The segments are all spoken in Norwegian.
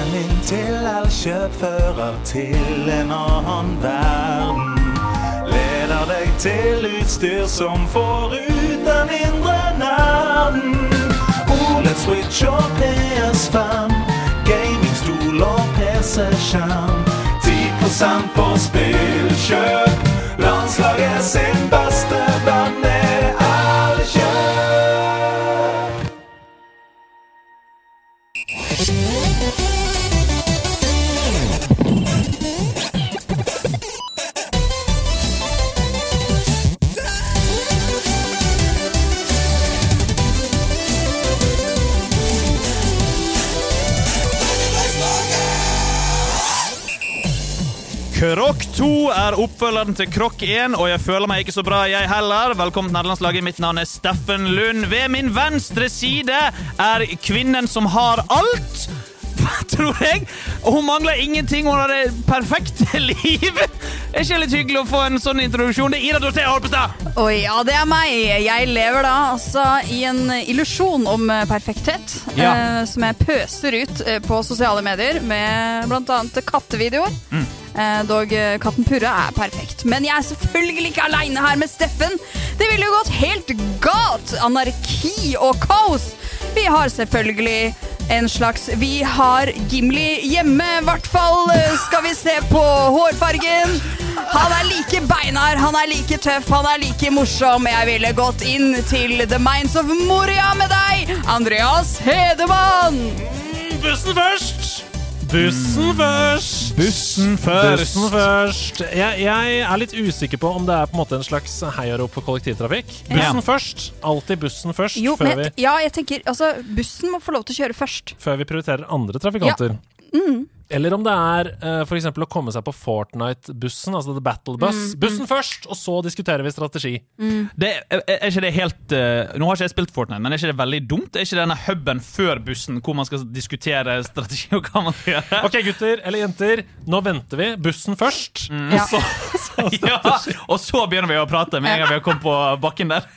Veien inn til Elkjøp til en annen verden. Leder deg til utstyr som får ut den indre nerden. OLED Switch og PS5, gamingstol og PC-skjerm. 10 på spillkjøp. Landslaget sin beste venn 2 er oppfølgeren til Krokk 1, og jeg føler meg ikke så bra, jeg heller. Velkommen til nederlandslaget. Mitt navn er Steffen Lund. Ved min venstre side er kvinnen som har alt. Tror jeg. Og hun mangler ingenting. Hun har det perfekte liv. Er ikke litt hyggelig å få en sånn introduksjon? Det er Ida Dorthea Holpestad. Å ja, det er meg. Jeg lever da altså i en illusjon om perfekthet. Ja. eh, som jeg pøser ut eh, på sosiale medier med bl.a. kattevideoer. Eh, dog eh, katten Purre er perfekt. Men jeg er selvfølgelig ikke aleine her med Steffen. Det ville jo gått helt galt. Anarki og kaos. Vi har selvfølgelig en slags Vi har Gimli hjemme, i hvert fall. eh, Skal vi se på hårfargen. Han er like beinhard, han er like tøff, han er like morsom. Jeg ville gått inn til The Minds of Moria med deg, Andreas Hedemann. Bussen først! Bussen først! Bussen Bussen først. Jeg, jeg er litt usikker på om det er på en måte en slags heiarop for kollektivtrafikk. Bussen Ja. først. Alltid bussen først Jo, før, men, vi, ja, jeg tenker, altså, bussen må få lov til å kjøre først. før vi prioriterer andre trafikanter. Eller om det er uh, f.eks. å komme seg på Fortnite-bussen, altså The Battle Bus. Bussen først, og så diskuterer vi strategi. Det, er, er ikke det helt uh, Nå har ikke jeg spilt Fortnite, men er ikke det veldig dumt? Er ikke denne huben før bussen hvor man skal diskutere strategi og hva man skal gjøre? Ok, gutter eller jenter, nå venter vi. Bussen først. Ja. Så, så Ja, og så begynner vi å prate med en gang vi har kommet på bakken der.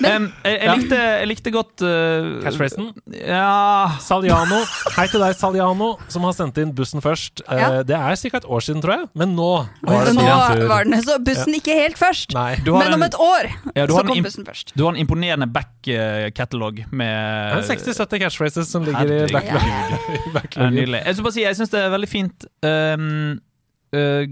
Em, jeg, jeg, likte, jeg likte godt uh, Catchphrasen. Ja Saliano. Hei til deg, Saliano, som har sendt inn bussen først. Ja. Uh, Det er ca. et år siden, tror jeg, men nå var det Nå var den, så bussen ikke helt først. Men om et år Ja, du så har en kom bussen først. Du har en imponerende back-catalog Det med er 60-70 catchphrases som ligger i Herregud. backlog. i Ja, back Nydelig. Jeg skal bare si, jeg syns det er veldig fint um, uh,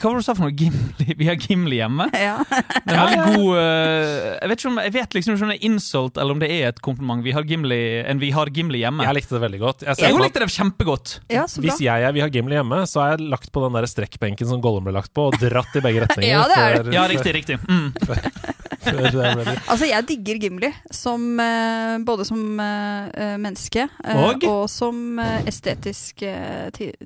Hva var det du sa for noe? Gimli? Vi har Gimli hjemme. Ja. Det er veldig god uh, Jeg vet ikke om jeg vet liksom ikke om det er insult eller om det er et kompliment. Vi har Gimli, en Vi har Gimli hjemme. Jeg likte det veldig godt. Jeg Jeg likte det kjempegodt. ja, så bra. Hvis jeg er Vi har Gimli hjemme, så er jeg lagt på den der strekkbenken som Gollum ble lagt på, og dratt i begge retninger. Ja, det er før- Ja, riktig. riktig mm. Altså, jeg digger Gimli som eh, både som eh, eh, menneske Og? og som estetisk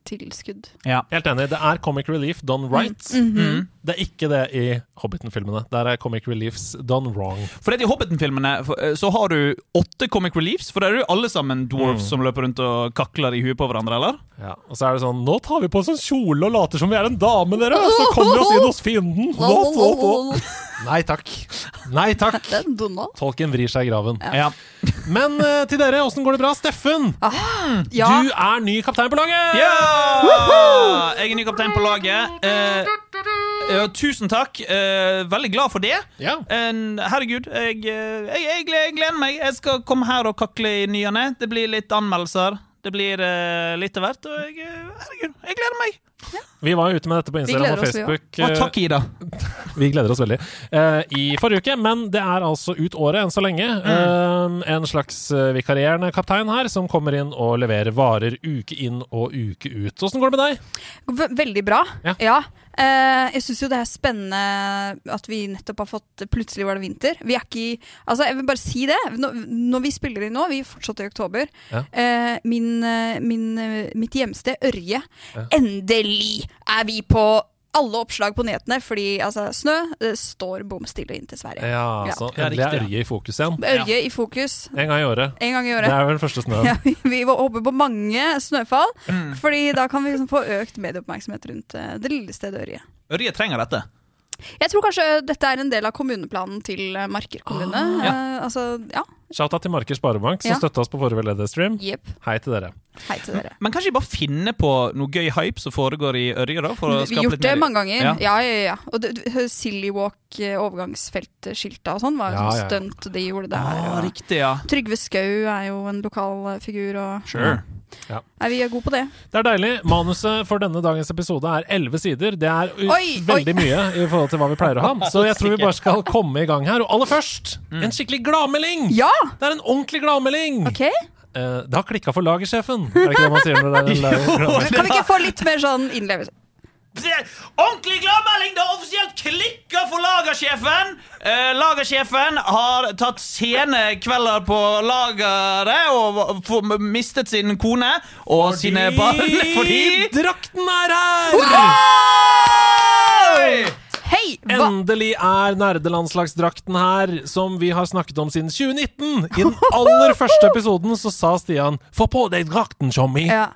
tilskudd. Ja. Helt enig. Det er comic relief done right. Mm. Det er ikke det i Hobbiten-filmene. Der er comic reliefs done wrong. For I Hobbiten-filmene eh, så har du åtte comic reliefs, for der er jo alle sammen dwarves Mm. som løper rundt og kakler i huet på hverandre, eller? Ja, og så er det sånn Nå tar vi på oss en kjole og later som vi er en dame, dere! Så kommer vi oss inn hos fienden! Nå, nå, nå. Nei takk. Nei takk. Tolken vrir seg i graven. Ja. Men uh, til dere, åssen går det bra? Steffen, Ja, du er ny kaptein på laget! Ja! Jeg er ny kaptein på laget. Eh, ja, tusen takk. Uh, veldig glad for det. Ja. Uh, herregud, jeg, eh, jeg, jeg, jeg gleder meg. Jeg skal komme her og kakle i ny og ne. Det blir litt anmeldelser. Det blir uh, litt av hvert. Og jeg, herregud, jeg gleder meg. Vi var ute med dette på Instagram og oss, vi Facebook. Å, takk, Ida. Vi gleder oss veldig. Eh, I forrige uke, men det er altså ut året enn så lenge. Eh, en slags vikarierende kaptein her som kommer inn og leverer varer uke inn og uke ut. Åssen går det med deg? ve- veldig bra. Ja. Ja. Eh, jeg syns jo det er spennende at vi nettopp har fått Plutselig var det vinter. Vi er ikke i Altså, jeg vil bare si det. Når, når vi spiller inn nå, vi er fortsatt i oktober. Ja. uh, min, eh, min, mitt hjemsted, Ørje. Endelig er vi på alle oppslag på nyhetene, fordi altså, snø står bom stille inn til Sverige. Ja, altså, så Ja, endelig er. Ørje i fokus igjen. Ørje i fokus En gang i året. en gang i året. Det er vel den første snøen. Ja, vi, vi håper på mange snøfall, Mm. Fordi da kan vi liksom få økt medieoppmerksomhet rundt eh, det lille stedet Ørje. Ørje trenger dette. Jeg tror kanskje dette er en del av kommuneplanen til eh, Marker kommune. Ah, ja. Uh, altså, ja. Shout-out til Marker Sparebank, som Ja. støtta oss på forrige veldedighetsstream. Yep. Hei til dere. Hei til dere. Men kanskje de bare finner på noe gøy hype som foregår i Ørje? da? For å Vi har gjort litt det mer- mange ganger. Ja. Ja, ja, ja. Og det- Silly Walk, eh, overgangsfeltskilta og sånn, var jo Ja, sånn ja, ja. stunt de gjorde der. Ah, riktig, ja. Trygve Skau er jo en lokal eh, figur, og Sure. Nei, vi er gode på det. Det er deilig. Manuset for denne dagens episode er elleve sider. Det er Oi, veldig oi. mye i forhold til hva vi pleier å ha. Så jeg tror vi bare skal komme i gang her. Og aller først, en skikkelig gladmelding! Ja! Det er en ordentlig gladmelding! Okay. Eh, det har klikka for lagersjefen. Er det ikke det man sier når det er en lager? Kan vi ikke få litt mer sånn innlevelse? Ordentlig gladmelding! Det har offisielt klikka for lagersjefen! Eh, lagersjefen har tatt sene kvelder på lageret og mistet sin kone og sine barn fordi drakten er her! Oi! Hei! Endelig er nerdelandslagsdrakten her, som vi har snakket om siden 2019. I den aller første episoden så sa Stian 'få på deg drakten, Tjommi', Ja.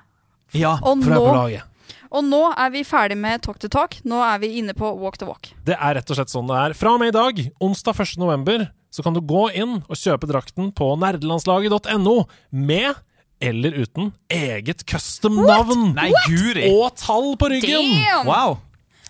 Ja. Og nå. Og nå er vi ferdig med Talk to Talk. Nå er vi inne på Walk to Walk. Det er rett og slett sånn det er. Fra og med i dag, onsdag 1. november, så kan du gå inn og kjøpe drakten på nerdelandslaget.no med eller uten eget custom-navn og tall på ryggen. Damn! Wow.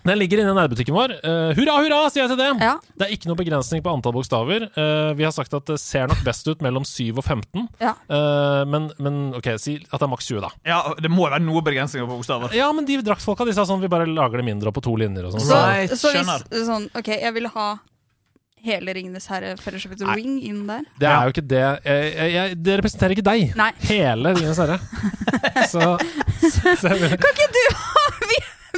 Den ligger inne i nærbutikken vår. Uh, hurra, hurra, sier jeg til det. Ja. Det er ikke noe begrensning på antall bokstaver. Uh, vi har sagt at det ser nok best ut mellom 7 og 15. Ja. uh, men, men ok, si at det er maks 20, da. Ja, Det må jo være noe begrensninger på bokstaver. Ja, men de draktfolka de sa sånn vi bare lager det mindre og på to linjer og sånn. Så, Right, så hvis sånn OK, jeg vil ha hele Ringenes herre Fellowship of the ring inn der. Det er jo ikke det jeg, jeg, jeg, Det representerer ikke deg. Nei. Hele Ringenes herre. Så, så Kan ikke du ha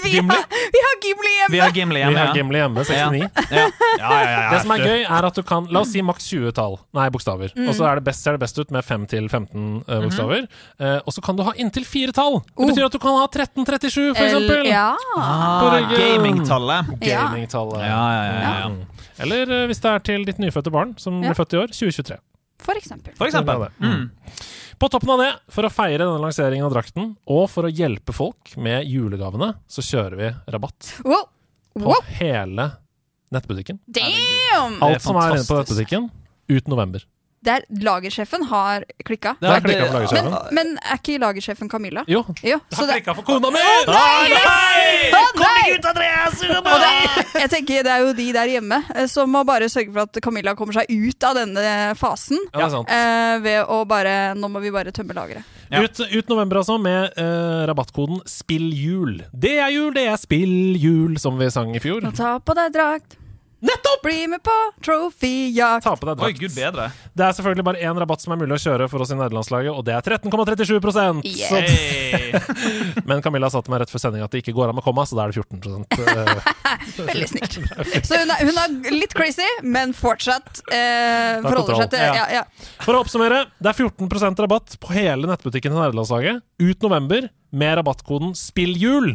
Vi, vi, Gimli? har, vi har Gimli hjemme! Vi har Gimli vi hjemme. har. Gimli hjemme, 69. Ja. Ja, ja, ja, ja. Det som er gøy, er at du kan La oss si maks 20 tall. Nei, bokstaver. Mm. Og så er det best, ser det best ut med 5 til 15 eh, bokstaver. uh, og så kan du ha inntil fire tall. Det Oh. betyr at du kan ha 1337, for eksempel. Ja. Ah. Gamingtallet. Ja. Gamingtallet. Ja, ja, ja, ja. Mm. Eller eh, hvis det er til ditt nyfødte barn, som Ja. blir født i år, 2023. For eksempel. For eksempel. Mm. På toppen av det, for å feire denne lanseringen av drakten, og for å hjelpe folk med julegavene, så kjører vi rabatt Wow. på wow. hele nettbutikken. Damn! Alt som er inne på nettbutikken, ut november. Der lagersjefen har klikka. Det har klikket for lagersjefen. Men, men er ikke lagersjefen Camilla? Jo, Jo, det har klikka for kona mi! Nei! nei! Kom deg ut, Andreas! det, jeg tenker det er jo de der hjemme eh, som må bare sørge for at Camilla kommer seg ut av denne fasen. Ja, er sant. eh, ved å bare Nå må vi bare tømme lageret. Ja. Ut, ut november, altså, med eh, rabattkoden SPILLJUL. Det er jul, det er spilljul, som vi sang i fjor. Nå ta på deg drakt. Nettopp! Bli med på trophyjakt. Ta på deg Oi, drakt. gud bedre. Det er selvfølgelig bare én rabatt som er mulig å kjøre for oss i nederlandslaget, og det er 13,37 Yeah. Men Camilla sa til meg rett før sending at det ikke går an å komme, så da er det 14 eh, Veldig snilt. Så hun er, hun er litt crazy, men fortsatt eh, forholder seg til Ja. ja, ja. For å oppsummere, det er 14% rabatt på hele nettbutikken til nederlandslaget ut november med rabattkoden SPILLJUL.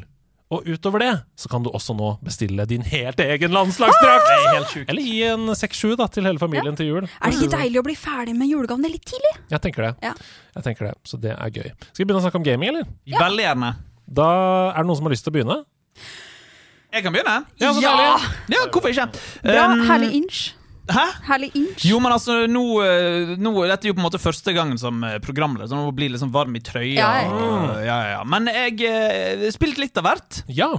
Og utover det så kan du også nå bestille din helt egen landslagsdrakt! Er. Eller gi en 6-7 til hele familien til jul. Er det ikke deilig å bli ferdig med julegavene litt tidlig? Jeg tenker det. Ja. Jeg tenker det, Så det er gøy. Skal vi begynne å snakke om gaming, eller? Veldig gjerne. Da er det noen som har lyst til å begynne. Jeg kan begynne. Ja, så Ja! Ja, hvorfor ikke? Bra. Um, Herlig inch. Hæ? Herlig inch. Jo, men altså, nå, eh, nå Dette er jo på en måte første gangen som eh, programleder, så nå blir liksom varm i trøya. Ja, ja. og- ja, ja, ja. Men jeg eh, spilte litt av hvert. Ja.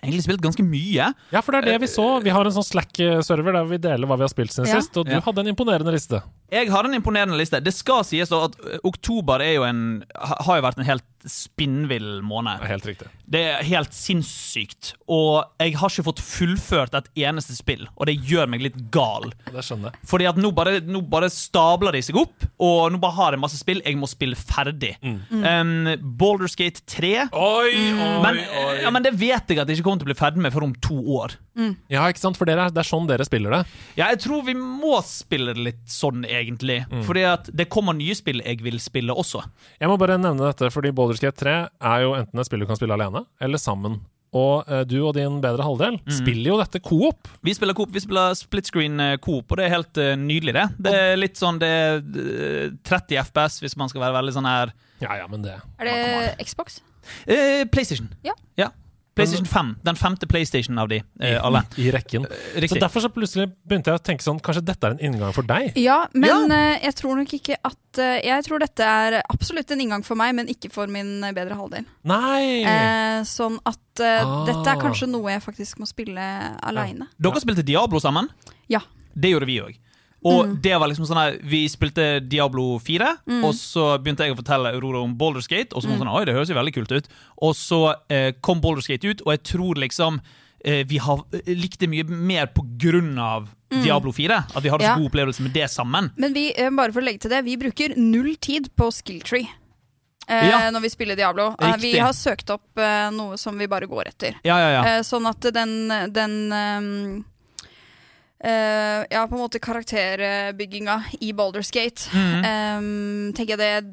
Egentlig spilt ganske mye. ja, for det er det vi så. Vi har en sånn Slack-server der vi deler hva vi har spilt siden Ja. sist, og du Ja. hadde en imponerende liste. Jeg har en imponerende liste. Det skal sies da at eh, oktober er jo en, har jo vært en helt spinnvill måned. Det helt riktig. Det er helt sinnssykt. Og jeg har ikke fått fullført et eneste spill, og det gjør meg litt gal. Det skjønner jeg. Fordi at nå bare, nå bare stabler de seg opp, og nå bare har jeg masse spill. Jeg må spille ferdig. Um, Baldur's Gate 3 Oi, men, ja, men det vet jeg at jeg ikke kommer til å bli ferdig med for om to år. Ja, ikke sant? For dere, er- det er sånn dere spiller det. Ja, jeg tror vi må spille det litt sånn, egentlig. Fordi at det kommer nye spill jeg vil spille også. Jeg må bare nevne dette, fordi Baldur's Gate 3 er jo enten et spill du kan spille alene, eller sammen. Og eh, du og din bedre halvdel spiller jo dette coop. Vi spiller Coop, vi spiller split screen eh, Coop, og det er helt uh, nydelig, det. Det er litt sånn det er eh, 30 FPS, hvis man skal være veldig sånn her Ja, ja, men det Er det Xbox? eh, PlayStation. Ja. ja. PlayStation 5. Den femte PlayStation av de uh, alle. I, i rekken. Så derfor så plutselig begynte jeg å tenke sånn Kanskje dette er en inngang for deg? Ja, men Ja. eh, jeg tror nok ikke at eh, Jeg tror dette er absolutt en inngang for meg, men ikke for min eh, bedre halvdel. Nei! Eh, sånn at eh, Ah. dette er kanskje noe jeg faktisk må spille aleine. Dere spilte Diablo sammen? Ja. Det gjorde vi òg. Og Mm. det var liksom sånn her Vi spilte Diablo 4, og så begynte jeg å fortelle Aurora om Baldur's Gate, og så var hun sånn Oi, det høres jo veldig kult ut. Og så eh, kom Baldur's Gate ut, og jeg tror liksom eh, vi har likte mye mer på grunn av Diablo 4. At vi hadde så Ja. god opplevelse med det sammen. Men vi, eh, bare for å legge til det, vi bruker null tid på Skilltree. Eh, Ja. Når vi spiller Diablo. Eh, vi har søkt opp eh, noe som vi bare går etter. Ja, ja. Eh, sånn at den, den ehm, eh, Ja, på en måte karakterbygginga i Baldur's Gate -hmm. um, Tenker jeg det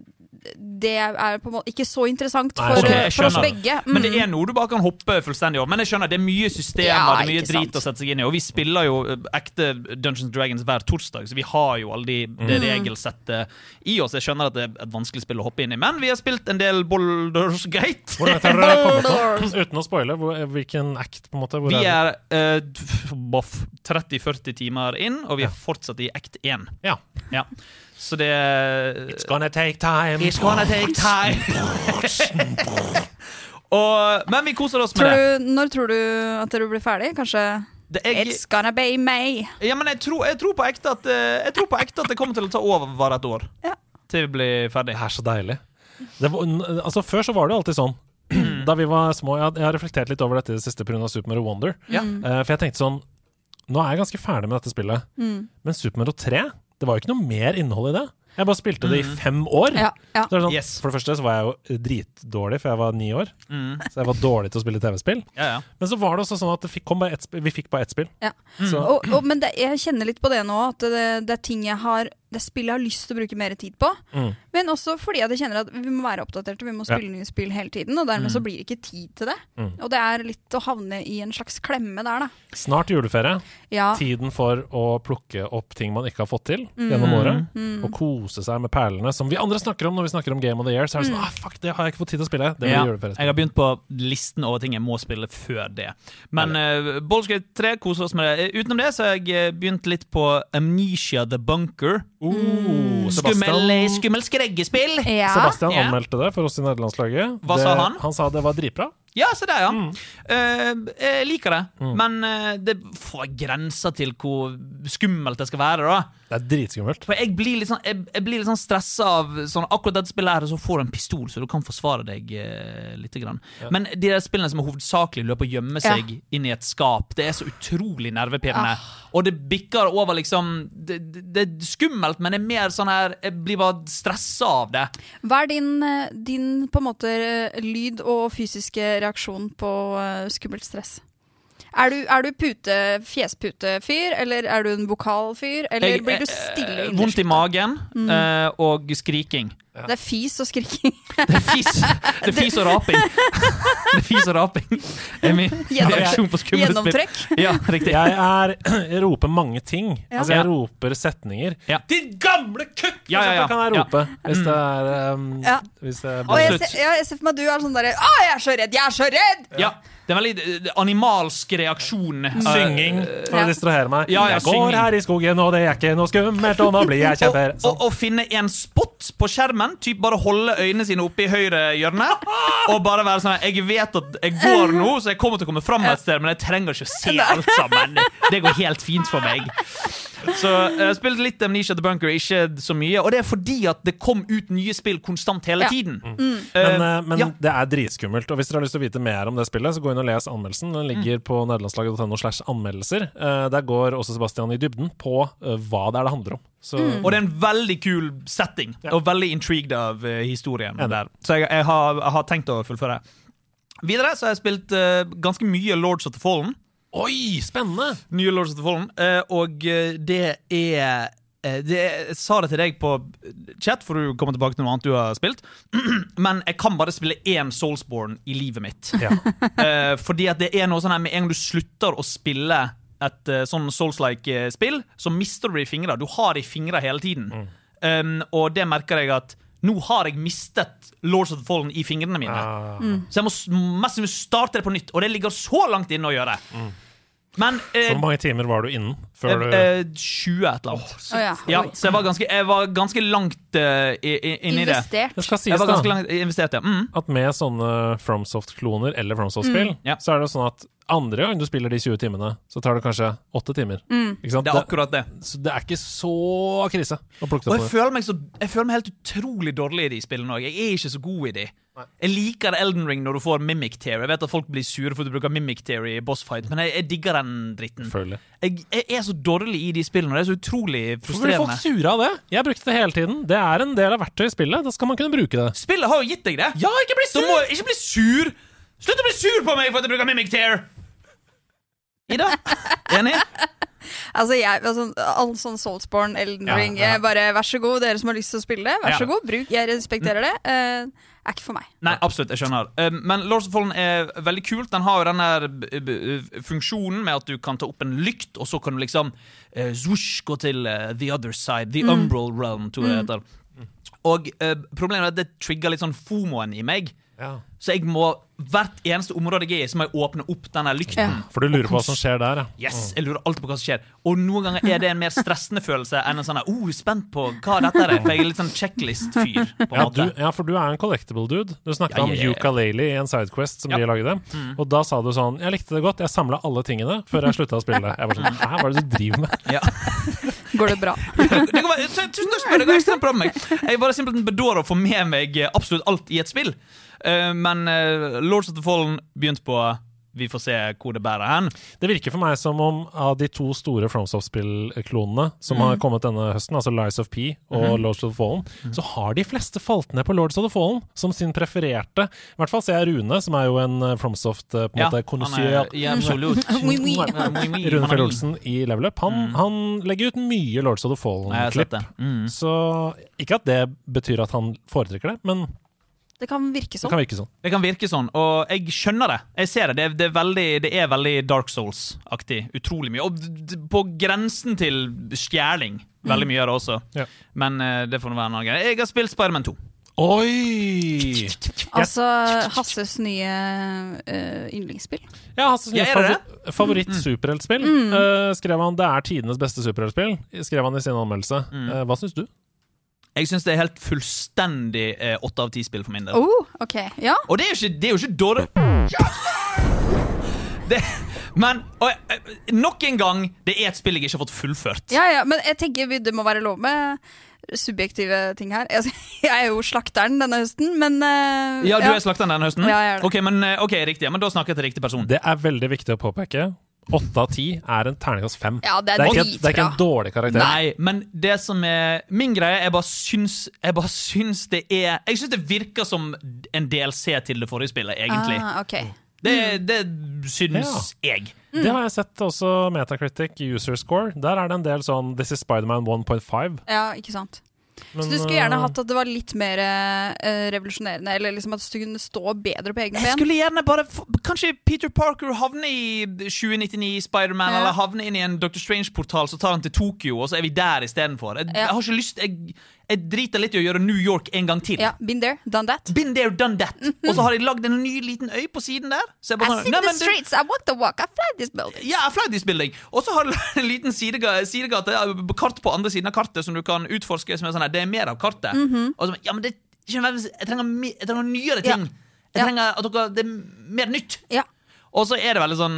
Det er på en måte ikke så interessant for, okay, for oss begge. begge. Men det Mm. er noe du bare kan hoppe fullstendig over. Men jeg skjønner, det er mye systemer Ja, det er mye drit sant. å sette seg inn i. Og vi spiller jo eh, ekte Dungeons Dragons hver torsdag, så vi har jo alle de, Mm. det regelsettet i oss. Jeg skjønner at det er et vanskelig spill å hoppe inn i, men vi har spilt en del Boulders Gate. Uten å spoile, hvilken act, på en måte? Hvor Vi er er uh, 30-40 timer inn, og vi er fortsatt i act 1. Ja. Ja. Så det It's gonna take time. It's gonna take time. og, men vi koser oss med det. du, når tror du at du blir ferdig? Kanskje det jeg, It's gonna be May. Ja, men jeg tror, jeg tror på ekte at eh, Jeg tror på ekte at det kommer til å ta over et år. Ja. Til vi blir ferdig. Det er så deilig. Det var, altså Før så var det jo alltid sånn. Da vi var små Jeg, har- jeg har reflektert litt over dette i det siste pga. Super Mario Wonder. Ja. Eh, for jeg tenkte sånn Nå er jeg ganske ferdig med dette spillet. Mm. Men Super Mario 3, det var jo ikke noe mer innhold i det. Jeg bare spilte det i fem år. Ja, ja. Så det sånn, Yes. For det første så var jeg jo dritdårlig, for jeg var ni år. Mm. Så jeg var dårlig til å spille TV-spill. Ja, ja. Men så var det også sånn at det fikk, kom bare ett vi fikk bare ett spill. Ja. Så, Og, og, men det, jeg kjenner litt på det nå, at det, det er ting jeg har Det er spill jeg har lyst til å bruke mer tid på. Mm. Men også fordi jeg kjenner at vi må være oppdaterte, vi må Ja. spille nye spill hele tiden. Og dermed så blir det ikke tid til det. Mm. Og det er litt å havne i en slags klemme der, da. Snart juleferie. Ja. Tiden for å plukke opp ting man ikke har fått til Mm. gjennom året. Og kose seg med perlene, som vi andre snakker om når vi snakker om Game of the Year. Så er det Mm. sånn ah, fuck, det har jeg ikke fått tid til å spille. Det blir Ja, juleferie. jeg har begynt på listen over ting jeg må spille før det. Men uh, Baldur's 3 koser oss med det. Eh, Utenom det så har jeg eh, begynt litt på Amnesia The Bunker. Oh, Skummel, eh, skummel skreggespill. Ja. Sebastian anmeldte det for oss i nederlandslaget. Hva det, sa han? Han sa det var dritbra. Ja, se der, ja. Mm. Uh, jeg liker det, men uh, det får grenser til hvor skummelt det skal være. da Det er dritskummelt. For jeg blir litt sånn, jeg, jeg blir litt sånn stressa av sånn, akkurat dette spillet her, så får du en pistol, så du kan forsvare deg uh, litt. Grann. Men de der spillene som er hovedsakelig løper og gjemmer Ja. seg inn i et skap, det er så utrolig nervepirrende. Og det bikker over liksom det, det, det er skummelt, men det er mer sånn her Jeg blir bare stressa av det. Hva er din, eh, din på en måte eh, lyd- og fysiske reaksjon på eh, skummelt stress? Er du, er du pute, fjesputefyr, eller er du en vokalfyr, eller Jeg- blir du eh, stille eh, Vondt i magen Mm. eh, og skriking. Det er fis og skriking. Det er fis, det er fis og raping. Det er fis og raping. er min reaksjon på skumle spill. Gjennomtrekk. Ja, riktig. Jeg, er, jeg roper mange ting. Ja. Altså, jeg roper setninger. Ja. Din gamle kukk! Ja, ja, ja. kan jeg Ja. rope. Hvis det er um, Ja. hvis det er Og jeg ser, ja, jeg ser for meg at du er sånn derre Å, jeg er så redd! Jeg er så redd! Ja, det er veldig eh, animalsk reaksjon. Synging for å distrahere meg. Ja, ja, jeg går synging. her i skogen, og det er ikke noe skummelt, og nå blir jeg Og, kjemper... og, og finne en spot på skjermen, typ bare holde øynene sine oppe i høyre hjørne, og bare være sånn Jeg vet at jeg går nå, så jeg kommer til å komme fram et sted, men jeg trenger ikke å se alt sammen. Det går helt fint for meg. Så jeg har spilt litt Amnesia The Bunker, ikke så mye. Og det er fordi at det kom ut nye spill konstant hele Ja. tiden. Men, Eh, eh, men ja. det er dritskummelt. Og hvis dere har lyst til å vite mer om det spillet, så gå inn og les anmeldelsen. Den ligger på nederlandslaget.no slash anmeldelser. Uh, der går også Sebastian i dybden på uh, hva det er det handler om. Så Og det er en veldig kul setting, Ja. og veldig intrigued av eh, historien. Der Så jeg, jeg, har, jeg har tenkt å fullføre. Videre så har jeg spilt eh, ganske mye Lords of the Fallen. Oi, spennende! Nye Lords of the Fallen. eh, og eh, det er eh, det, jeg sa det til deg på chat, for du kommer tilbake til noe annet du har spilt. Men jeg kan bare spille én Soulsborne i livet mitt. Ja. Fordi at det er noe sånn her med en gang du slutter å spille et sånn Souls-like spill, så mister du det i fingra. Du har det i fingra hele tiden. Um, og det merker jeg at Nå har jeg mistet Lords of the Fallen i fingrene mine. Ah. Så jeg må mest starte det på nytt, og det ligger så langt inne å gjøre. Men eh, Hvor mange timer var du innen før du eh, 20 et eller annet. Oh, ja. Ja, så jeg var ganske, jeg var ganske langt uh, inni det. Investert. Det skal sies da langt investert, ja. Mm. at med sånne FromSoft-kloner eller FromSoft-spill, mm. så er det sånn at andre gang du spiller de 20 timene, så tar det kanskje 8 timer. Ikke sant? Det er akkurat det. så det er ikke så krise å plukke Og det jeg opp. føler så, jeg føler meg helt utrolig dårlig i de spillene òg. Jeg er ikke så god i de. Jeg liker Elden Ring når du får Mimic Tear. Jeg vet at folk blir sure for at du bruker Mimic Tear i boss fight, men jeg, jeg digger den dritten. Jeg, jeg er så dårlig i de spillene, det er så utrolig Hvorfor blir folk frustrerende. sure av det? Jeg brukte det hele tiden. Det er en del av verktøyet i spillet. Da skal man kunne bruke det. Spillet har jo gitt deg det. Ja, ikke bli sur! Du må, ikke bli sur! Slutt å bli sur på meg for at jeg bruker Mimic Tear! Ida? Enig? Altså, jeg, altså, all sånn Soulsborne, Elden Ring ja. ja. Bare vær så god, dere som har lyst til å spille det. Vær Ja. så god, bruk. Jeg respekterer det. Uh, er ikke for meg. Nei, absolutt, jeg skjønner. Uh, Men Lords of Fallen er veldig kult. Den har jo den funksjonen med at du kan ta opp en lykt, og så kan du liksom uh, swoosh, gå til uh, the other side. The umbral realm, tror jeg det heter. Og eh, problemet er at det trigger litt sånn fomoen i meg. Ja. Så jeg må hvert eneste område jeg er i, så må jeg åpne opp denne lykten. Ja. For du lurer på hva som skjer der, ja. Yes, Jeg lurer alltid på hva som skjer. Og noen ganger er det en mer stressende følelse enn en sånn oh, spent på hva dette er. For jeg er litt sånn checklist-fyr. Ja, ja, for du er en collectible dude. Du snakket Ja, om ukulele i en sidequest som Ja. de lagde. Og da sa du sånn Jeg likte det godt, jeg samla alle tingene før jeg slutta å spille. Jeg var sånn Hæ, hva er det du driver med? Ja. Går det bra? tusen takk det går ekstremt bra med meg. Jeg bare simpelthen bedåra å få med meg absolutt alt i et spill. Eh, men eh, Lords of the Fallen begynte på Vi får se hvor det bærer hen. Det virker for meg som om av de to store FromSoft-spillklonene som har kommet denne høsten, altså Lies of P og Lords of the Fallen, så har de fleste falt ned på Lords of the Fallen som sin prefererte. I hvert fall ser jeg Rune, som er jo en eh, FromSoft eh, på en måte han er konnoisseur. ja, absolutt. Rune Fjell Olsen i Level Up. Han, han legger ut mye Lords of the Mm. Fallen-klipp. Mm. Så ikke at det betyr at han foretrekker det, men Det kan virke det sånn. kan virke sånn. Det kan virke sånn, og jeg skjønner det. Jeg ser det. Det er, det er, veldig, det er veldig Dark Souls-aktig. Utrolig mye. Og på grensen til stjeling. Veldig mye av det også. Ja. Men eh, det får nå være en annen greie. Jeg har spilt Spiderman 2. Oi! Altså Hasses nye uh, yndlingsspill. Ja, Hasses nye Ja, er favor favoritt-superheltspill. eh, skrev han 'Det er tidenes beste superheltspill', skrev han i sin anmeldelse. Eh, hva syns du? Jeg syns det er helt fullstendig eh, åtte av ti spill for min del. Oh, okay. ja Og det er jo ikke, det er jo ikke dårlig det, Men og, eh, nok en gang, det er et spill jeg ikke har fått fullført. Ja, ja, men jeg tenker vi- det må være lov med subjektive ting her. Jeg, jeg er jo slakteren denne høsten, men uh, Ja, du er slakteren denne høsten? Ja, jeg er det. Ok, men, okay, riktig, men Da snakker jeg til riktig person. Det er veldig viktig å påpeke. Åtte av ti er en terningkast fem. Ja, det er det, er ikke, det er ikke en dårlig karakter. Nei, men det som er min greie, jeg bare syns, jeg bare syns det er Jeg syns det virker som en DLC til det forrige spillet, egentlig. Ah, okay. Det, det syns jeg. Det har jeg sett også Metacritic user score. Der er det en del sånn This is Spiderman 1.5. Ja, ikke sant. Men, Så du skulle gjerne eh, hatt at det var litt mer eh, revolusjonerende, eller liksom at du kunne stå bedre på egne Jeg skulle gjerne bare Kanskje Peter Parker havne i 2099 Spiderman, Ja. eller havne inn i en Dr. Strange-portal, så tar han til Tokyo, og så er vi der istedenfor. Jeg, Ja. jeg har ikke lyst jeg, jeg driter litt i å gjøre New York en gang til. Ja, been there, done that. Been there, done that. Og så har jeg lagd en ny liten øy på siden der. Så jeg bare I sånn, see the streets, I want to walk, I fly this building. Ja, flight this building. Og så har du en liten sidega- sidegate, kart på andre siden av kartet, som du kan utforske. Som er sånn her, det er mer av kartet. Og så, ja, men det, jeg, trenger, jeg trenger nyere ting. Jeg trenger at dere, det er mer nytt. Ja. Og så er det veldig sånn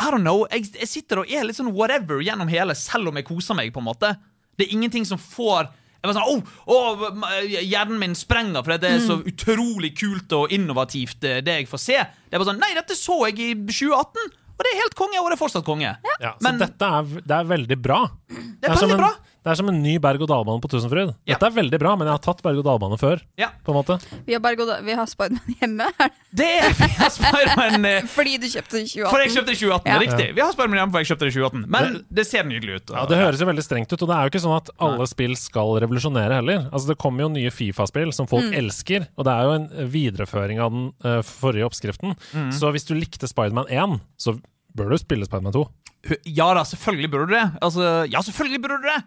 I don't know. Jeg, jeg sitter og er litt sånn whatever gjennom hele, selv om jeg koser meg. på en måte Det er ingenting som får jeg var sånn, oh, oh, Hjernen min sprenger fordi det er så utrolig kult og innovativt, det, det jeg får se. Det er bare sånn Nei, dette så jeg i 2018, og det er helt konge, og det er fortsatt konge. Ja, så Men- dette er, det er veldig bra. Det er veldig en, bra. Det er som en ny berg-og-dal-bane på Tusenfryd. Ja. Er veldig bra, men jeg har tatt berg-og-dal-bane før. Ja. På en måte Vi har, vi har Spiderman hjemme, Det er vi har Spiderman eh, fordi du kjøpte den i For jeg kjøpte det i 2018. Ja. Riktig. Vi har Spiderman hjemme for jeg kjøpte det i 2018. Men det ser nydelig ut. Ja, Det høres jo veldig strengt ut, og det er jo ikke sånn at alle spill skal revolusjonere heller. Altså Det kommer jo nye Fifa-spill som folk elsker, og det er jo en videreføring av den uh, forrige oppskriften. Så hvis du likte Spiderman 1, så bør du spille Spiderman 2. Ja da, selvfølgelig burde du det. Altså, ja, selvfølgelig burde du det.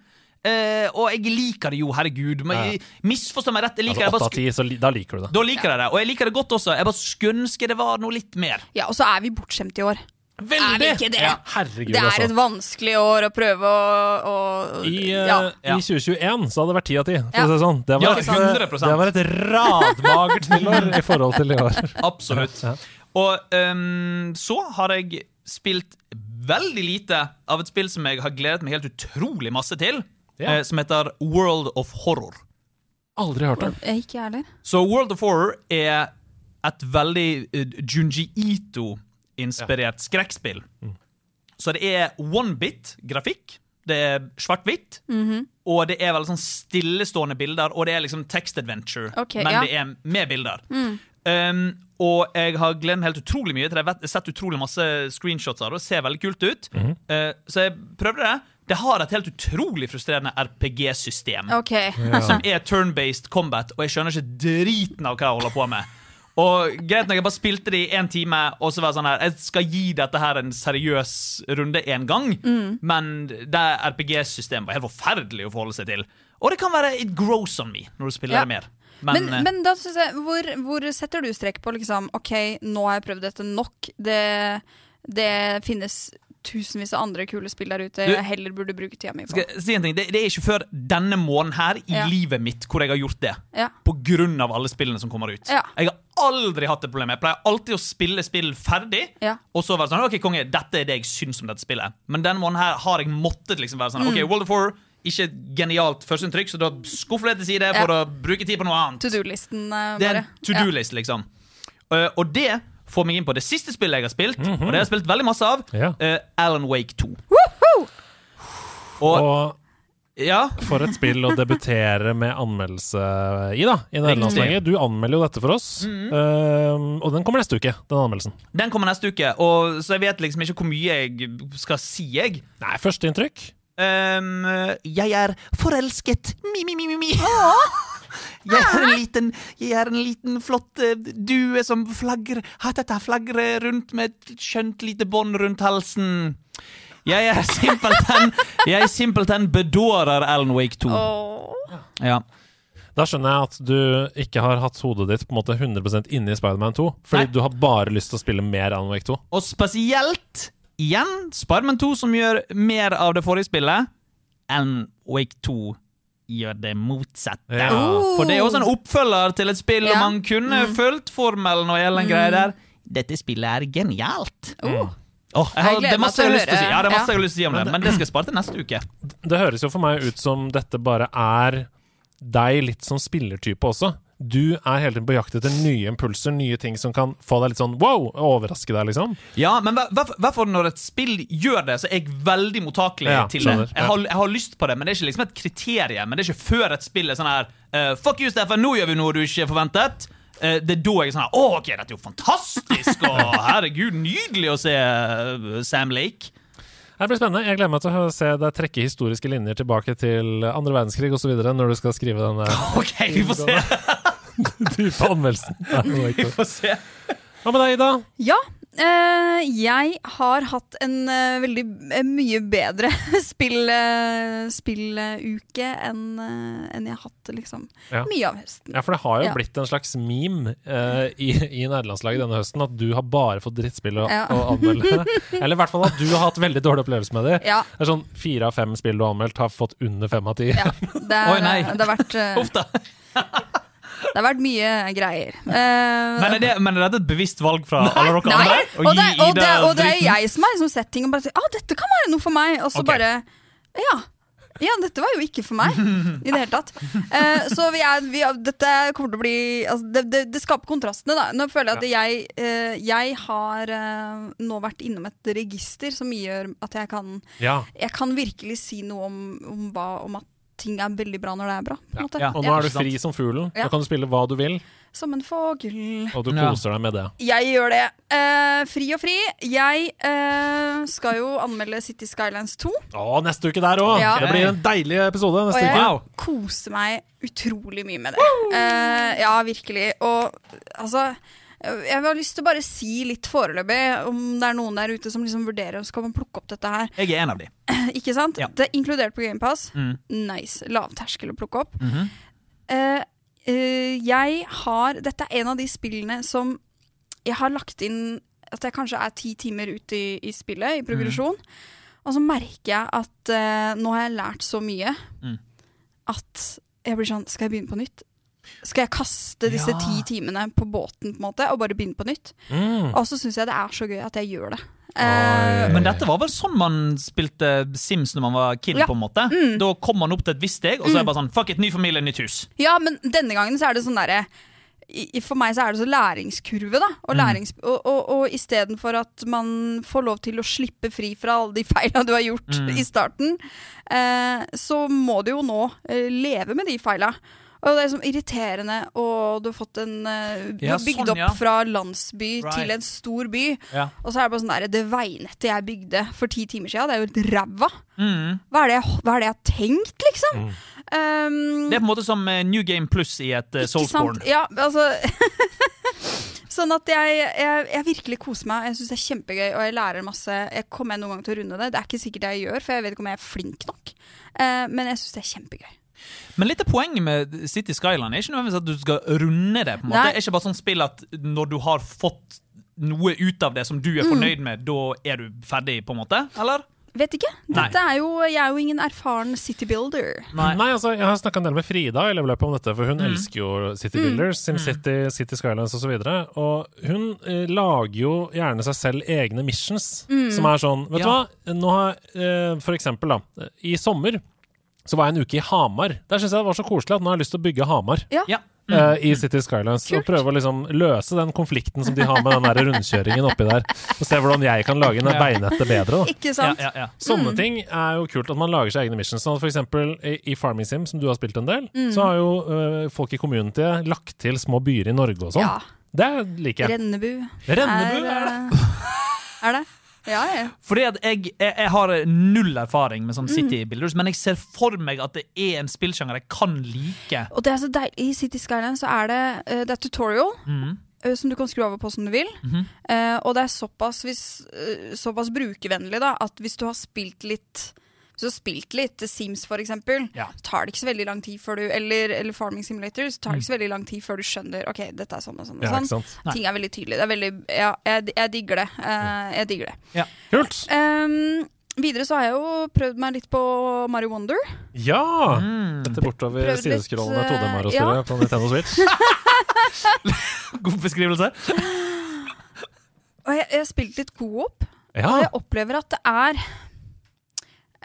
Eh, og jeg liker det jo, herregud. Men Ja. Misforstå meg rett, jeg liker Altså det. Jeg åtte bare av 10, så li- da liker du det. Da liker jeg det, og jeg liker det godt også. Jeg bare skulle ønske det var noe litt mer. Ja, og så er vi bortskjemte i år. Er vi ikke det? Ja, herregud, Det er altså. et vanskelig år å prøve å, å I, uh, ja. I 2021 så hadde det vært ti av ti, for Ja. å si det sånn. Det var, Ja, et, 100%. det var et radmagert spillår i forhold til i år. Absolutt. Ja. Og um, så har jeg spilt veldig lite av et spill som jeg har gledet meg helt utrolig masse til, Ja. eh, som heter World of Horror. Aldri hørt om. Eh, Ikke jeg heller. Så World of Horror er et veldig uh, Junji Ito-inspirert skrekkspill. Mm. Så det er one-bit-grafikk. Det er svart-hvitt. Mhm. Og det er veldig sånn stillestående bilder, og det er liksom text adventure, okay, men ja. Mm. det er med bilder. Um, og jeg har gledet meg helt utrolig mye til det. Jeg har sett utrolig masse screenshots av det, og ser veldig kult ut. -hmm. Uh, så jeg prøvde det. Det har et helt utrolig frustrerende RPG-system OK. som er turn-based combat, og jeg skjønner ikke driten av hva jeg holder på med. Og greit nok, Jeg bare spilte det i én time, og så var jeg sånn her Jeg skal gi dette her en seriøs runde en gang, men det RPG-systemet var helt forferdelig å forholde seg til. Og det kan være it grows on me når du spiller Ja. det mer. Men, Men, eh, men, da synes jeg, hvor, hvor setter du strekk på liksom OK, nå har jeg prøvd dette nok. Det, det finnes tusenvis av andre kule spill der ute jeg heller burde bruke tida mi på. si det, det er ikke før denne måneden her i Ja. livet mitt hvor jeg har gjort det. Ja. På grunn av alle spillene som kommer ut. Ja. Jeg har aldri hatt det problemet. Jeg pleier alltid å spille spill ferdig. Og så være sånn, ok konge, dette er det jeg syns om dette spillet. Men denne måneden her har jeg måttet liksom være sånn, Mm. ok, World of War ikke et genialt førsteinntrykk, så da skuffer det til side for å bruke tid på noe annet. To do-listen, eh, Det er to do-list, liksom. Uh, og det får meg inn på det siste spillet jeg har spilt, og det har jeg spilt veldig masse av. Ja. uh, Alan Wake 2. Woohoo! Og, Og ja, for et spill å debutere med anmeldelse i, da, i nederlandslaget. Du anmelder jo dette for oss, um, og den kommer neste uke, den anmeldelsen. den kommer neste uke, og så jeg vet liksom ikke hvor mye jeg skal si, jeg. Nei, førsteinntrykk? Um, jeg er forelsket. Mi, mi, mi, mi, mi. Jeg er en liten, jeg er en liten flott eh, due som flagrer Hatata flagrer rundt med et skjønt lite bånd rundt halsen. Jeg er simpelthen Jeg simpelthen bedårer Alan Wake 2. Åh. Ja. Da skjønner jeg at du ikke har hatt hodet ditt på en måte 100% inne i Spiderman 2, fordi Nei. du har bare lyst til å spille mer Alan Wake 2. Og spesielt, igjen, Spiderman 2 som gjør mer av det forrige spillet. Alan Wake 2 gjør det motsatte. Ja. Oh. For det er også en oppfølger til et spill, Ja. og man kunne fulgt formelen og hele den greia der. Dette spillet er genialt. Oh. Åh, jeg har, Jeg det er masse jeg har lyst til å si. Ja, det er masse Ja. jeg har lyst til å si om det, men det skal jeg spare til neste uke. Det høres jo for meg ut som dette bare er deg litt som spillertype også. Du er hele tiden på jakt etter nye impulser, nye ting som kan få deg litt sånn wow, og overraske deg, liksom. Ja, men hvorfor når et spill gjør det, så er jeg veldig mottakelig Ja, til skjønner. det. Jeg har, jeg har lyst på det, men det er ikke liksom et kriterium. Men det er ikke før et spill er sånn her uh, Fuck you, Steffen, nå gjør vi noe du ikke forventet. Eh, det er da jeg er sånn her Å, ok, dette er jo fantastisk! Og herregud, nydelig å se eh, Sam Lake. Det blir spennende. Jeg gleder meg til å se deg trekke historiske linjer tilbake til andre verdenskrig osv. når du skal skrive denne Ok, vi får se. dype anmeldelsen. Vi får se. Hva med deg, Ida? Ja, eh, jeg har hatt en uh, veldig en mye bedre spill, uh, spilluke enn eh, enn jeg har hatt liksom Ja. mye av høsten. Ja, for det har jo Ja. blitt en slags meme eh, i, i nederlandslaget denne høsten at du har bare fått drittspill å, Ja. å anmelde. Eller i hvert fall at du har hatt veldig dårlig opplevelse med det. Ja, Det er sånn Fire av fem spill du har anmeldt, har fått under fem av ti. ja. Det, er, Oi, nei. det, har vært, eh, Uff da. Det har vært mye greier. Uh, Men er, det, men er dette et bevisst valg fra alle dere Nei, andre? Å og det, og, det, og det er jeg som har liksom sett ting og bare sier ah, dette kan være noe for meg. Og så okay. bare ja. ja, dette var jo ikke for meg i det hele tatt. Uh, så vi er, vi er, dette kommer til å bli altså, det, det, det skaper kontrastene, da. Nå føler jeg at jeg, uh, jeg har uh, nå vært innom et register som gjør at jeg kan Ja. Jeg kan virkelig si noe om, om, hva, om at ting er veldig bra når det er bra. Måte. Ja. Og nå er du fri som fuglen. Ja. Nå kan du spille hva du vil, Som en fugl. og du Ja. koser deg med det. Jeg gjør det. Uh, fri og fri. Jeg uh, skal jo anmelde City Skylines 2. Å, neste uke der òg! Ja. Det blir en deilig episode Og neste jeg uke. jeg koser meg utrolig mye med det. Uh, ja, virkelig. Og altså Jeg har lyst til å bare si litt foreløpig om det er noen der ute som liksom vurderer om skal man plukke opp dette her. Jeg er en av de. Ikke sant? Ja. Det er inkludert på GamePass. Mm. Nice. Lavterskel å plukke opp. Mm -hmm. uh, uh, jeg har Dette er en av de spillene som jeg har lagt inn At jeg kanskje er ti timer ute i, i spillet, i progresjon. Og så merker jeg at uh, nå har jeg lært så mye Mm. at jeg blir sånn Skal jeg begynne på nytt? Skal jeg kaste disse Ja. ti timene på båten på en måte og bare begynne på nytt? Mm. Og så syns jeg det er så gøy at jeg gjør det. Eh, Men dette var vel sånn man spilte Sims når man var kid? Ja. på en måte Da kom man opp til et visst steg, og så er det bare sånn Fuck it, ny familie, nytt hus. Ja, men denne gangen så er det sånn derre for meg så er det så læringskurve, da. Og, lærings, og, og, og istedenfor at man får lov til å slippe fri fra alle de feila du har gjort Mm. i starten, eh, så må du jo nå eh, leve med de feila. Og det er liksom irriterende, og du har fått en eh, Du Ja, har bygd sånn, opp ja. fra landsby Right. til en stor by. Ja. Og så er det bare sånn der, det veinettet jeg bygde for ti timer siden, det er jo helt ræva. Mm. Hva, er det jeg- hva er det jeg har tenkt, liksom? Um, Det er på en måte som eh, New Game Plus i et uh, Soulsborne. Ja, altså Sånn at jeg, jeg, jeg virkelig koser meg. Jeg syns det er kjempegøy, og jeg lærer masse. Jeg kommer noen gang til å runde det. Det er ikke sikkert jeg gjør, for jeg vet ikke om jeg er flink nok. Uh, men jeg syns det er kjempegøy. Men litt av poenget med City Skyline er ikke nødvendigvis at du skal runde det. på en måte. Nei. Det er ikke bare sånn spill at når du har fått noe ut av det som du er Mm. fornøyd med, da er du ferdig, på en måte? Eller? Vet ikke. Dette er jo, jeg er jo ingen erfaren city builder. Nei. Nei, altså, Jeg har snakka en del med Frida i Level Up om dette, for hun Mm. elsker jo City Builders, SimCity, City Skylines osv. Og, så og hun eh, lager jo gjerne seg selv egne missions, som er sånn Vet Ja. du hva, nå har eh, For eksempel, da. I sommer så var jeg en uke i Hamar. Der syns jeg det var så koselig at nå har jeg lyst til å bygge Hamar. Ja. Ja. eh, I City Skylines Og prøve å liksom løse den konflikten som de har med den der rundkjøringen oppi der. Og se hvordan jeg kan lage det Ja. veinettet bedre. da Ikke Ja, sant? ja, ja. Sånne ting er jo kult, at man lager seg egne missions. Sånn for eksempel i, i Farming Sim, som du har spilt en del, så har jo uh, folk i communityet lagt til små byer i Norge og sånn. Ja. Det liker jeg. Rennebu. Rennebu er, er det. eh, Er det? Ja, ja. Fordi at jeg, jeg, jeg har null erfaring med sånn Mm. City Builders, men jeg ser for meg at det er en spillsjanger jeg kan like. Og det er så deilig. I City Skyline så er det, eh, det er tutorial. Mhm. eh, Som du kan skru over på som du vil. Mm -hmm. uh, og det er såpass, hvis, uh, såpass brukervennlig da, at hvis du har spilt litt Du spilt litt Sims, for eksempel, Ja. så tar det ikke så veldig lang tid før du Eller, eller Farming Simulator, så tar det ikke så veldig lang tid før du skjønner Ok, dette er sånn og sånn. og Ja, sånn. Ting er veldig tydelig. Det er veldig Ja, jeg, jeg digger det. Uh, jeg digger det. Kult! Um, videre så har jeg jo prøvd meg litt på Mario Wonder. Ja! Mm. Dette bortover sideskrollende eh, 2D-Mario-spillet på Nintendo Switch. God beskrivelse. Og jeg, jeg har spilt litt co-op, og jeg opplever at det er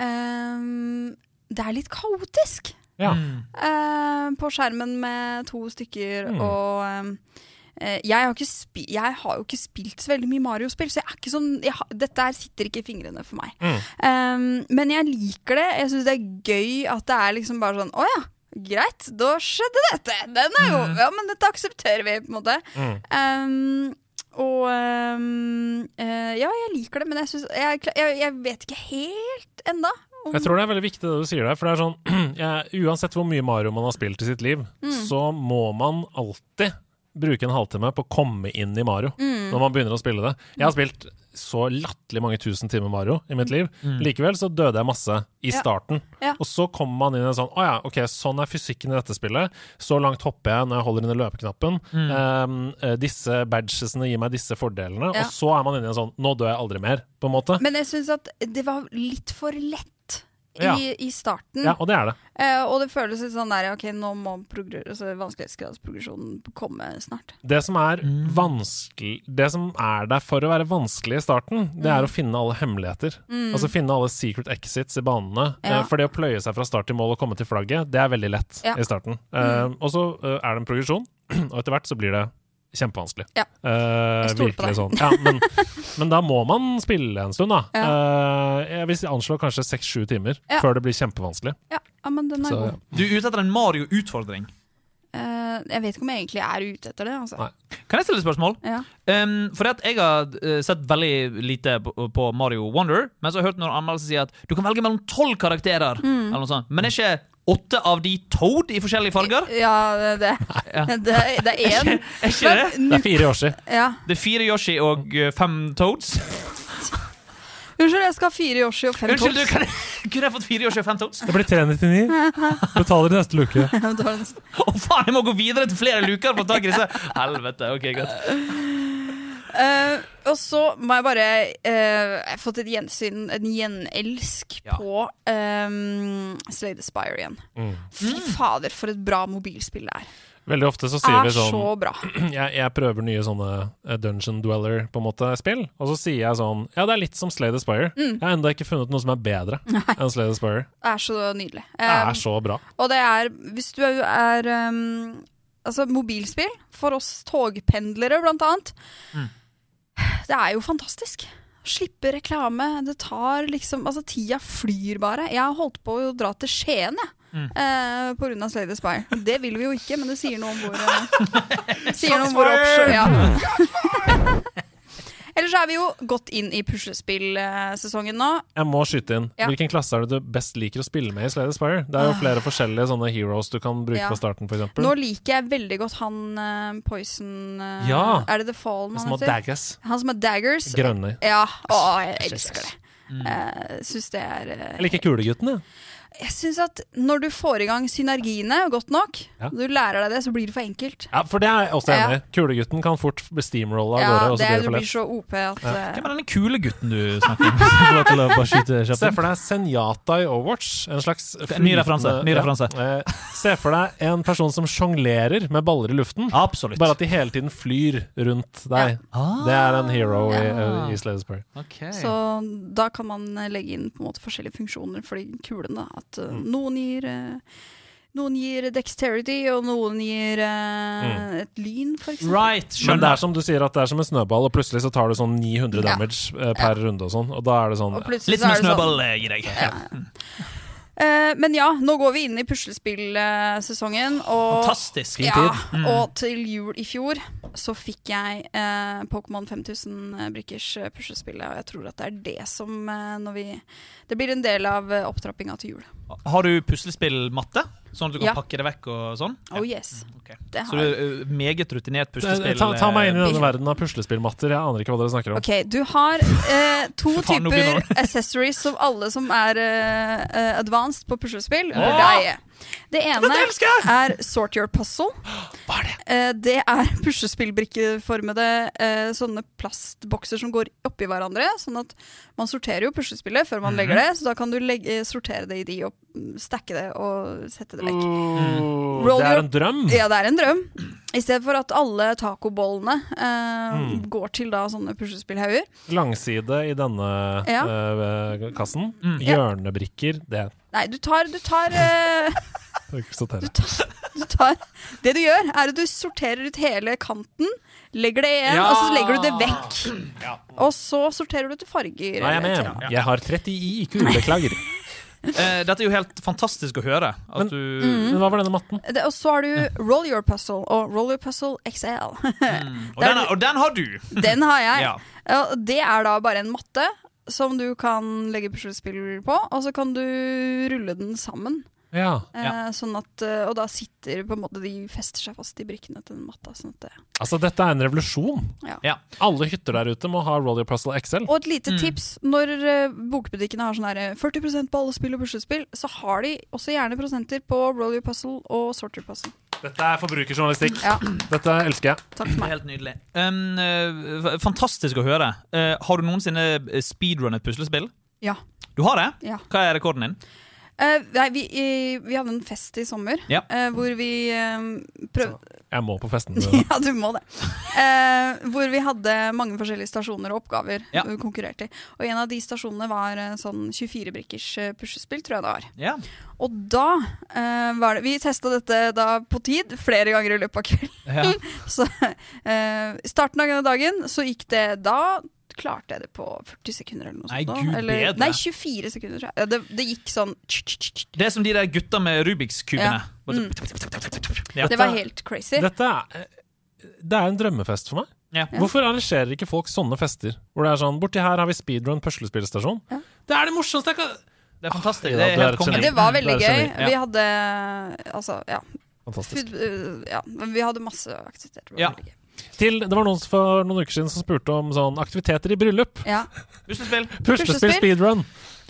ehm, Det er litt kaotisk. ja. Mm. eh, på skjermen med to stykker Mm. og eh, jeg, har ikke spi jeg har jo ikke spilt så veldig mye Mario-spill, så jeg er ikke sånn jeg har, dette her sitter ikke i fingrene for meg. Mm. Um, men jeg liker det. Jeg syns det er gøy at det er liksom bare sånn Å ja, greit, da skjedde dette. Den er jo Ja, men dette aksepterer vi, på en måte. Mm. Ehm, og um, Ja, jeg liker det, men jeg, synes, jeg, jeg, jeg vet ikke helt enda. Jeg tror det er veldig viktig det du sier der. For det er sånn, ja, Uansett hvor mye Mario man har spilt i sitt liv, så må man alltid bruke en halvtime på å komme inn i Mario når man begynner å spille det. Jeg har spilt så latterlig mange tusen timer Mario i mitt liv. Likevel så døde jeg masse i Ja. starten. Ja. Og så kommer man inn i en sånn Å ja, ok, sånn er fysikken i dette spillet. Så langt hopper jeg når jeg holder inne løpeknappen. Um, eh, disse badgesene gir meg disse fordelene. Og så er man inne i en sånn Nå dør jeg aldri mer, på en måte. Men jeg syns at det var litt for lett i, Ja. i starten. Ja, og det er det. Eh, og det føles litt sånn der Ok, nå må altså, vanskelighetsgradsprogresjonen komme snart. Det som er vanskelig Det som er der for å være vanskelig i starten, det er å finne alle hemmeligheter. Altså finne alle secret exits i banene. Ja. Eh, For det å pløye seg fra start til mål og komme til flagget, det er veldig lett Ja. i starten. Eh, og så eh, er det en progresjon, og etter hvert så blir det kjempevanskelig. Ja. Eh, Jeg stoler på deg. sånn. Ja, men, men da må man spille en stund, da. Eh, jeg vil anslå kanskje seks-sju timer Ja. før det blir kjempevanskelig. Ja, ja men den er Så, god. Du er ute etter en Mario-utfordring. Uh, jeg vet ikke om jeg egentlig er ute etter det. Altså. Kan jeg stille et spørsmål? Ja. Um, for at jeg har sett veldig lite på, på Mario Wonder, men så har jeg hørt noen anmeldelser si at du kan velge mellom tolv karakterer. Mm. Eller noe sånt. Men er ikke åtte av de Toad i forskjellige farger. Ja, det, det, det er én. Er ikke det? Det er fire Yoshi. Ja. Det er fire Yoshi og eh, fem Toads. Unnskyld, jeg skal ha fire Yoshi og fem Unnskyld, du, Toads. kan jeg, kunne jeg fått fire Yoshi og fem Toads? Det blir 399. Betaler i neste luke. Å, oh, faen, jeg må gå videre til flere luker for å ta tak i disse! Helvete, ok, greit. Eh, og så må jeg bare uh, Jeg har fått et gjensyn, en gjenelsk, Ja. på um, Slay the Spire igjen. Mm. Fy fader, for et bra mobilspill det er. Veldig ofte så sier Er vi sånn så jeg, jeg prøver nye sånne Dungeon Dweller på en måte spill, og så sier jeg sånn Ja, det er litt som Slay the Spire. Mm. Jeg har ennå ikke funnet noe som er bedre enn Slay the Spire. Det er så nydelig. Det Um, er så bra. Og det er, hvis du er um, Altså, mobilspill, for oss togpendlere blant annet, Mm. Det er jo fantastisk. Slippe reklame. Det tar liksom Altså, tida flyr bare. Jeg har holdt på å dra til Skien, jeg. Mm. Eh, på grunn av Slay the Spire. Det vil vi jo ikke, men det sier noe om hvor eh, Sier noe om hvor oppsjø... Ja. Ellers er vi jo godt inn i puslespillsesongen nå. Jeg må skyte inn. Ja. Hvilken klasse er det du best liker å spille med i Slade Aspire? Spire? Det er jo flere forskjellige sånne heroes du kan bruke Ah. Ja. på starten, f.eks. Nå liker jeg veldig godt han uh, Poison uh, Ja. Er det The Fallen han Små heter? daggers. Han som har daggers. Grønne. Ja. Å, jeg Æsj, elsker det. Mm. Jeg syns det er uh, Jeg liker Kulegutten, jeg. Jeg syns at når du får i gang synergiene godt nok, Ja. du lærer deg det, så blir det for enkelt. Ja, for det er jeg også enig i. Kulegutten kan fort bli steamrolla av Ja, gårde, og så det, blir er- det du blir så OP at eh, Hvem er denne kule gutten du snakker om? Se for deg Senjata i Overwatch. En slags ny referanse, ny referanse. Eh, Se for deg en person som sjonglerer med baller i luften. Absolutt. Bare at de hele tiden flyr rundt deg. Ah. Det er en hero i, Ja. i Slay the Spire. Ok. Så da kan man eh, legge inn på en måte forskjellige funksjoner for de kulene. At eh, noen gir eh, Noen gir dexterity, og noen gir eh, et lyn, f.eks. Right, Men det er som du sier, at det er som en snøball, og plutselig så tar du sånn 900 damage ja. per runde og sånn, og da er det sånn Litt som en snøball sånn- snøball eh, gir deg. Ja. Eh, men ja, nå går vi inn i puslespillsesongen. Og, Fantastisk. ja, Mm. og til jul i fjor så fikk jeg eh, Pokémon 5000 brikkers eh, puslespillet, og jeg tror at det er det som eh, når vi Det blir en del av eh, opptrappinga til jul. Har du puslespillmatte? Sånn at du kan Ja. pakke det vekk og sånn? Oh yes. Okay. Det Så du er uh, meget rutinert Eh, puslespill... ta, ta meg inn i eh, denne verden av puslespillmatter. Jeg aner ikke hva dere snakker om. Ok, du har eh, to faen, typer accessories som alle som er eh, eh, advanced på puslespill, burde Åh! eie. Det ene er Sort Your Puzzle. Hva er det? Eh, det er puslespillbrikkeformede eh, sånne plastbokser som går oppi hverandre. Sånn at man sorterer jo puslespillet før man legger det, så da kan du legge, sortere det i de og mm, stacke det og sette det vekk. Oh, det er en drøm! Ja, det er en drøm. I stedet for at alle tacobollene eh, Mm. går til da sånne puslespillhauger. Langside i denne Ja. eh, kassen. Mm. Hjørnebrikker, det Nei, du tar, du tar uh, er du tar, du tar Det du gjør, er at du sorterer ut hele kanten, legger det igjen, Ja! og så legger du det vekk. Og så sorterer du til farger. Nei, jeg eller Jeg har 30 i IQ, beklager. Eh, dette er jo helt fantastisk å høre. Men- du Mm. Men hva var denne matten? Det, og så har du Roll Your Puzzle og Roll Your Puzzle XL. mm. og, det er- den, og den har du! Den har jeg. Ja. Det er da bare en matte som du kan legge puslespill på, og så kan du rulle den sammen. Ja. Eh, sånn at, eh, og da sitter på en måte de fester seg fast i brikkene til den matta. Sånn at det. Altså, dette er en revolusjon. Ja. Alle hytter der ute må ha Roll Your Puzzle XL. Og et lite Mm. tips. Når eh, bokbutikkene har sånn her, eh, 40% på alle spill og puslespill, så har de også gjerne prosenter på Roll Your Puzzle og Sorter Puzzle. Dette er forbrukerjournalistikk. Ja, Dette elsker jeg. takk for er meg. helt nydelig. Um, eh, fantastisk å høre. Uh, har du noensinne speedrunnet puslespill? Ja. Du har det? Ja. Hva er rekorden din? Uh, nei, vi, i, vi hadde en fest i sommer Ja. uh, hvor vi prøvde Jeg må på festen. Ja, du må det. Eh, hvor vi hadde mange forskjellige stasjoner og oppgaver Ja. vi konkurrerte i. Og en av de stasjonene var eh, sånn 24-brikkers eh, puslespill, tror jeg det var. Ja. Og da eh, var det Vi testa dette da på tid flere ganger i løpet av kvelden. ja. Så eh, starten av dagen så gikk det Da klarte jeg det på 40 sekunder eller noe sånt. Nei, Gud eller, bedre. nei, 24 sekunder, tror jeg. Det, det gikk sånn Det er som de der gutta med Rubiks-kubene. Ja. Mm. Ja. Det var helt crazy. Dette er Det er en drømmefest for meg. Ja. Hvorfor arrangerer ikke folk sånne fester? Hvor det er sånn Borti her har vi speedrun puslespillstasjon. Ja. Det er det morsomste jeg kan Det er fantastisk. Ja, Det er er. Det var veldig Det gøy. ja. Vi hadde Altså, ja. Fantastisk. Food, øh, ja. Men vi hadde masse aktiviteter. Det var Ja. veldig gøy. Til, det var noen for noen uker siden som spurte om sånn aktiviteter i bryllup. Ja. Puslespill. Puslespill, speedrun.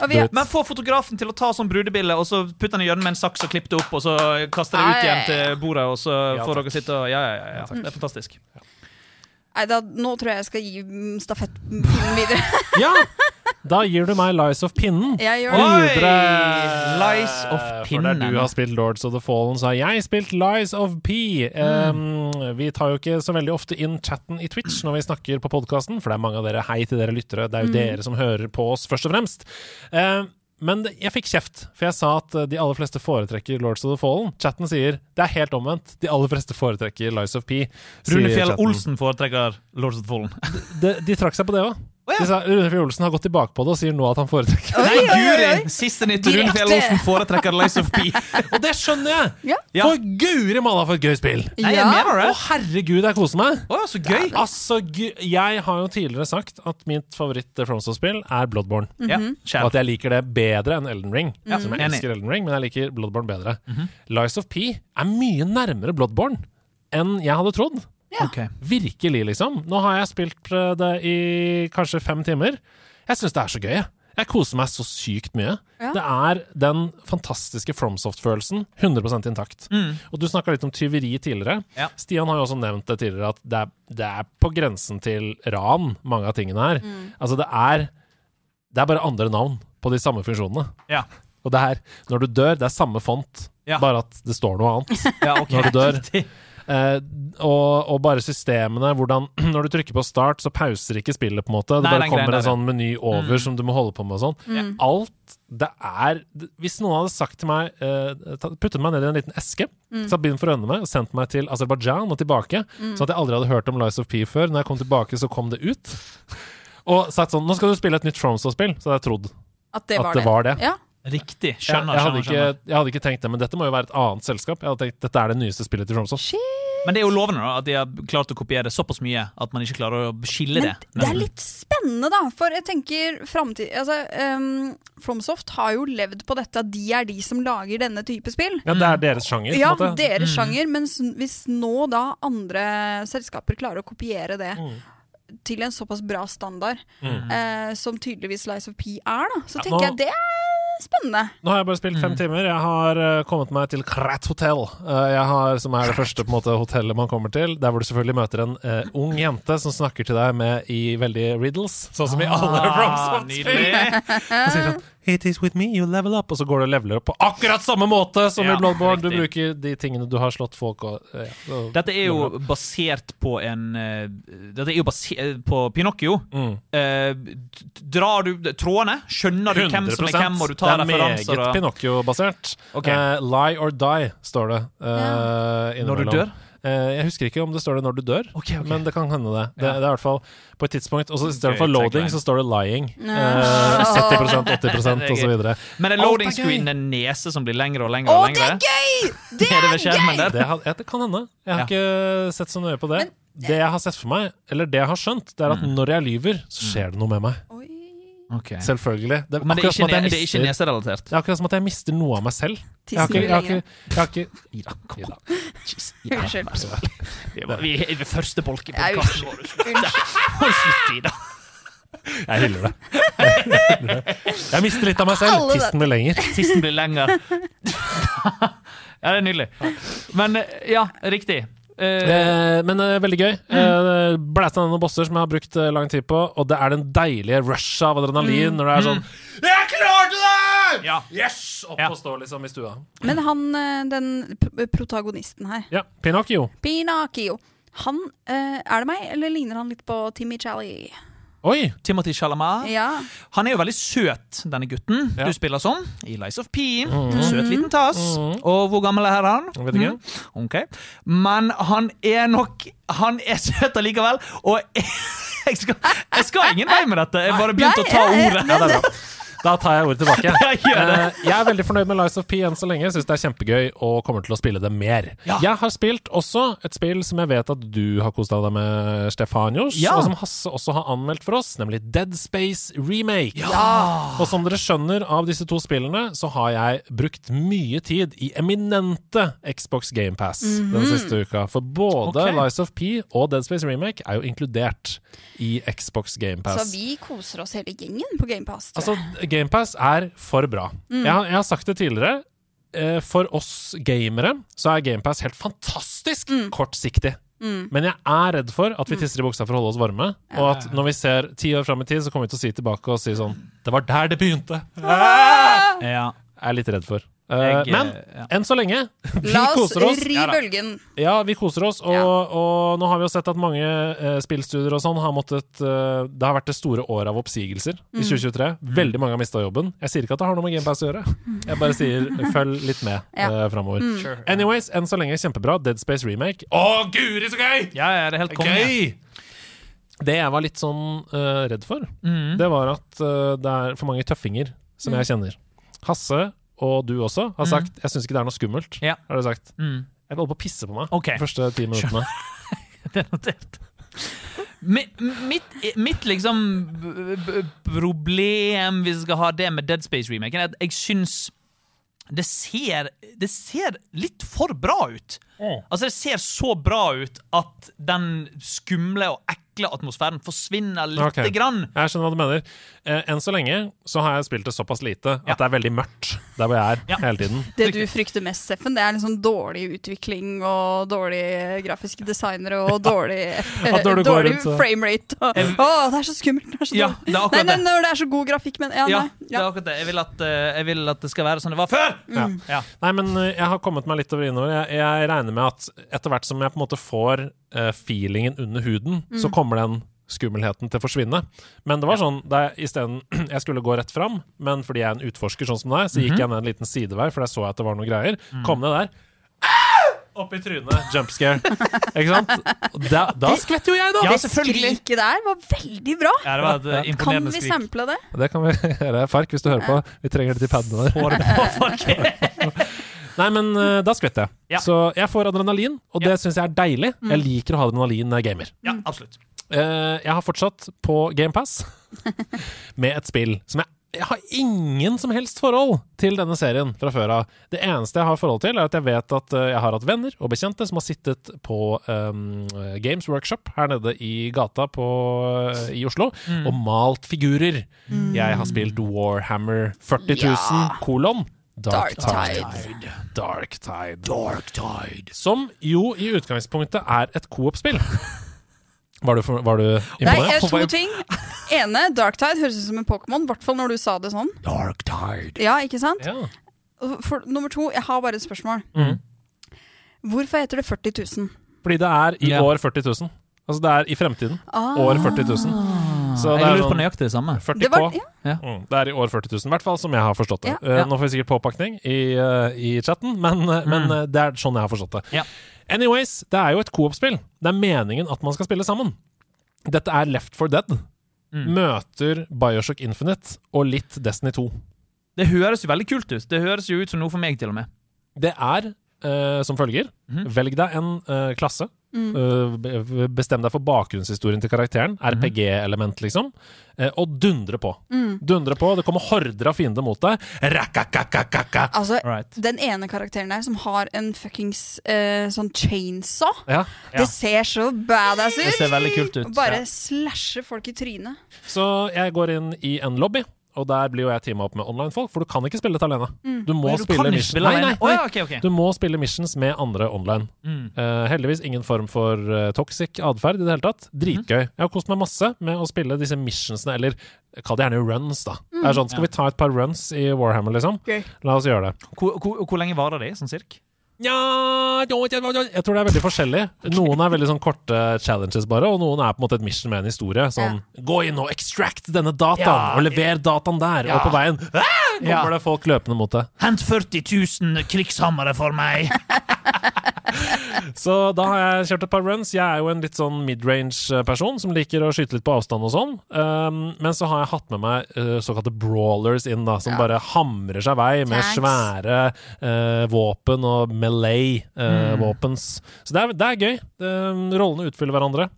Vi, Men få fotografen til å ta sånn brudebilde, og så putte den i hjørnet med en saks og klippe det opp, og så kaste det ut igjen til bordet, og så Ja, får dere sitte og Ja, ja, ja. ja. Det er fantastisk. nei, da, nå tror jeg jeg skal gi mm, stafettpinnen videre. Ja! Da gir du meg Lies of Pinnen. Jeg gjør det. Videre. Lies of Pinnen. For der du har spilt Lords of the Fallen, så har jeg spilt Lies of P. Um, vi tar jo ikke så veldig ofte inn chatten i Twitch når vi snakker på podkasten, for det er mange av dere Hei til dere lyttere. Det er jo dere som hører på oss, først og fremst. Um, men jeg fikk kjeft, for jeg sa at uh, de aller fleste foretrekker Lords of the Fallen. Chatten sier det er helt omvendt. De aller fleste foretrekker Lies of P. Rune Fjell. Olsen foretrekker Lords of the Fallen. De, de trakk seg på det òg. Å, ja. Rune Fjell Olsen har gått tilbake på det og sier nå at han foretrekker Nei, guri! Siste nytt. Rune. Fjell Olsen foretrekker Lice of P. Og det skjønner jeg! Ja. Ja. For guri malla for et gøy spill! Nei, jeg Ja. mener Å, det. herregud, jeg koser meg! Oh, så gøy. Altså, jeg har jo tidligere sagt at mitt favoritt-FromSoft-spill er Bloodborne. Ja, Mhm. Og at jeg liker det bedre enn Elden Ring. Ja, Som jeg enig. elsker Elden Ring, men jeg liker Bloodborne bedre. Lies of P er mye nærmere Bloodborne enn jeg hadde trodd. Ja. Okay. Virkelig, liksom. Nå har jeg spilt det i kanskje fem timer. Jeg syns det er så gøy. jeg. Koser meg så sykt mye. Ja. Det er den fantastiske FromSoft-følelsen 100% intakt. Og du snakka litt om tyveri tidligere. Ja. Stian har jo også nevnt det tidligere, at det er, det er på grensen til ran, mange av tingene her. Altså, det er Det er bare andre navn på de samme funksjonene. Ja. Og det her, når du dør, det er samme font, Ja. bare at det står noe annet. Ja, ok. Når du dør. Eh, og, og bare systemene, hvordan Når du trykker på start, så pauser ikke spillet, på en måte. Det Nei, bare kommer en sånn meny over Mm. som du må holde på med og sånn. Alt det er Hvis noen hadde sagt til meg eh, Puttet meg ned i en liten eske, satt bind for øynene meg og sendt meg til Aserbajdsjan og tilbake, sånn at jeg aldri hadde hørt om Lies of P før. Når jeg kom tilbake, så kom det ut. Og sagt sånn Nå skal du spille et nytt Fromso-spill. Så hadde jeg trodd At det at var det det. var det. Ja. Riktig. Jeg, Skjønner, jeg, hadde skjønner, ikke, jeg hadde ikke tenkt det, men dette må jo være et annet selskap. Jeg hadde tenkt Dette er det nyeste spillet til Fromso. Men det er jo lovende da, at de har klart å kopiere såpass mye at man ikke klarer å skille det. Men det er litt spennende, da. For jeg tenker framtid altså, um, Fromsoft har jo levd på dette at de er de som lager denne type spill. Ja, det er deres sjanger. Ja, på en måte. deres sjanger, Men hvis nå da andre selskaper klarer å kopiere det til en såpass bra standard, eh, som tydeligvis Lies of P er, da, så Ja, tenker nå- jeg det er spennende. Nå har jeg bare spilt fem timer. Jeg har uh, kommet meg til Krat Hotel, uh, har, som er det første på måte, hotellet man kommer til. Der hvor du selvfølgelig møter en uh, ung jente som snakker til deg med i veldig riddles, sånn som i alle Ah, FromSoft-spill. Og sier sånn It is with me, you level up. Og så går du og leveler opp på akkurat samme måte som Ja, i Bloodborne. Du bruker de tingene du har slått folk og, eh, ja, og Dette er jo basert på en eh, Dette er jo basert på Pinocchio. Mm. Eh, drar du trådene? Skjønner du hvem som er hvem, og du tar det er meget og- Pinocchio-basert. Okay. Eh, lie or die, står det. eh, Når du dør? Eh, jeg husker ikke om det står det når du dør, okay, okay. men det kan hende det. Det, Ja. det er i hvert fall på et tidspunkt. Og så istedenfor for loading, så står det lying. No. Uh, 70% 80 Det er og så videre. Men er er loading screen en nese som blir lengre og lengre Å, og det er gøy! Det Er det er gøy! Det, har, det kan hende. Jeg har Ja. ikke sett så nøye på det. det jeg har sett for meg, eller det jeg har skjønt, det er Mm. at når jeg lyver, så skjer det noe med meg. Oi. Ok. Selvfølgelig. Det, Men det er, ikke, ne- det er ikke neserelatert? Det er akkurat som at jeg mister noe av meg selv. Jeg har ikke, jeg har ikke, jeg har ikke Ida, kom Ida, Unnskyld. vær så snill. Vi er- ved første bolke på podkasten vår. Slutt, Ida. Jeg hyller det. Jeg mister litt av meg selv. Tissen blir lenger. Tissen blir lenger. ja, det er nydelig. Men ja, riktig. Eh, Eh, men eh, veldig gøy. Eh, Blæsta ned noen bosser som jeg har brukt eh, lang tid på, og det er den deilige rushet av adrenalin når det er sånn Jeg klarte det! ja. Yes! Opp Ja. og stå liksom i stua. Men han, eh, den p- protagonisten her, Ja, Pinocchio. Pinocchio, han eh, Er det meg, eller ligner han litt på Timmy Chally? Oi! Timothy Chalamet. Ja. Han er jo veldig søt, denne gutten Ja. du spiller som. I Lies of P. Søt liten tass. Og hvor gammel er han? Jeg vet ikke. Mm. Okay. Men han er nok Han er søt allikevel, og jeg skal, jeg skal ingen vei med dette. Jeg bare begynte å ta ordet. Ja, det er bra. Da tar jeg ordet tilbake. Eh, jeg er veldig fornøyd med Lies of P enn så lenge. Syns det er kjempegøy og kommer til å spille det mer. Ja. Jeg har spilt også et spill som jeg vet at du har kost deg med, Stefanios, Ja. og som Hasse også har anmeldt for oss, nemlig Dead Space Remake. Og som dere skjønner av disse to spillene, så har jeg brukt mye tid i eminente Xbox GamePass den siste uka. For både. Lies of P og Dead Space Remake er jo inkludert i Xbox GamePass. Så vi koser oss hele gjengen på GamePass. Altså, GamePass er for bra. Jeg, har- jeg har sagt det tidligere. Eh, for oss gamere så er GamePass helt fantastisk kortsiktig. Men jeg er redd for at vi tisser i buksa for å holde oss varme. Og at når vi ser ti år fram i tid, så kommer vi til å si tilbake og si sånn Det var der det begynte! Ja. Jeg er litt redd for. Eh, Jeg, men ja. enn så lenge, vi La oss koser oss. ri bølgen. Ja, vi koser oss, og, Ja. og nå har vi jo sett at mange uh, spillstudier og sånn har måttet uh, Det har vært det store året av oppsigelser i 2023. Veldig mange har mista jobben. Jeg sier ikke at det har noe med GamePass å gjøre. Jeg bare sier følg litt med Ja. uh, framover. Sure. Anyways, enn så lenge kjempebra. Dead Space Remake. Å, guri, så gøy! Ja, ja, det er helt konge. Gøy! Det jeg var litt sånn uh, redd for, Mm. det var at uh, det er for mange tøffinger som jeg kjenner. Hasse og du også har sagt 'jeg syns ikke det er noe skummelt'. Ja. Har du sagt. Mm. Jeg holder på å pisse på meg okay. de første ti minuttene. Det er notert. Mi- Mitt, mitt liksom problem, hvis vi skal ha det med Dead Space-remaken, er at jeg syns det ser, det ser litt for bra ut. Altså Det ser så bra ut at den skumle og ekle atmosfæren forsvinner lite okay. grann. Jeg skjønner hva du mener. Eh, enn så lenge så har jeg spilt det såpass lite Ja. at det er veldig mørkt der hvor jeg er Ja. hele tiden. Det du frykter mest, Steffen, det er liksom dårlig utvikling og dårlige grafiske designere og dårlig, At dårlig, du dårlig framerate. Og, å, det er så skummelt! Det er så Ja, det er nei, nei, det. når det er så god grafikk, men ja, Ja, nei. det er akkurat det. Jeg vil at, eh, jeg vil at det skal være sånn det var før! Ja. Ja. Nei, men eh, jeg har kommet meg litt over innover. Jeg, jeg regner med at etter hvert som jeg på en måte får uh, feelingen under huden, så kommer den skummelheten til å forsvinne. Men det var sånn da jeg isteden Jeg skulle gå rett fram, men fordi jeg er en utforsker sånn som deg, så gikk jeg ned en liten sidevei, for jeg så at det var noen greier. Kom ned der. Opp i trynet. Jump scare. Ikke sant? Da, da skvetter jo jeg, da! Ja, selvfølgelig. skriket der var veldig bra! Ja, det var et eh, Kan vi sample det? Det kan vi gjøre. Fark, hvis du hører på. Vi trenger det til padene der. Nei, men eh, da skvetter jeg. Ja. Så jeg får adrenalin, og det syns jeg er deilig. Jeg liker å ha adrenalin når jeg gamer. Ja, absolutt. Eh, jeg har fortsatt på GamePass med et spill som jeg jeg har ingen som helst forhold til denne serien fra før av. Det eneste jeg har forhold til, er at jeg vet at eh, jeg har hatt venner og bekjente som har sittet på um, Games Workshop her nede i gata på, eh, i Oslo og malt figurer. Jeg har spilt Warhammer 40 000, Ja. kolon. Dark, Dark Tide. Tide. Dark Tide. Dark Tide. Som jo i utgangspunktet er et coop-spill. Var du, for, var du imponert? Nei, to ting. Ene, Darktide høres ut som en Pokémon, i hvert fall når du sa det sånn. Dark Tide. Ja, ikke sant? Ja. For, nummer to, jeg har bare et spørsmål. Mm. Hvorfor heter det 40 000? Fordi det er i Ja. år 40 000. Altså det er i fremtiden. Ah. År 40 000. Så det jeg er lurer på sånn nøyaktig det samme. 40 Det ja. Mm, det er i år 40 000, i hvert fall som jeg har forstått det. Ja. Eh, Ja. nå får vi sikkert påpakning i, eh, i chatten, men, mm. men eh, det er sånn jeg har forstått det. Ja. Anyways, det er jo et coop-spill. Det er meningen at man skal spille sammen. Dette er Left for Dead. Møter Bioshock Infinite og litt Destiny 2. Det høres jo veldig kult ut. Det høres jo ut som noe for meg, til og med. Det er uh, som følger. Velg deg en uh, klasse. Eh, be- bestem deg for bakgrunnshistorien til karakteren. RPG-element, liksom. Eh, og dundre på. Dundre på. Det kommer horder av fiender mot deg. Rakakakakaka. Altså, Right. den ene karakteren der som har en fuckings uh, sånn chainsaw Ja. Ja. Det ser så badass ut! Det ser veldig kult ut. Bare Ja. slasher folk i trynet. Så jeg går inn i en lobby, og der blir jo jeg teama opp med online-folk, for du kan ikke spille dette alene. Du må du spille missions spille Nei, nei, nei. ja, ok, ok. Du må spille missions med andre online. Mm. Uh, heldigvis ingen form for uh, toxic atferd i det hele tatt. Dritgøy. Jeg har kost meg masse med å spille disse missionsene, eller kall det gjerne runs, da. Det er sånn, Skal vi ta et par runs i Warhammer, liksom? Okay. La oss gjøre det. Hvor, hvor, hvor lenge varer det, sånn cirka? Ja, jeg tror det er veldig forskjellig. Noen er veldig sånn korte challenges, bare, og noen er på en måte et mission med en historie. Sånn gå inn og extract denne dataen, Ja. og lever dataen der, og på veien ah, Ja. kommer det folk løpende mot deg. Hent 40 000 krigshammere for meg! Så da har jeg kjørt et par runs. Jeg er jo en litt sånn midrange-person som liker å skyte litt på avstand og sånn. Um, men så har jeg hatt med meg uh, såkalte brawlers inn, da, som Ja. bare hamrer seg vei med Tanks. svære uh, våpen og melee-våpens. Så det er, det er gøy. Um, rollene utfyller hverandre.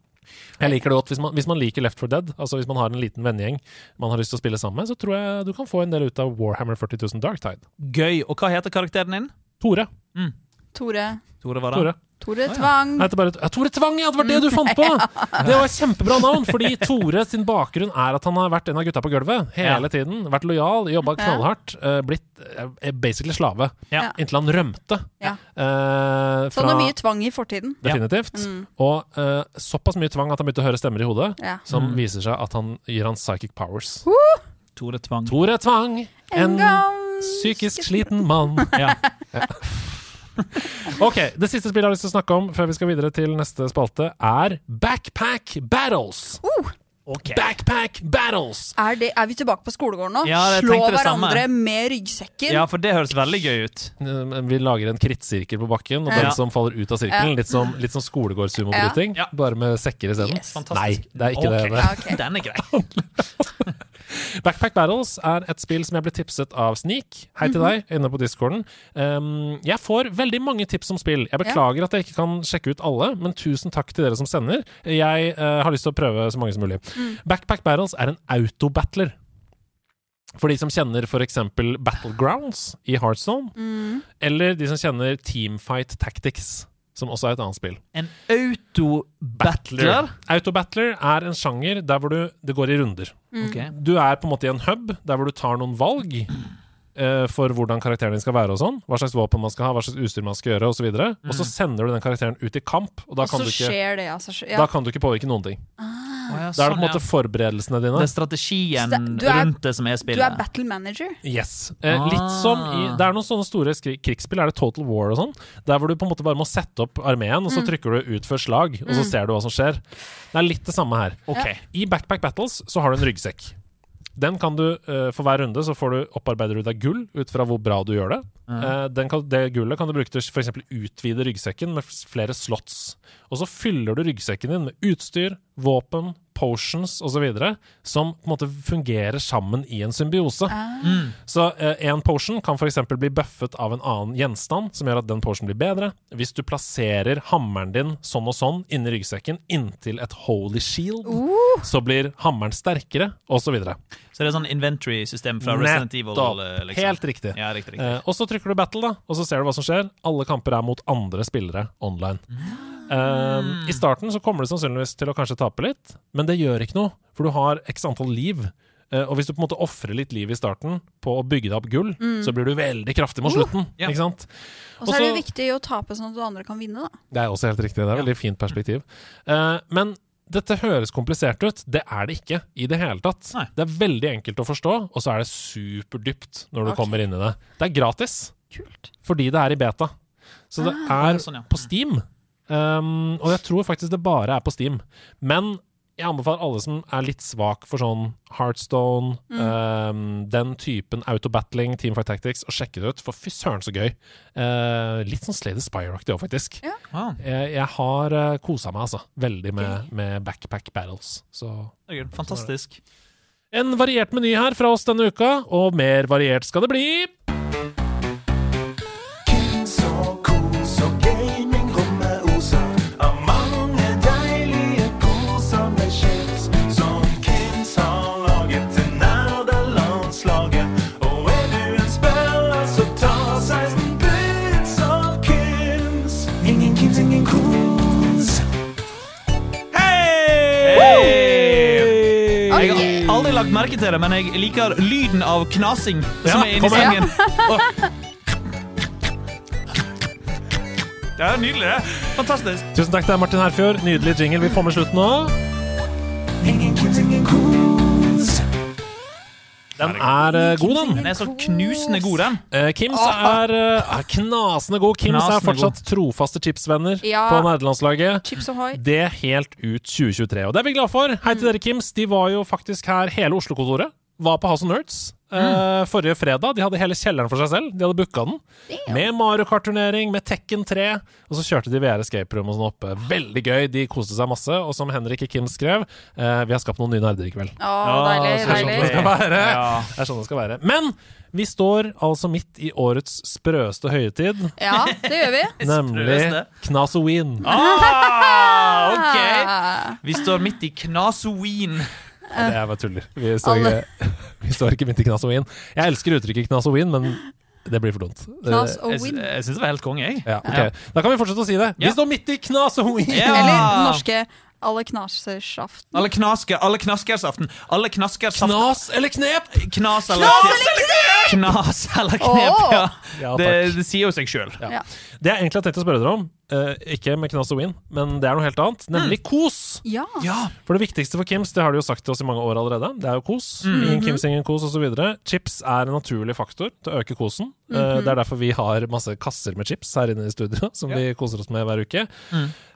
Jeg liker det godt hvis man, hvis man liker Left 4 Dead, altså hvis man har en liten vennegjeng man har lyst til å spille sammen med, så tror jeg du kan få en del ut av Warhammer 40 000 Darktide. Gøy. Og hva heter karakteren din? Tore. Tore. Tore var det? Tore. Tore. Tvang. Nei, det er bare, ja, Tore Tvang, ja! Det var det du fant på! Det var et kjempebra navn, fordi Tore sin bakgrunn er at han har vært en av gutta på gulvet hele tiden. Vært lojal, jobba knallhardt. eh, blitt eh, basically slave. Ja. Inntil han rømte. Ja. eh, Så han har mye tvang i fortiden. Definitivt. Og eh, såpass mye tvang at han begynte å høre stemmer i hodet, Ja. som viser seg at han gir han psychic powers. Tore Tvang. Tore Tvang, en En gang psykisk sliten mann. Ja. Ok, Det siste spillet jeg har lyst til å snakke om før vi skal videre til neste spalte, er Backpack Battles. Ok. Backpack Battles! er, det, er vi tilbake på skolegården nå? Ja, Slå hverandre med ryggsekker? ja, for det høres veldig gøy ut. Eh, Vi lager en krittsirkel på bakken, og Ja. den som faller ut av sirkelen, litt som, litt som skolegårdssumobryting, Ja. bare med sekker isteden. Yes. Nei, det er ikke okay. det. det. Ja, ok. Den er grei. Backpack Battles er et spill som jeg ble tipset av Sneak. Hei til deg, inne på discorden. Um, jeg får veldig mange tips om spill. Jeg beklager at jeg ikke kan sjekke ut alle, men tusen takk til dere som sender. Jeg uh, har lyst til å prøve så mange som mulig. Backpack Battles er en autobattler. For de som kjenner f.eks. Battlegrounds i Heartstone, eller de som kjenner Teamfight Tactics, som også er et annet spill. En autobattler. Autobattler er en sjanger der hvor du, det går i runder. Ok. Du er på en måte i en hub der hvor du tar noen valg for hvordan karakteren din skal være og sånn. Hva slags våpen man skal ha, hva slags utstyr man skal gjøre, osv. Og, så videre. og så sender du den karakteren ut i kamp, og da, Og kan du, ikke, skjer det, altså. Ja. da kan du ikke påvirke noen ting. Å, ja, Da er det på en sånn, måte ja. forberedelsene dine. Det er strategien det- er- rundt det som er spillet. Du er battle manager. Yes. Eh, litt som i Det er noen sånne store krigsspill, er det Total War og sånn, der hvor du på en måte bare må sette opp armeen, og så trykker du ut for slag, og så ser du hva som skjer. Det er litt det samme her. Ok. I Backpack Battles så har du en ryggsekk. Den kan du, eh, For hver runde så får du, opparbeider du deg gull ut fra hvor bra du gjør det. Den kan, det gullet kan du bruke til f.eks. utvide ryggsekken med flere slots. Og så fyller du ryggsekken din med utstyr, våpen, potions osv. som på en måte fungerer sammen i en symbiose. Så én potion kan f.eks. bli buffet av en annen gjenstand, som gjør at den potionen blir bedre. Hvis du plasserer hammeren din sånn og sånn inni ryggsekken inntil et holy shield, så blir hammeren sterkere, osv. Så så det er sånn inventory-system fra Resident Evil. eh, liksom. Helt riktig. Ja, riktig, riktig. Eh, og så trykker du battle, da, og så ser du hva som skjer. Alle kamper er mot andre spillere online. Eh, I starten så kommer du sannsynligvis til å kanskje tape litt, men det gjør ikke noe, for du har x antall liv. Uh, og hvis du på en måte ofrer litt liv i starten på å bygge deg opp gull, så blir du veldig kraftig mot slutten. Ja. Ikke sant? Og så er det viktig å tape sånn at andre kan vinne, da. Det er også helt riktig. Det er et veldig fint perspektiv. Uh, men dette høres komplisert ut. Det er det ikke i det hele tatt. Nei. Det er veldig enkelt å forstå, og så er det superdypt når du okay. kommer inn i det. Det er gratis Kult. fordi det er i beta. Så det er sånn, på Steam. Um, og jeg tror faktisk det bare er på Steam. Men jeg anbefaler alle som er litt svak for sånn Heartstone, um, den typen autobattling, Teamfight Tactics, å sjekke det ut. For fy søren, så gøy. Uh, litt sånn Slay the Spire-aktig òg, faktisk. Ja. Wow. Jeg, jeg har uh, kosa meg, altså. Veldig med, med backpack battles. Så Herregud, Fantastisk. en variert meny her fra oss denne uka, og mer variert skal det bli. Merke til det, men jeg liker lyden av knasing som er inni kom Ja. Det er nydelig, det. Fantastisk. Tusen takk til er Martin Herfjord. Nydelig jingle. Vi får med slutten nå. Ingen kids, ingen kos. Den er eh, god, den. Den er så knusende god, den. Uh, Kims er, uh, er knasende god. Kims Knasende er fortsatt trofaste chipsvenner Ja. på nederlandslaget. Chips er Det helt ut 2023. Og det er vi glad for. Hei til dere, Kims. De var jo faktisk her, hele Oslo-kontoret. Var på House of Nerds. Eh, forrige fredag. De hadde hele kjelleren for seg selv. De hadde booka den. Med Mario Kart-turnering, med Tekken 3. Og så kjørte de VR Escape Room og sånn oppe. Veldig gøy. De koste seg masse. Og som Henrik Kim skrev, eh, vi har skapt noen nye nerder i kveld. Å, deilig, så er sånn det skal være. Ja. Det er sånn det skal være. Men vi står altså midt i årets sprøeste høytid, Ja, det gjør vi. nemlig. Knasoween. Ah, ok! Vi står midt i knasoween. Det er bare tuller. Vi står, ikke, vi står ikke midt i Knasoween. Jeg elsker uttrykket knas og win, men det blir for dumt. Knas og Jeg, win. jeg syns det var helt konge, jeg. Ja, okay. Da kan vi fortsette å si det. Vi står midt i Knasoween! Ja. Eller den norske alle knasersaften. Alle knasker, alle knaskersaften. Alle knaskersaften. Knas eller knep? Knas eller knep! Knas eller knep, oh. ja. Ja, Det, det sier jo seg sjøl. Ja. Ja. Det jeg egentlig har tenkt å spørre dere om, uh, ikke med knas og win, men det er noe helt annet, nemlig kos. Ja. Ja. For det viktigste for Kims, det har de jo sagt til oss i mange år allerede, det er jo kos. Ingen Kims, ingen kos osv. Chips er en naturlig faktor til å øke kosen. Eh, Det er derfor vi har masse kasser med chips her inne i studio, som vi koser oss med hver uke.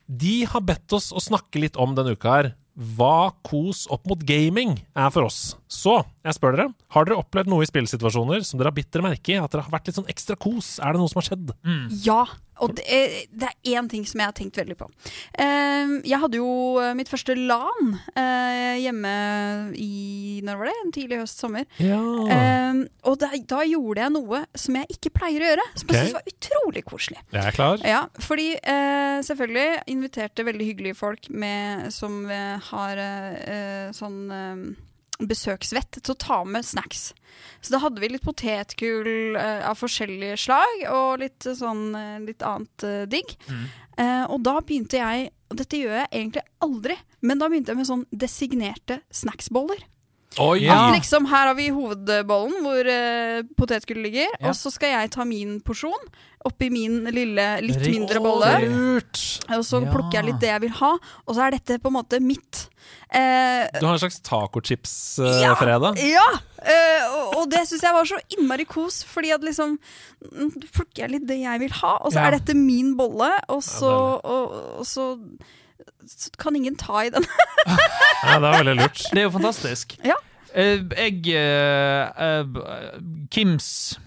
De har bedt oss å snakke litt om denne uka her. Hva kos opp mot gaming er for oss. Så jeg spør dere, har dere opplevd noe i spillsituasjoner som dere har bitt dere merke i? At dere har vært litt sånn ekstra kos? Er det noe som har skjedd? Ja, og det er, det er én ting som jeg har tenkt veldig på. Eh, jeg hadde jo eh, mitt første LAN eh, hjemme i Når var det? En tidlig høst, sommer. Ja. Eh, og da, da gjorde jeg noe som jeg ikke pleier å gjøre, som okay. jeg syntes var utrolig koselig. Jeg er klar. Ja, fordi eh, selvfølgelig inviterte veldig hyggelige folk med, som eh, har eh, eh, sånn eh, besøksvett til å ta med snacks. Så da hadde vi litt potetgull uh, av forskjellige slag, og litt eh, sånn eh, litt annet uh, digg. Eh, og da begynte jeg, og dette gjør jeg egentlig aldri, men da begynte jeg med sånn designerte snacksboller. Oi! Ja. At liksom, her har vi hovedbollen hvor uh, potetgull ligger, Ja. og så skal jeg ta min porsjon oppi min lille, litt Riktig. mindre bolle. Og så Ja. plukker jeg litt det jeg vil ha, og så er dette på en måte mitt. Eh, Du har en slags tacochips-fredag? ja! eh, og, og det syns jeg var så innmari kos, fordi at liksom plukker jeg litt det jeg vil ha, og så Ja. er dette min bolle, og så, og, og så kan ingen ta i den. Ja, det er veldig lurt. Det er jo fantastisk. Ja. Uh, jeg uh, uh, Kims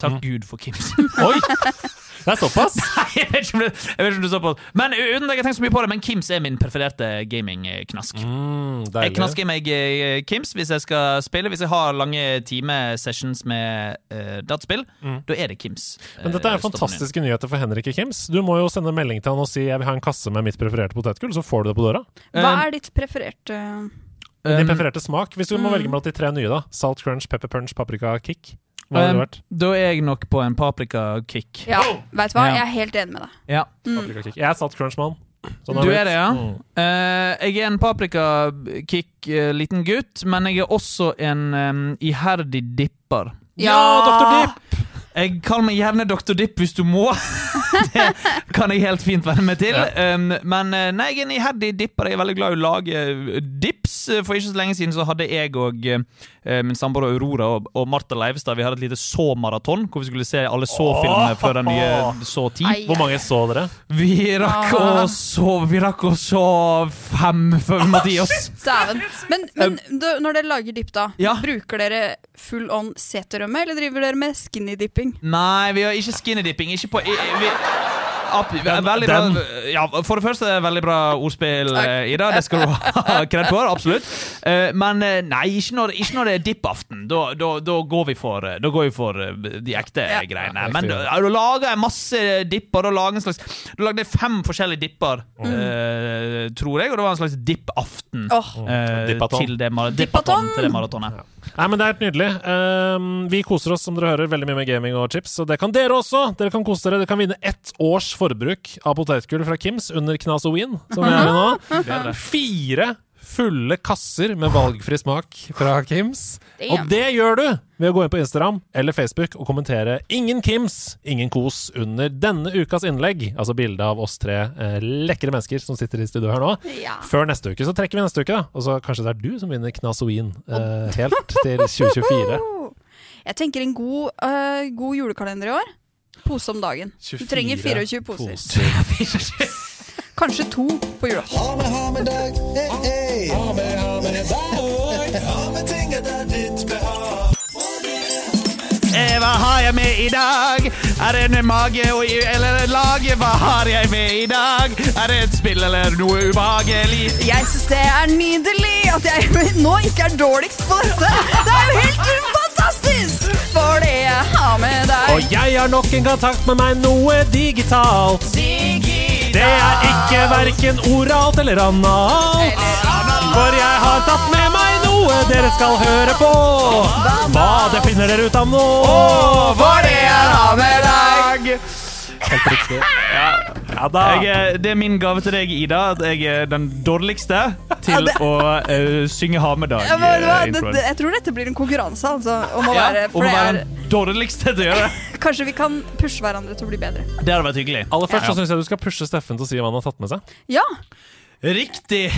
Takk Gud for Kims. Oi! Det er såpass? Nei, jeg vet ikke om, det, jeg vet ikke om du på Men uten at jeg har tenkt så mye på det, men Kims er min prefererte gaming-knask. Mm, Jeg knasker meg eh, Kims hvis jeg skal spille. Hvis jeg har lange time-sessions med uh, dataspill, da er det Kims. Mm. Men dette er eh, fantastiske nyheter for Henrik og Kims. Du må jo sende melding til han og si jeg vil ha en kasse med mitt prefererte potetgull, så får du det på døra. Hva Um, er ditt prefererte Din Um, prefererte smak. Hvis du må Mm. velge blant de tre nye, da. Salt crunch, pepper punch, paprika kick. Hva hadde um, det vært? Da er jeg nok på en paprika-kick. Ja, vet du hva? Ja. Jeg er helt enig med deg. Ja. Paprika kick. Jeg satt crunchman. Sånn Du er det, ja? Mm. Uh, jeg er en paprika-kick uh, liten gutt, men jeg er også en um, iherdig dipper. Ja, Dr. Dip! Jeg kaller meg gjerne Dr. Dipp hvis du må. det kan jeg helt fint venne meg til. Um, men eh, nei, jeg er en iherdig dipper. Jeg er veldig glad i å lage eh, dips. For ikke så lenge siden så hadde jeg og uh, min samboer Aurora og, og Martha Leivestad Vi hadde et lite Så-maraton, hvor vi skulle se alle Så-filmene før den nye Så 10. Hvor mange så dere? Vi rakk å så Vi rakk å så fem før vi måtte gi oss. Dæven. Men, men når dere lager dipp, da, Ja. bruker dere full on seterømme, eller driver dere med skinny dipping? Nei, vi har ikke skinny dipping. Ikke på i, vi, veldig bra, ja, For det første, veldig bra ordspill, eh, Ida. Det skal du ha kred for. Absolutt. Eh, Men eh, nei, ikke når, ikke når det er dippaften. Da, da, da går vi for, da går vi for de ekte Ja. greiene. Ja, Men da, da lager jeg masse dipper. Da lager en slags du lagde fem forskjellige dipper, eh, tror jeg, og det var en slags dippaften. oh. uh, til det, Dippaton. til det maratonet. Nei, men Det er helt nydelig. Um, vi koser oss som dere hører, veldig mye med gaming og chips. Og det kan dere også! Dere kan kose dere. Dere kan vinne ett års forbruk av potetgull fra Kims under Knasoween, som vi er i nå. Fire fulle kasser med valgfri smak fra Kims. Og det gjør du ved å gå inn på Instagram eller Facebook og kommentere 'Ingen Kims, ingen kos' under denne ukas innlegg. Altså bilde av oss tre eh, lekre mennesker som sitter i studio her nå. ja. Før neste uke, så trekker vi neste uke, da. Og så kanskje det er du som vinner Knasoween eh, helt til 2024. Jeg tenker en god, øh, god julekalender i år. Pose om dagen. Du trenger 24 poser. Kanskje to på julaften. Ha med, ha med dag, hei, hei. Ha med, ha med dag. Ha med ting etter ditt behag. jeg med i dag? Er det en mage og, eller en lag? Hva har jeg med i dag? Er det et spill eller noe ubehagelig? Jeg syns det er nydelig at jeg nå ikke er dårligst på dette. Det er jo helt fantastisk! For det jeg har med deg. Og jeg har nok en gang tatt med meg noe digitalt. Det er ikke verken oralt eller analt. For jeg har tatt med meg noe dere skal høre på. Hva det finner dere ut av nå. For det jeg har med deg! Helt riktig. Ja da. Jeg, er- det er min gave til deg, Ida, at jeg er den dårligste til Ja, det- å uh, synge ha med Ja, men, det, dag-introen. det, jeg tror dette blir en konkurranse altså, om å Ja, være om For å det være er, den dårligste til å gjøre det. Kanskje vi kan pushe hverandre til å bli bedre. Det hadde vært hyggelig. Aller først så Ja. syns jeg du skal pushe Steffen til å si hva han har tatt med seg. Ja, Riktig!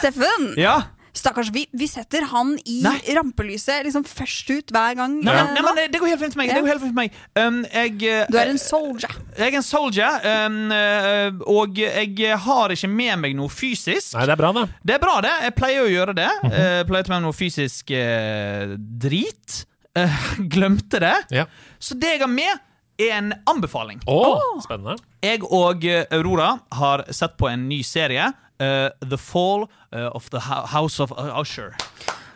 Steffen. Ja. Stakkars, vi, vi setter han i Nei. rampelyset liksom først ut hver gang. Nei, eh, nei, men det- det går helt fint for meg. Det går helt fint for meg. Um, jeg, eh, Du er en soldier. jeg er en soldier, um, eh, og jeg har ikke med meg noe fysisk. Nei, det er bra, det. Det er bra, det. Jeg pleier å gjøre det. Eh, Jeg pleier å ta med meg noe fysisk eh, drit. Uh, glemte det. Ja. Så det jeg har med, er en anbefaling. Oh, spennende. Jeg og eh, Aurora har sett på en ny serie. Eh, The Fall eh, of the Hou- House of Usher.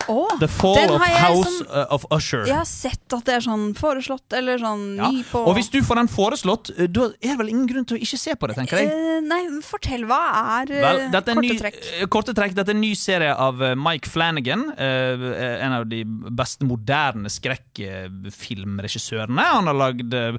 Åh, The Fall of House sånn- of Usher. Jeg har sett at det er sånn foreslått eller sånn Ja. ny på Og hvis du får den foreslått, eh, da er det vel ingen grunn til å ikke se på det, tenker jeg. Uh, Nei, fortell. Hva er Vel, dette er korte ny, trekk? korte trekk. Dette er en ny serie av Mike Flanagan. Uh, en av de beste moderne skrekkfilmregissørene. Han har lagd uh,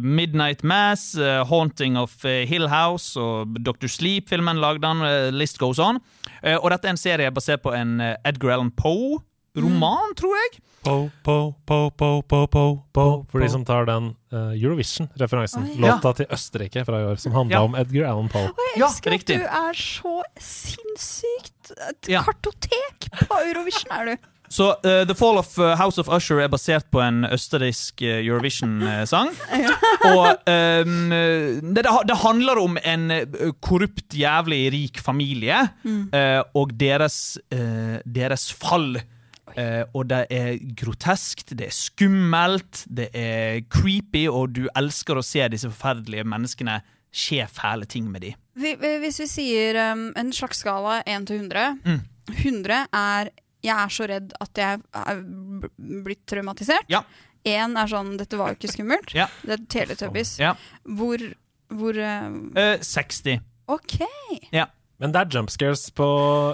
Midnight Mass, Haunting of Hill House og Dr. Sleep-filmen lagde han. list goes on. Eh, og dette er en serie basert på en eh, Edgar Allan Poe-roman, tror jeg. Po, po, po, po, po, po, po. For de som tar den uh, Eurovision-referansen. Låta til Østerrike fra i år, som handla Ja. om Edgar Allan Poe. Og jeg Ja, elsker ja, at du er så sinnssykt Et kartotek på Eurovision er du. Så uh, The Fall of eh, House of Usher er basert på en østerriksk eh, Eurovision-sang. og um, det, det, handler om en korrupt, jævlig rik familie eh, og deres, uh, deres fall. Og det er groteskt, det er skummelt, det er creepy, og du elsker å se disse forferdelige menneskene skje fæle ting med dem. Vi, vi- hvis vi sier um, en slags skala 1 til 100 Mm. 100 er jeg er så redd at jeg er blitt traumatisert. Ja. Én er sånn 'dette var jo ikke skummelt'. Ja. Det er Teletubbies. Ja. Hvor, hvor uh... Uh, 60. OK. Ja. Men det er jumpscares på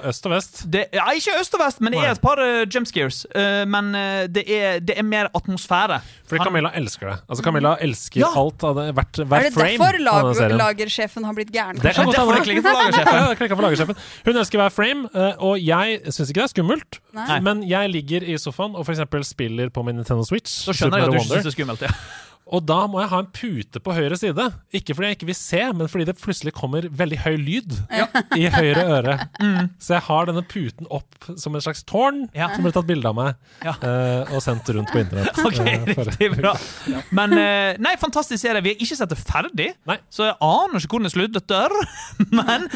øst og vest. Det, ja, ikke øst og vest, men det Nei. er et par uh, jump scares. Eh, men uh, det, er, det er mer atmosfære. Fordi Han- Camilla elsker det. Altså Camilla elsker Ja. alt av det, hvert, hver Er det frame derfor lag, serien. lagersjefen har blitt gæren? Det kan godt hende. det klikker for lagersjefen. Ja, for lagersjefen. Hun elsker hver frame, eh, og jeg syns ikke det er skummelt. Nei. Men jeg ligger i sofaen og eksempel spiller på min Nintendo Switch. Så skjønner jeg at du synes syns det er skummelt. Ja. Og da må jeg ha en pute på høyre side. Ikke fordi jeg ikke vil se, men fordi det plutselig kommer veldig høy lyd i høyre øre. Så jeg har denne puten opp som en slags tårn Ja. som ble tatt bilde av meg Ja. uh, og sendt rundt på internett. Ok, eh, riktig bra. Men uh, nei, fantastisk serie. Vi har ikke sett det ferdig, Nei. så jeg aner ikke hvordan det slutter. Men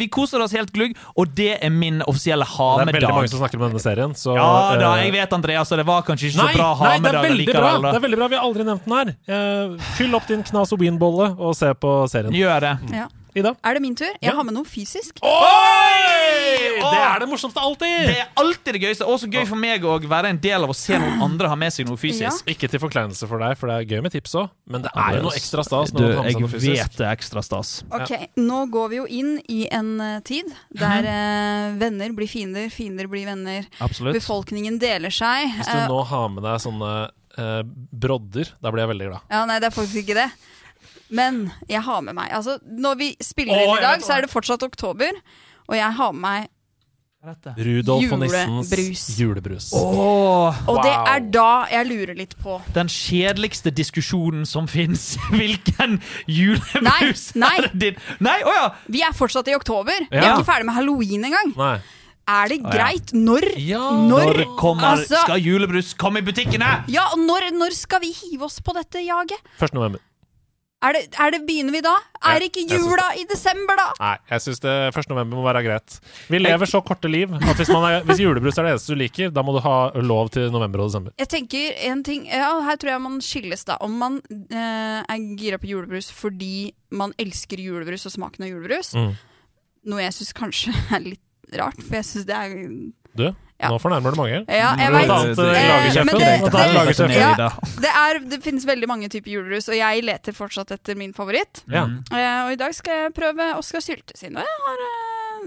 vi koser oss helt glugg, og det er min offisielle Det er veldig mange som snakker om denne serien, så Ja da, jeg vet, Andreas, og det var kanskje ikke Nei, så bra ha-med-dag veldig bra! Det er veldig bra, Vi har aldri nevnt den her. Eh, fyll opp din knas og se på serien. Gjør det. Ja. Ida? Er det min tur? Jeg Ja. har med noe fysisk. Oi! Det er det morsomste alltid! Det er alltid det gøyeste. Og så gøy for meg å være en del av å se noen andre ha med seg noe fysisk. Ikke til forkleinelse for deg, for det er gøy med tips òg, men det er jo noe ekstra stas Du, man jeg noe fysisk. vet det er ekstra stas. Ok, Nå går vi jo inn i en eh, tid der Mhm. eh, venner blir fiender, fiender blir venner. Absolutt. Befolkningen deler seg. Hvis du Eh, nå har med deg sånne eh, brodder, da blir jeg veldig glad. Ja, Nei, det er faktisk ikke det. Men jeg har med meg altså, Når vi spiller inn i dag, så er det fortsatt oktober. Og jeg har med meg Rudolf og nissens Julebrus. julebrus. Åh, Og det er da jeg lurer litt på den kjedeligste diskusjonen som fins. Hvilken julebrus Nei, nei. er din? Nei, oh ja! Vi er fortsatt i oktober. Vi er ikke ferdig med halloween engang. Nei. Er det ja. greit? Når? Ja. Når? Når kommer, Altså- skal julebrus komme i butikkene? Ja, og når, når skal vi hive oss på dette jaget? 1. november. Er det, er det Begynner vi da? Ja, Er ikke jula i desember, da? Nei, jeg syns 1. november må være greit. Vi lever så korte liv at hvis, man er, hvis julebrus er det eneste du liker, da må du ha lov til november og desember. Jeg tenker en ting ja, Her tror jeg man skilles, da. Om man eh, er gira på julebrus fordi man elsker julebrus og smaken av julebrus, Mm. noe jeg syns kanskje er litt rart, for jeg syns det er Du, Ja. nå fornærmer du mange. Ja, jeg vet. annet Det- eh, Eh, men det- det- Ja. Det, er, det finnes veldig mange typer julebrus, og jeg leter fortsatt etter min favoritt. Ja. Eh, og i dag skal jeg prøve Oskar Sylte sin, og jeg har,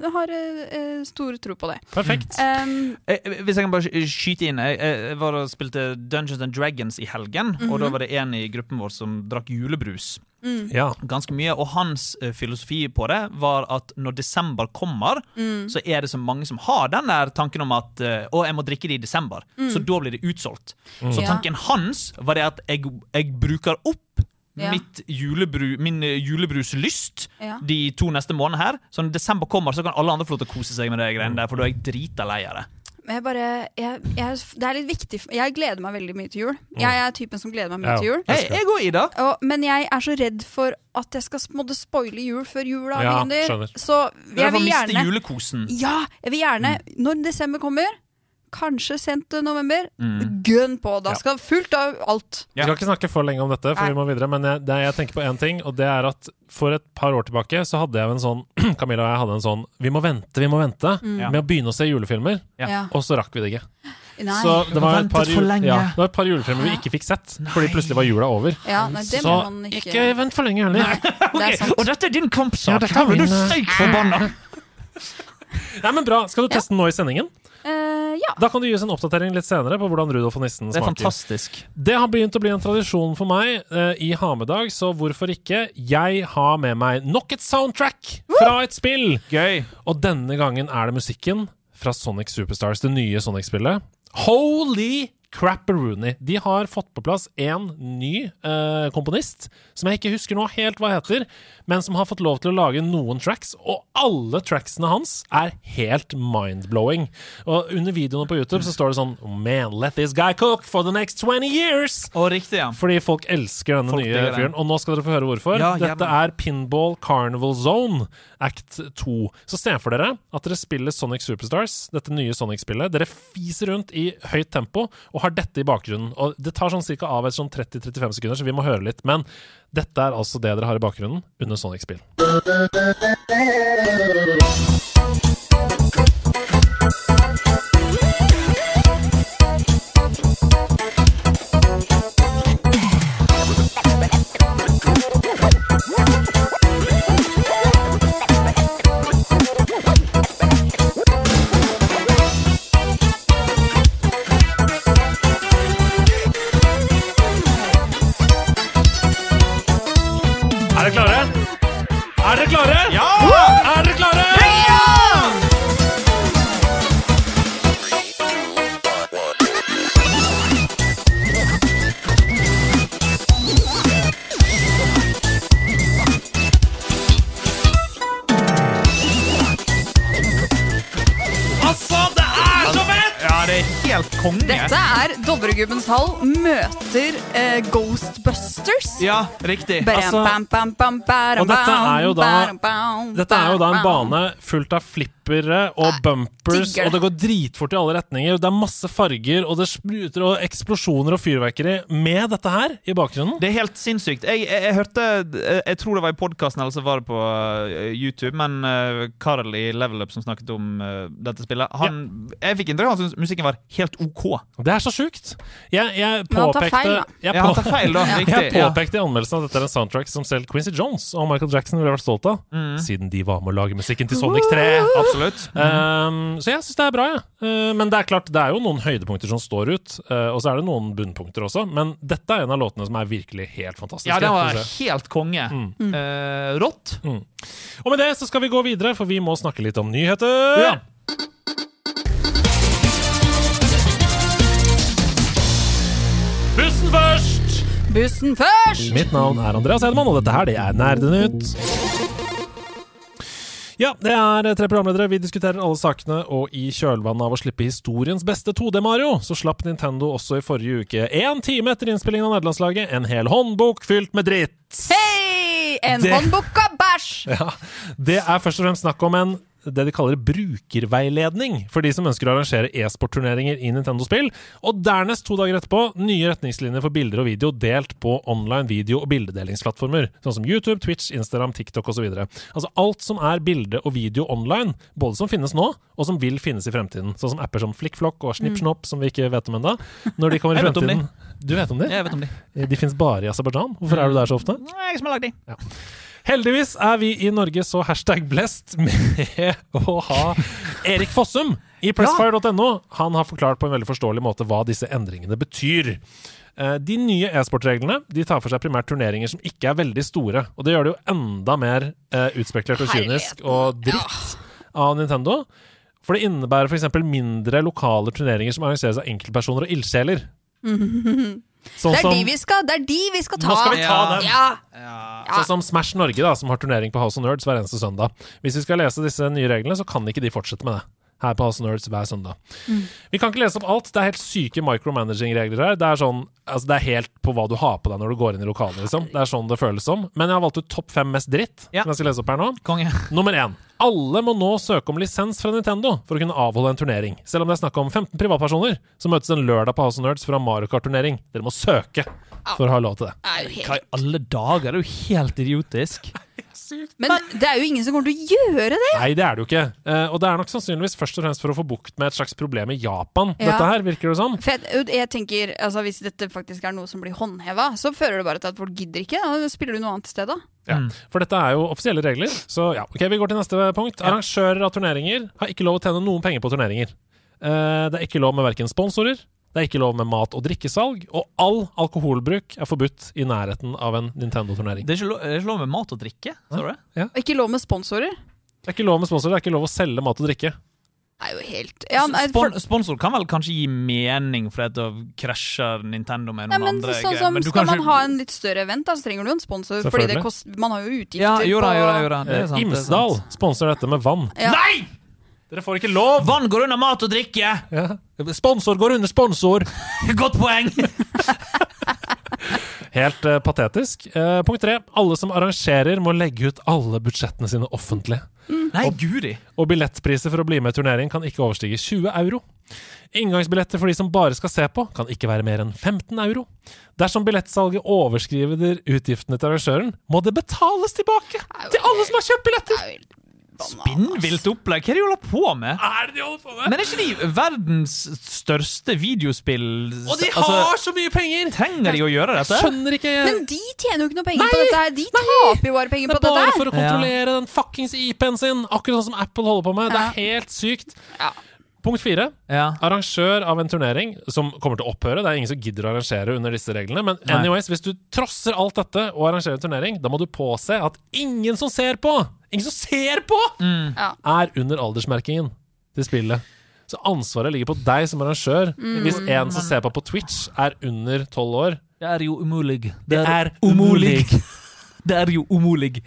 eh, har eh, stor tro på det. Perfekt. Um, Hvis jeg kan bare skyte inn Jeg, jeg var og spilte Dungeons and Dragons i helgen, og da var det en i gruppen vår som drakk julebrus. Ja. Ganske mye, Og hans eh, filosofi på det var at når desember kommer, så er det så mange som har den der tanken om at eh, Å, jeg må drikke det i desember. Så da blir det utsolgt. Så tanken hans var det at jeg, jeg bruker opp Ja. mitt julebru, min eh, julebruslyst Ja. de to neste månedene her. Så når desember kommer, så kan alle andre få lov til å kose seg med det greiene der, for da er jeg drita lei av det. Men jeg bare jeg, jeg, Det er litt viktig Jeg gleder meg veldig mye til jul. Jeg er typen som gleder meg mye Ja. til jul. Hei, jeg går, Ida. Og, men jeg er så redd for at jeg skal måtte spoile jul før jula Ja, begynner. Så jeg vil miste julekosen. Ja, jeg vil gjerne Når desember kommer, kanskje sent november, gønn på. Da Ja. skal fullt av alt. Vi skal ikke snakke for lenge om dette, for Nei. vi må videre. Men jeg, det, jeg tenker på én ting, og det er at for et par år tilbake så hadde jeg en sånn Camilla og jeg hadde en sånn Vi må vente, vi må vente mm. med å begynne å se julefilmer. Ja. Ja. Og så rakk vi det ikke. Nei. Så det var, et par, jul- ja, det var et par julefilmer vi ikke fikk sett, fordi plutselig var jula over. ja, nei, Så ikke, ikke vent for lenge heller. Er sant. Og dette er din kampsak! Ja, dette er min... du steik forbanna! Nei, men bra. Skal du teste den nå i sendingen? Eh, ja. Da kan du gi oss en oppdatering litt senere på hvordan Rudolf og nissen Det er smaker. fantastisk. Det har begynt å bli en tradisjon for meg eh, i ha med-dag, så hvorfor ikke? Jeg har med meg nok et soundtrack fra et spill! Gøy. Og denne gangen er det musikken fra Sonic Superstars, det nye Sonic-spillet. Holy crapperoonie! De har fått på plass en ny eh, komponist, som jeg ikke husker nå helt hva heter, men som har fått lov til å lage noen tracks, og alle tracksene hans er helt mind-blowing. Og under videoene på YouTube så står det sånn Man, let this guy cook for the next 20 years! Og riktig, ja. Fordi folk elsker denne Folk nye fyren. Og nå skal dere få høre hvorfor. Ja, Dette er Pinball Carnival Zone Act 2. Så se for dere at dere spiller Sonic Superstars, dette nye Sonic-spillet. Dere fiser rundt i høyt tempo og har dette i bakgrunnen. Og Det tar sånn cirka av et sånn 30-35 sekunder, så vi må høre litt. Men dette er altså det dere har i bakgrunnen under Sonic-spill. Dovregubbens hall møter eh, Ghostbusters. Ja, riktig. Altså- bam, bam, bam, bam, Og dette er jo da- Dette er jo da en bane fullt av flippere og bumpers, og det går dritfort i alle retninger. Det er masse farger, og det spruter og eksplosjoner og fyrverkeri med dette her i bakgrunnen. Det er helt sinnssykt. Jeg, jeg, jeg hørte Jeg tror det var i podkasten, eller så var det på eh, YouTube, men uh, Karl i Level Up som snakket om uh, dette spillet, han Jeg fikk inntrykk av at han syntes musikken var helt OK. Det er så sjukt. Jeg, jeg Men han tar påpekte feil, da. jeg, Ja, på, feil, da. Ja. Riktig. jeg påpekte i anmeldelsen at dette er en soundtrack som selv Quincy Jones og Michael Jackson ville vært stolt av, Mm. siden de var med å lage musikken til Sonic 3. Absolutt. Um, så jeg syns det er bra, jeg. Uh, men det er klart, det er jo noen høydepunkter som står ut, uh, og så er det noen bunnpunkter også. Men dette er en av låtene som er virkelig helt fantastisk. Ja, den var helt konge. Mm. Uh, rått. Og med det så skal vi gå videre, for vi må snakke litt om nyheter. Ja. Bussen først! Mitt navn er Andreas Edemann, og dette her det er Nerdenytt. Ja, det er tre programledere. Vi diskuterer alle sakene, og i kjølvannet av å slippe historiens beste 2D-Mario, så slapp Nintendo også i forrige uke, én time etter innspillingen av nederlandslaget, en hel håndbok fylt med dritt. Hei! En Det- håndbok av bæsj! Ja, Det er først og fremst snakk om en det de kaller brukerveiledning for de som ønsker å arrangere e-sportturneringer i Nintendo-spill. Og dernest, to dager etterpå, nye retningslinjer for bilder og video delt på online video- og bildedelingsplattformer, sånn som YouTube, Twitch, Instagram, TikTok osv. Altså alt som er bilde og video online, både som finnes nå, og som vil finnes i fremtiden. Sånn som apper som FlikkFlokk og SnippSnopp, som vi ikke vet om ennå. Når de kommer i Jeg vet fremtiden Du vet om de? Jeg vet om de. De finnes bare i Aserbajdsjan. Hvorfor er du der så ofte? Nei, Jeg som har lagd de. Heldigvis er vi i Norge så hashtag blessed med å ha Erik Fossum i pressfire.no. Han har forklart på en veldig forståelig måte hva disse endringene betyr. Eh, De nye e-sportreglene de tar for seg primært turneringer som ikke er veldig store. Og det gjør det jo enda mer eh, utspekulert og kynisk og dritt av Nintendo. For det innebærer f.eks. mindre lokale turneringer som arrangeres av enkeltpersoner og ildsjeler. Sånn Det er som- de vi skal, det er de vi skal ta. Nå skal vi ta Ja. Ja. Ja. Ja. Sånn som Smash Norge, da, som har turnering på House of Nerds hver eneste søndag. Hvis vi skal lese disse nye reglene, så kan ikke de fortsette med det. Her på House Nerds hver søndag. Vi kan ikke lese opp alt. Det er helt syke micromanaging-regler her. Det er sånn, altså det er helt på hva du har på deg når du går inn i lokalet, liksom. Det er sånn det føles som. Men jeg har valgt ut topp fem mest dritt, Ja. som jeg skal lese opp her nå. Konge. Nummer én. Alle må nå søke om lisens fra Nintendo for å kunne avholde en turnering. Selv om det er snakk om 15 privatpersoner som møtes en lørdag på House Nerds for å ha Mario Kart-turnering. Dere må søke for å ha lov til det. Hva i alle dager? Det er jo helt idiotisk. Men det er jo ingen som kommer til å gjøre det! Nei, det er det jo ikke. Eh, og det er nok sannsynligvis først og fremst for å få bukt med et slags problem i Japan, Ja. dette her, virker det som. Sånn. jeg, jeg tenker, altså Hvis dette faktisk er noe som blir håndheva, så fører det bare til at folk gidder ikke. Da spiller du noe annet sted, da. Ja. Mm. For dette er jo offisielle regler. Så ja, ok, vi går til neste punkt. Arrangører av turneringer har ikke lov å tjene noen penger på turneringer. Eh, det er ikke lov med verken sponsorer, det er ikke lov med mat- og drikkesalg, og all alkoholbruk er forbudt i nærheten av en Nintendo-turnering. Det er ikke lov, det er ikke lov med mat og drikke? Sa du det? Ikke lov med sponsorer. Det er ikke lov med sponsorer, det er ikke lov å selge mat og drikke. Det er jo helt ja, nei, for, Spon sponsor kan vel kanskje gi mening, for da krasjer Nintendo med noen noen men andre sånn greier. som Men du Skal kan man ikke- ha en litt større event, da, så trenger du en sponsor. Fordi det Selvfølgelig. kost, man har jo utgifter Ja, jo da, på jo da, jo da. Det Eh, er sant. det er Imsdal sant. sponser dette med vann. Ja. Nei! Dere får ikke lov! Vann går under mat og drikke! Ja. Sponsor går under sponsor! Godt poeng! Helt uh, patetisk. Uh, punkt tre. Alle som arrangerer, må legge ut alle budsjettene sine offentlig. Nei, guri. Og billettpriser for å bli med i turnering kan ikke overstige 20 euro. Inngangsbilletter for de som bare skal se på, kan ikke være mer enn 15 euro. Dersom billettsalget overskriver utgiftene til arrangøren, må det betales tilbake til alle som har kjøpt billetter! Det. Spinnvilt opplegg. Hva er det de holder på med? Er det de holder på med? Men er ikke de verdens største videospill... Og de Altså, har så mye penger! Trenger de å gjøre dette? Skjønner ikke Men de tjener jo ikke noe penger Nei, på dette her. De taper jo bare penger Det på er bare for å kontrollere den fuckings IP-en sin, akkurat sånn som Apple holder på med. Det er helt sykt. Ja. Punkt fire. Ja. Arrangør av en turnering som kommer til å opphøre. Det er ingen som gidder å arrangere under disse reglene. Men Nei. anyways, hvis du trosser alt dette og arrangerer en turnering, da må du påse at ingen som ser på, ingen som ser på, Mm. Er under aldersmerkingen til spillet. Så ansvaret ligger på deg som arrangør. Hvis en som ser på på Twitch, er under tolv år Det er jo umulig. Det er umulig. Det er jo umulig.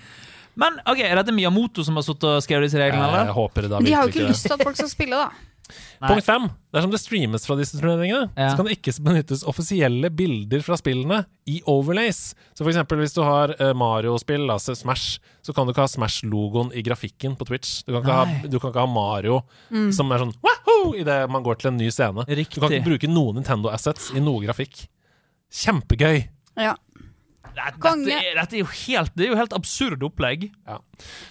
Men ok, er dette Miyamoto som har sittet og skrevet disse reglene, Jeg eller? håper det da de har jo ikke lyst til at folk skal spille, da. Nei. Punkt fem. Dersom det streames fra disse turneringene, Ja. så kan det ikke benyttes offisielle bilder fra spillene i overlays. Så for eksempel hvis du har eh, Mario-spill, altså Smash, så kan du ikke ha Smash-logoen i grafikken på Twitch. Du kan ikke, ha, du kan ikke ha Mario som er sånn wahoo idet man går til en ny scene. Du kan ikke bruke noen Nintendo-assets i noe grafikk. Kjempegøy! Ja. Dette, dette er jo helt, det er jo helt absurd opplegg. Ja.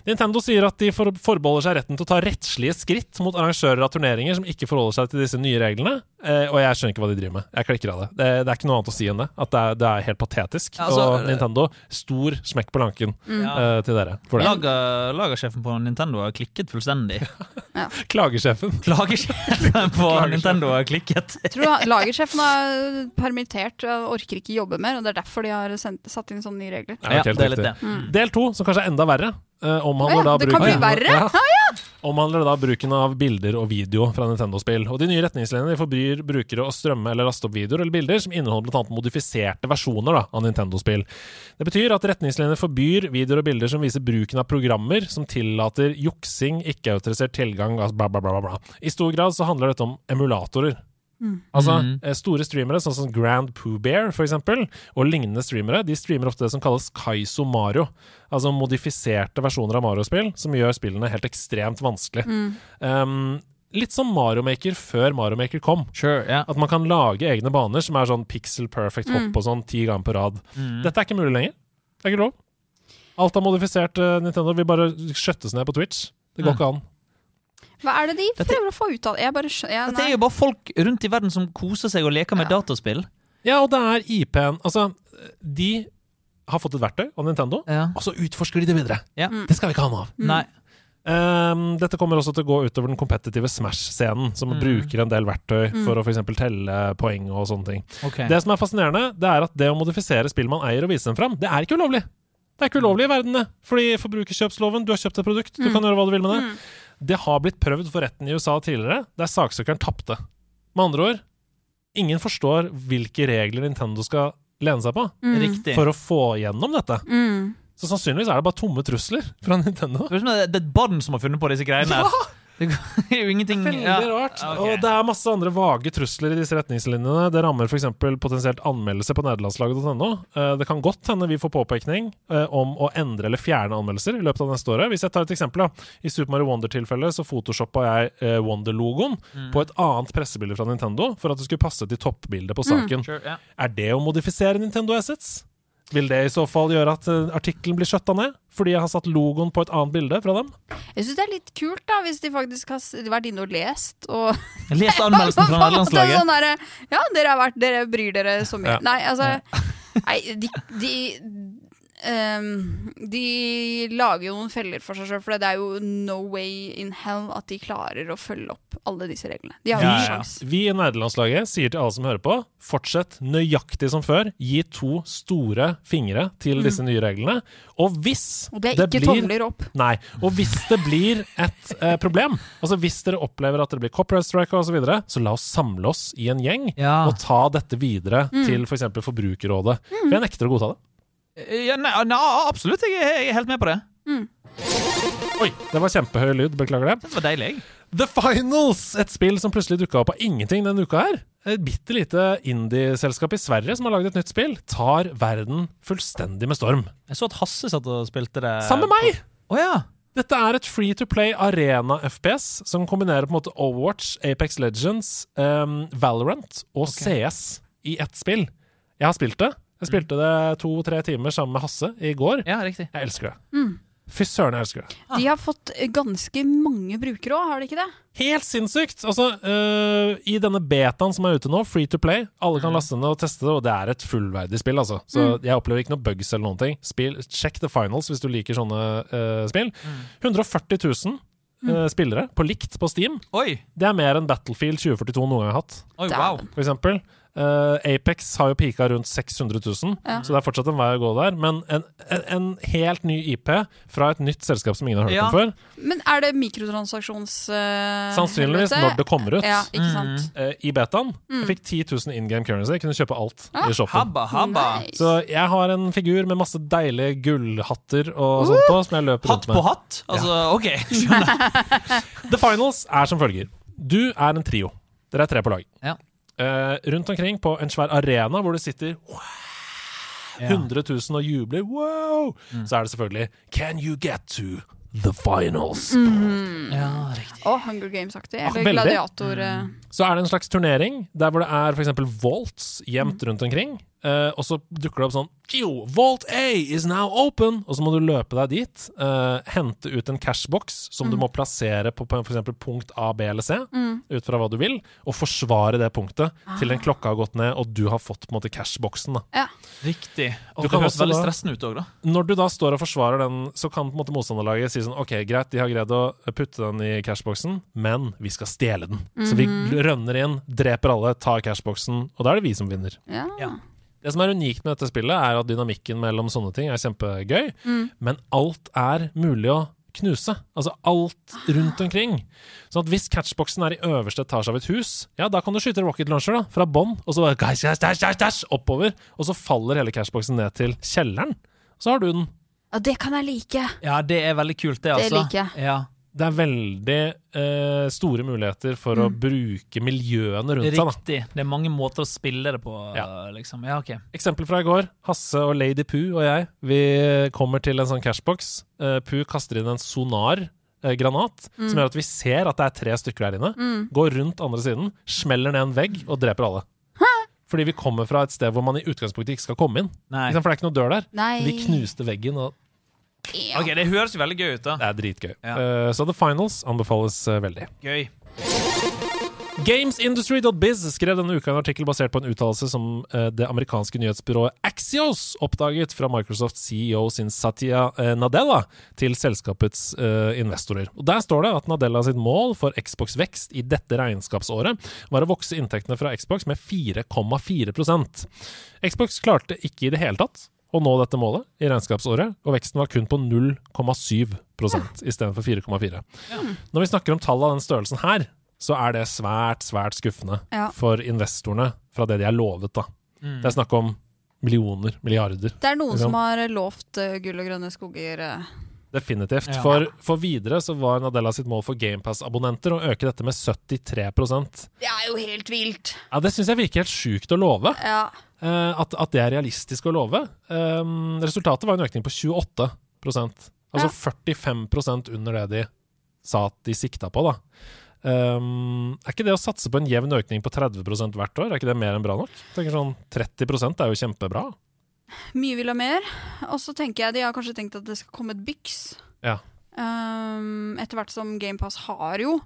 Nintendo sier at de forbeholder seg retten til å ta rettslige skritt mot arrangører av turneringer som ikke forholder seg til disse nye reglene, eh, og jeg skjønner ikke hva de driver med. Jeg klikker av det. Det, det er ikke noe annet å si enn det. At det er, det er helt patetisk. Ja, altså, og Nintendo, stor smekk på lanken Ja. eh, til dere for det. Lager, lagersjefen på Nintendo har klikket fullstendig. Klagesjefen. Klagesjefen på Nintendo har klikket. Jeg tror lagersjefen er permittert og orker ikke jobbe mer. Og Det er derfor de har sendt, satt inn sånne nye regler. Ja, Ja, det er litt det. Mm. Del to, som kanskje er enda verre. Eh, omhandler ja, da det kan bli verre? Ja. omhandler det da bruken av bilder og video fra Nintendo-spill. Og De nye retningslinjene forbyr brukere å strømme eller laste opp videoer eller bilder som inneholder annet modifiserte versjoner da, av Nintendo-spill. Det betyr at retningslinjene forbyr videoer og bilder som viser bruken av programmer som tillater juksing, ikke-autorisert tilgang, altså bla, bla, bla, bla, bla. I stor grad så handler dette om emulatorer. Altså, eh, Store streamere, sånn som Grand Pooh Bear for eksempel, og lignende streamere, de streamer ofte det som kalles Kaizo Mario. Altså modifiserte versjoner av Mario-spill, som gjør spillene helt ekstremt vanskelig. Um, litt som Mario Maker før Mario Maker kom. Sure, yeah. At man kan lage egne baner som er sånn pixel perfect hopp og sånn ti ganger på rad. Dette er ikke mulig lenger. Det er ikke lov. Alt av modifisert Uh, Nintendo vil bare skjøttes ned på Twitch. Det går Mm. ikke an. Hva er det de Dette- prøver å få ut av det? Dette er jo bare folk rundt i verden som koser seg og leker med Ja. dataspill. Ja, og det er IP-en Altså, de har fått et verktøy av Nintendo, Ja. og så utforsker de det videre. Ja. Det skal vi ikke ha noe av. Mm. Nei. Um, dette kommer også til å gå utover den kompetitive Smash-scenen, som Mm. bruker en del verktøy for å f.eks. telle poeng og sånne ting. Okay. Det som er fascinerende, det er at det å modifisere spill man eier og vise dem fram, det er ikke ulovlig. Det er ikke ulovlig i verden, det. Fordi forbrukerkjøpsloven, du har kjøpt et produkt, du kan gjøre hva du vil med det. Det har blitt prøvd for retten i USA tidligere, der saksøkeren tapte. Med andre ord, ingen forstår hvilke regler Nintendo skal lene seg på Riktig. for å få gjennom dette. Mm. Så sannsynligvis er det bare tomme trusler fra Nintendo. Det er et barn som har funnet på disse greiene. her. Det er jo ingenting Veldig ja. rart. Okay. Og det er masse andre vage trusler i disse retningslinjene. Det rammer f.eks. potensielt anmeldelse på nederlandslaget.no. Eh, Det kan godt hende vi får påpekning eh, om å endre eller fjerne anmeldelser i løpet av neste året. Hvis jeg tar et eksempel, da. I Super Mario Wonder-tilfellet så photoshoppa jeg eh, Wonder-logoen Mm. på et annet pressebilde fra Nintendo for at det skulle passe til toppbildet på saken. Sure, yeah. Er det å modifisere Nintendo Assets? Vil det i så fall gjøre at eh, artikkelen blir skjøtta ned? Fordi jeg har satt logoen på et annet bilde fra dem? Jeg syns det er litt kult, da, hvis de faktisk har vært inne og lest og Lest anmeldelsen fra Det nederlandslaget. Sånn Ja, dere har vært Dere bryr dere så mye. Ja. Nei, altså Nei, de, de ehm, De lager jo noen feller for seg sjøl, for det er jo no way in hell at de klarer å følge opp alle disse reglene. De har jo Ja, ja. sjans. Vi i nederlandslaget sier til alle som hører på, fortsett nøyaktig som før. Gi to store fingre til disse nye reglene. Og hvis Og det det blir. Nei. Og hvis det blir et eh, problem, altså hvis dere opplever at det blir copyright strike og så videre, så la oss samle oss i en gjeng Ja. og ta dette videre til f.eks. For Forbrukerrådet. For jeg nekter å godta det. Ja, nei, nei, absolutt, jeg er, jeg er helt med på det. Oi, det var kjempehøy lyd. Beklager det. Det var deilig. The Finals! Et spill som plutselig dukka opp av ingenting denne uka her. Et bitte lite indie-selskap i Sverige som har laget et nytt spill, tar verden fullstendig med storm. Jeg så at Hasse satt og spilte det. Sammen med meg! Oh, ja. Dette er et free to play arena-FPS som kombinerer på en måte Overwatch, Apex Legends, um, Valorant og CS i ett spill. Jeg har spilt det. Jeg spilte det to-tre timer sammen med Hasse i går. ja, riktig. Jeg elsker det. Fy søren, jeg elsker det. De har fått ganske mange brukere òg, har de ikke det? Helt sinnssykt! Altså, øh, I denne betaen som er ute nå, free to play, alle kan laste ned og teste det, og det er et fullverdig spill, altså. Så jeg opplever ikke noe bugs eller noen ting. Spill, check The Finals hvis du liker sånne øh, spill. 140 000 øh, spillere på likt på Steam. Oi. Det er mer enn Battlefield 2042 noen gang har hatt, Oi, wow. For eksempel. Eh, Apex har jo pika rundt 600 000, Ja. så det er fortsatt en vei å gå der. Men en, en, en helt ny IP fra et nytt selskap som ingen har hørt Ja. om før. Men er det mikrotransaksjons... Uh, Sannsynligvis helvete? når det kommer ut. Ja, ikke sant. eh, i betaen. Jeg fikk 10 000 in game currency. Jeg kunne kjøpe alt Ah, i shoppen. Habba, habba. Nice. Så jeg har en figur med masse deilige gullhatter og sånt på, som jeg løper Hatt rundt på med. hatt? Altså, OK, skjønner. The Finals er som følger. Du er en trio. Dere er tre på lag. Ja. Eh, rundt omkring på en svær arena hvor det sitter wow, 100 000 og jubler, wow, Mm. så er det selvfølgelig Can you get to the finals? Ja, riktig. Og Hunger Games-aktig. Ah, Eller ah, gladiator... Mm. Så er det en slags turnering der hvor det er f.eks. vaults gjemt rundt omkring. Eh, og så dukker det opp sånn Jo, Vault A is now open! Og så må du løpe deg dit. uh, hente ut en cashbox som du må plassere på, på f.eks. punkt A, B eller C, ut fra hva du vil, og forsvare det punktet til den klokka har gått ned og du har fått på en måte cashboxen. da. Ja. Riktig. Og Du det kan høres veldig stressende ut òg, da. Når du da står og forsvarer den, så kan på en måte motstanderlaget si sånn OK, greit, de har greid å putte den i cashboxen, men vi skal stjele den. Så vi rønner inn, dreper alle, tar cashboxen, og da er det vi som vinner. Ja. Ja. Det som er unikt med dette spillet, er at dynamikken mellom sånne ting er kjempegøy, men alt er mulig å knuse. Altså alt rundt omkring. Sånn at hvis catchboxen er i øverste etasje av et hus, ja, da kan du skyte rocket launcher da, fra bånn, og så bare guys, dash, dash, dash, oppover, og så faller hele catchboxen ned til kjelleren. Så har du den. Ja, det kan jeg like. Ja, det er veldig kult, det, altså. Det liker jeg. Ja. Det er veldig eh, store muligheter for å bruke miljøene rundt seg. da. Riktig. Det er mange måter å spille det på, Ja. liksom. Ja, okay. Eksempel fra i går. Hasse og Lady Poo og jeg Vi kommer til en sånn cashbox. Eh, Poo kaster inn en sonar-granat som gjør at vi ser at det er tre stykker der inne. Går rundt andre siden, smeller ned en vegg og dreper alle. Fordi vi kommer fra et sted hvor man i utgangspunktet ikke skal komme inn. For det er ikke noe dør der. Nei. Vi knuste veggen, og Ja. Ok, Det høres jo veldig gøy ut, da. det er dritgøy. Ja. Uh, så The Finals anbefales uh, veldig. Gøy. Gamesindustry.biz skrev denne uka en artikkel basert på en uttalelse som uh, det amerikanske nyhetsbyrået Axios oppdaget fra Microsoft CEO sin Satya Nadella til selskapets investorer. Og Der står det at Nadella sitt mål for Xbox vekst i dette regnskapsåret var å vokse inntektene fra Xbox med 4,4% Xbox klarte ikke i det hele tatt å nå dette målet i regnskapsåret, og veksten var kun på 0,7% istedenfor 4,4 Når vi snakker om tall av den størrelsen her, så er det svært, svært skuffende Ja. for investorene fra det de er lovet. da. Det er snakk om millioner, milliarder. Det er noen Liksom. som har lovt eh, gull og grønne skoger. eh. Definitivt. Ja. For, for videre så var Nadella sitt mål for GamePass-abonnenter å øke dette med 73% Det er jo helt vilt. Ja, Det syns jeg virker helt sjukt å love. Ja. Eh, at, at det er realistisk å love. Um, resultatet var en økning på 28% Altså 45% under det de sa at de sikta på, da. Um, er ikke det å satse på en jevn økning på 30% hvert år, er ikke det mer enn bra nok? Tenker sånn 30% er jo kjempebra. Mye vil ha mer. Og så tenker jeg de har kanskje tenkt at det skal komme et byks. Ja. Um, etter hvert som GamePass har jo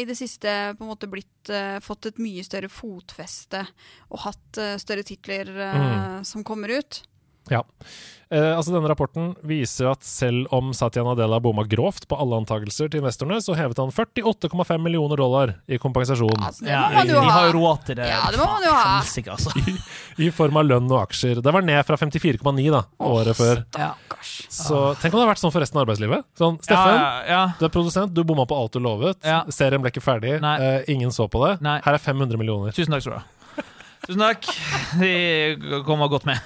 i det siste på en måte blitt eh, fått et mye større fotfeste og hatt eh, større titler eh, Mm. som kommer ut. Ja. Eh, altså Denne rapporten viser at selv om Satya Nadella bomma grovt på alle antakelser til investorene, så hevet han 48,5 millioner dollar i kompensasjon Altså, det må man de jo har ha. jo råd til det. Ja, det må man jo ha. Helsike, altså. i form av lønn og aksjer. Det var ned fra 54,9 da, året før. Stakkars. Så tenk om det har vært sånn for resten av arbeidslivet. Sånn, Steffen, Ja, ja, du er produsent, du bomma på alt du lovet. Ja. Serien ble ikke ferdig, Nei. eh, ingen så på det. Nei. Her er 500 millioner. Tusen takk skal du ha. Tusen takk. De kommer godt med.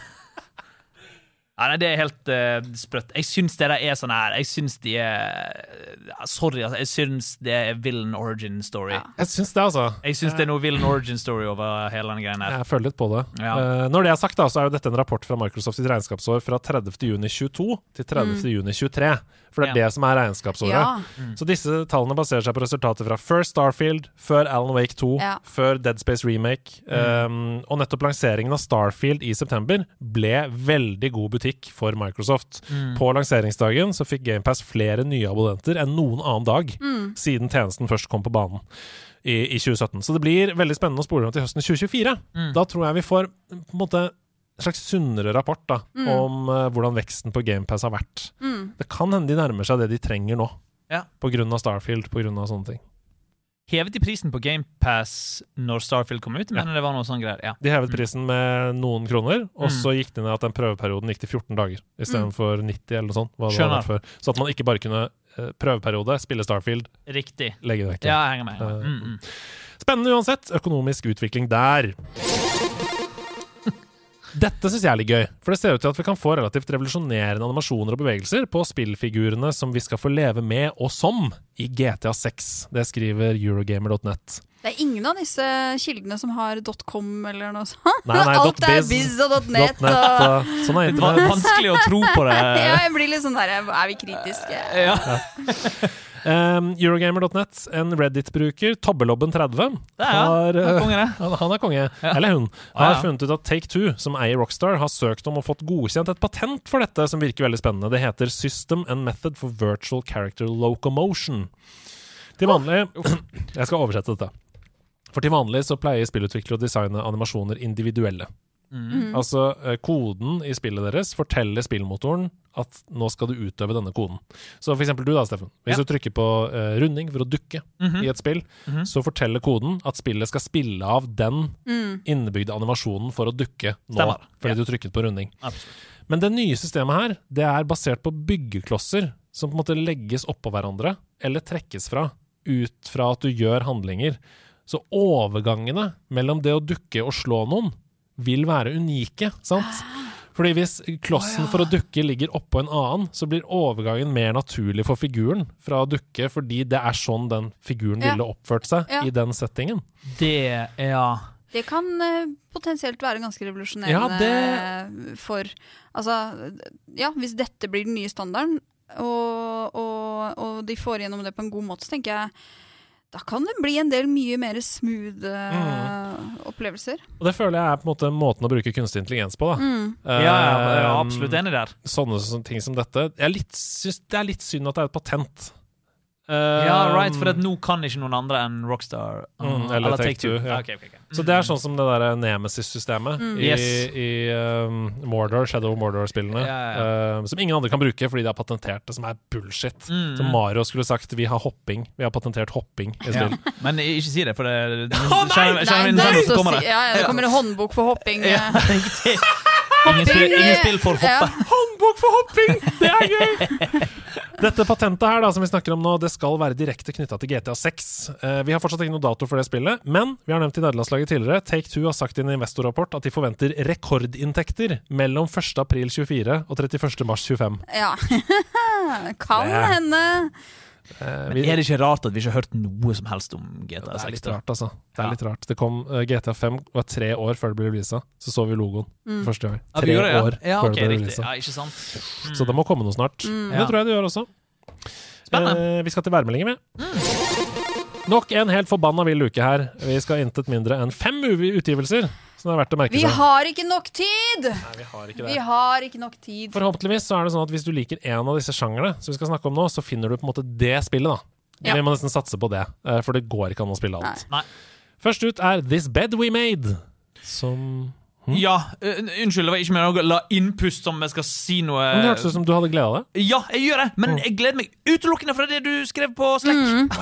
Ja, nei, Det er helt uh, sprøtt. Jeg syns det der er sånn her Jeg syns de er Sorry, altså. Jeg syns det er villain origin story. Ja. Jeg syns det, altså. Jeg syns det er noe villain origin story over hele den greien her. Jeg føler litt på det. Ja. Uh, når det er sagt, da, så er jo dette en rapport fra Microsofts regnskapsår fra 30.6.22 til 30.6.23. For det er Ja. det som er regnskapsåret. Ja. Så disse tallene baserer seg på resultater fra før Starfield, før Alan Wake 2, Ja. før Dead Space Remake. Um, og nettopp lanseringen av Starfield i september ble veldig god butikk for Microsoft. På lanseringsdagen så fikk GamePass flere nye abonnenter enn noen annen dag siden tjenesten først kom på banen. I, I 2017. Så det blir veldig spennende å spole om til høsten 2024. Da tror jeg vi får på en måte en slags sunnere rapport da, om uh, hvordan veksten på GamePass har vært. Det kan hende de nærmer seg det de trenger nå, Ja. av Starfield, på grunn av sånne ting. Hevet de prisen på GamePass når Starfield kom ut? Men det var noe sånn greier. Ja. De hevet prisen med noen kroner, og så gikk det ned at den prøveperioden gikk til 14 dager istedenfor 90 eller noe sånt. Hva det var før. Så at man ikke bare kunne uh, prøveperiode, spille Starfield, Riktig. legge det vekk. Ja, jeg henger med. Uh. Mm, mm. Spennende uansett. Økonomisk utvikling der. Dette syns jeg er litt gøy, for det ser ut til at vi kan få relativt revolusjonerende animasjoner og bevegelser på spillfigurene som vi skal få leve med og som i GTA 6. Det skriver Eurogamer.net. Det er ingen av disse kildene som har .com eller noe sånt. Nei, nei, Alt er .biz, biz og .net. .net, og sånn er Det var vanskelig å tro på det. Ja, jeg blir litt sånn der Er vi kritiske? Ja. Um, Eurogamer.net, en Reddit-bruker, Tobbelobben30, Det er han. har, Han er konge, det. han, han er konge, eller hun, Ja, har ja. funnet ut at Take Two, som eier Rockstar, har søkt om og fått godkjent et patent for dette, som virker veldig spennende. Det heter System and Method for Virtual Character Locomotion. Til vanlig Jeg skal oversette dette. For til vanlig så pleier spillutviklere å designe animasjoner individuelle. Mm. Altså, eh, koden i spillet deres forteller spillmotoren at nå skal du utøve denne koden. Så for eksempel du da, Steffen. Hvis Ja. du trykker på uh, runding for å dukke Mhm. i et spill, Mhm. så forteller koden at spillet skal spille av den Mm. innebygde animasjonen for å dukke nå, Stemmer. fordi Ja. du trykket på runding. Absolutt. Men det nye systemet her, det er basert på byggeklosser som på en måte legges oppå hverandre, eller trekkes fra, ut fra at du gjør handlinger. Så overgangene mellom det å dukke og slå noen vil være unike, sant? Fordi hvis klossen for å dukke ligger oppå en annen, så blir overgangen mer naturlig for figuren fra å dukke, fordi det er sånn den figuren Ja. ville oppført seg Ja. i den settingen. Det Ja. Det kan eh, potensielt være ganske revolusjonerende Ja, for Altså, ja, hvis dette blir den nye standarden, og, og, og de får gjennom det på en god måte, så tenker jeg da kan det bli en del mye mer smooth mm. opplevelser. Og det føler jeg er på en måte måten å bruke kunstig intelligens på. da. Mm. Ja, ja, jeg er Eh, absolutt enig der. Sånne, sånne ting som dette. Jeg er litt, syns det er litt synd at det er et patent. Ja, Eh, right, for at nå kan ikke noen andre enn Rockstar Mm, eller Take-Two, ja. Okay, okay, ok. Så det er sånn som det der Nemesis-systemet Mm. i, Yes. i um, Mordor, Shadow Mordor-spillene. Ja, uh, som ingen andre kan bruke fordi de har patentert det, som er bullshit. Mm. Så Mario skulle sagt 'vi har hopping'. Vi har patentert hopping i Ja. spill. Men ikke si det, for det Å, nei! Kjenner- Nei, det, det er kommer det. ja, ja, det kommer en håndbok for hopping. Ja, eh. Ingen spill, ingen spill for Ja. Håndbok for hopping! Det er gøy! Dette patentet her da, som vi snakker om nå, det skal være direkte knytta til GTA 6. Eh, vi har fortsatt ikke noe dato for det spillet, men vi har nevnt i nederlandslaget tidligere. Take Two har sagt i en investorrapport at de forventer rekordinntekter mellom 1. april 24 og 31. mars 25. Ja. kan Det- hende. Eh, Men er det ikke rart at vi ikke har hørt noe som helst om GTA Det er litt rart, altså. Det er litt rart. Det kom, uh, GTA 5 var tre år før det ble releasa. Så så vi logoen Mm. første gang. Ja, Tre gjorde det, ja. år ja, før okay, det ble releasa. Ja, mm. Så det må komme noe snart. Mm. Det tror jeg det gjør også. Spennende. Eh, vi skal til værmeldinger, vi. Nok en helt forbanna vill uke her. Vi skal intet mindre enn fem utgivelser, som det er verdt å merke Vi seg. har ikke nok tid! Nei, vi har ikke det. Vi har ikke nok tid. Forhåpentligvis så er det sånn at hvis du liker en av disse sjangerne som vi skal snakke om nå, så finner du på en måte det spillet, da. Ja. Vi må nesten satse på det, eh, for det går ikke an å spille alt. Nei. Først ut er This Bed We Made, som Ja, uh, unnskyld, det var ikke meningen å la innpust som jeg skal si noe Men Det hørtes ut som du hadde glede av det. Ja, jeg gjør det, men jeg gleder meg utelukkende fra det du skrev på Slack.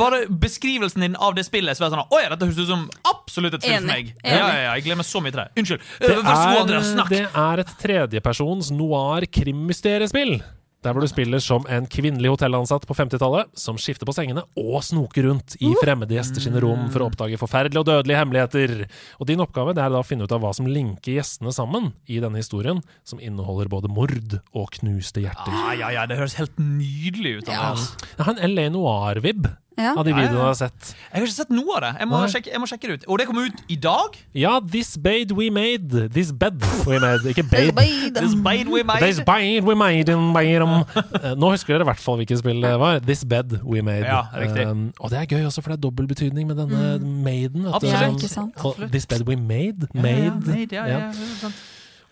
Bare beskrivelsen din av det spillet. Så var sånn, Oi, dette høres ut som absolutt et spill for meg. Enig. Ja, ja, ja, jeg gleder meg så mye til det. Unnskyld. Det Vær så god, Andreas. er, Snakk. det er et tredjepersons noir-krimmysteriespill. Der hvor du spiller som en kvinnelig hotellansatt på 50-tallet som skifter på sengene og snoker rundt i fremmede gjester sine rom for å oppdage forferdelige og dødelige hemmeligheter. Og din oppgave er da å finne ut av hva som linker gjestene sammen i denne historien, som inneholder både mord og knuste hjerter. Ja, ja, ja, det høres helt nydelig ut. Ja. Det har en LA Noir-vib Ja. av de videoene ja. jeg har sett. Jeg har ikke sett noe av det. Jeg må, sjekke, jeg må sjekke det ut. Og det kommer ut i dag. Ja, This Bade We Made. This Bed We Made. Ikke Bade. This bade we made. This bed we made in Bayram. Eh, Nå husker dere i hvert fall hvilket spill det var. This bed we made. Ja, riktig. Um, og det er gøy også, for det er dobbel betydning med denne maiden. vet du. Absolutt. Ja, Sånn- ikke sant. og This bed we made. Ja, ja, Made. made, ja, ja, ja.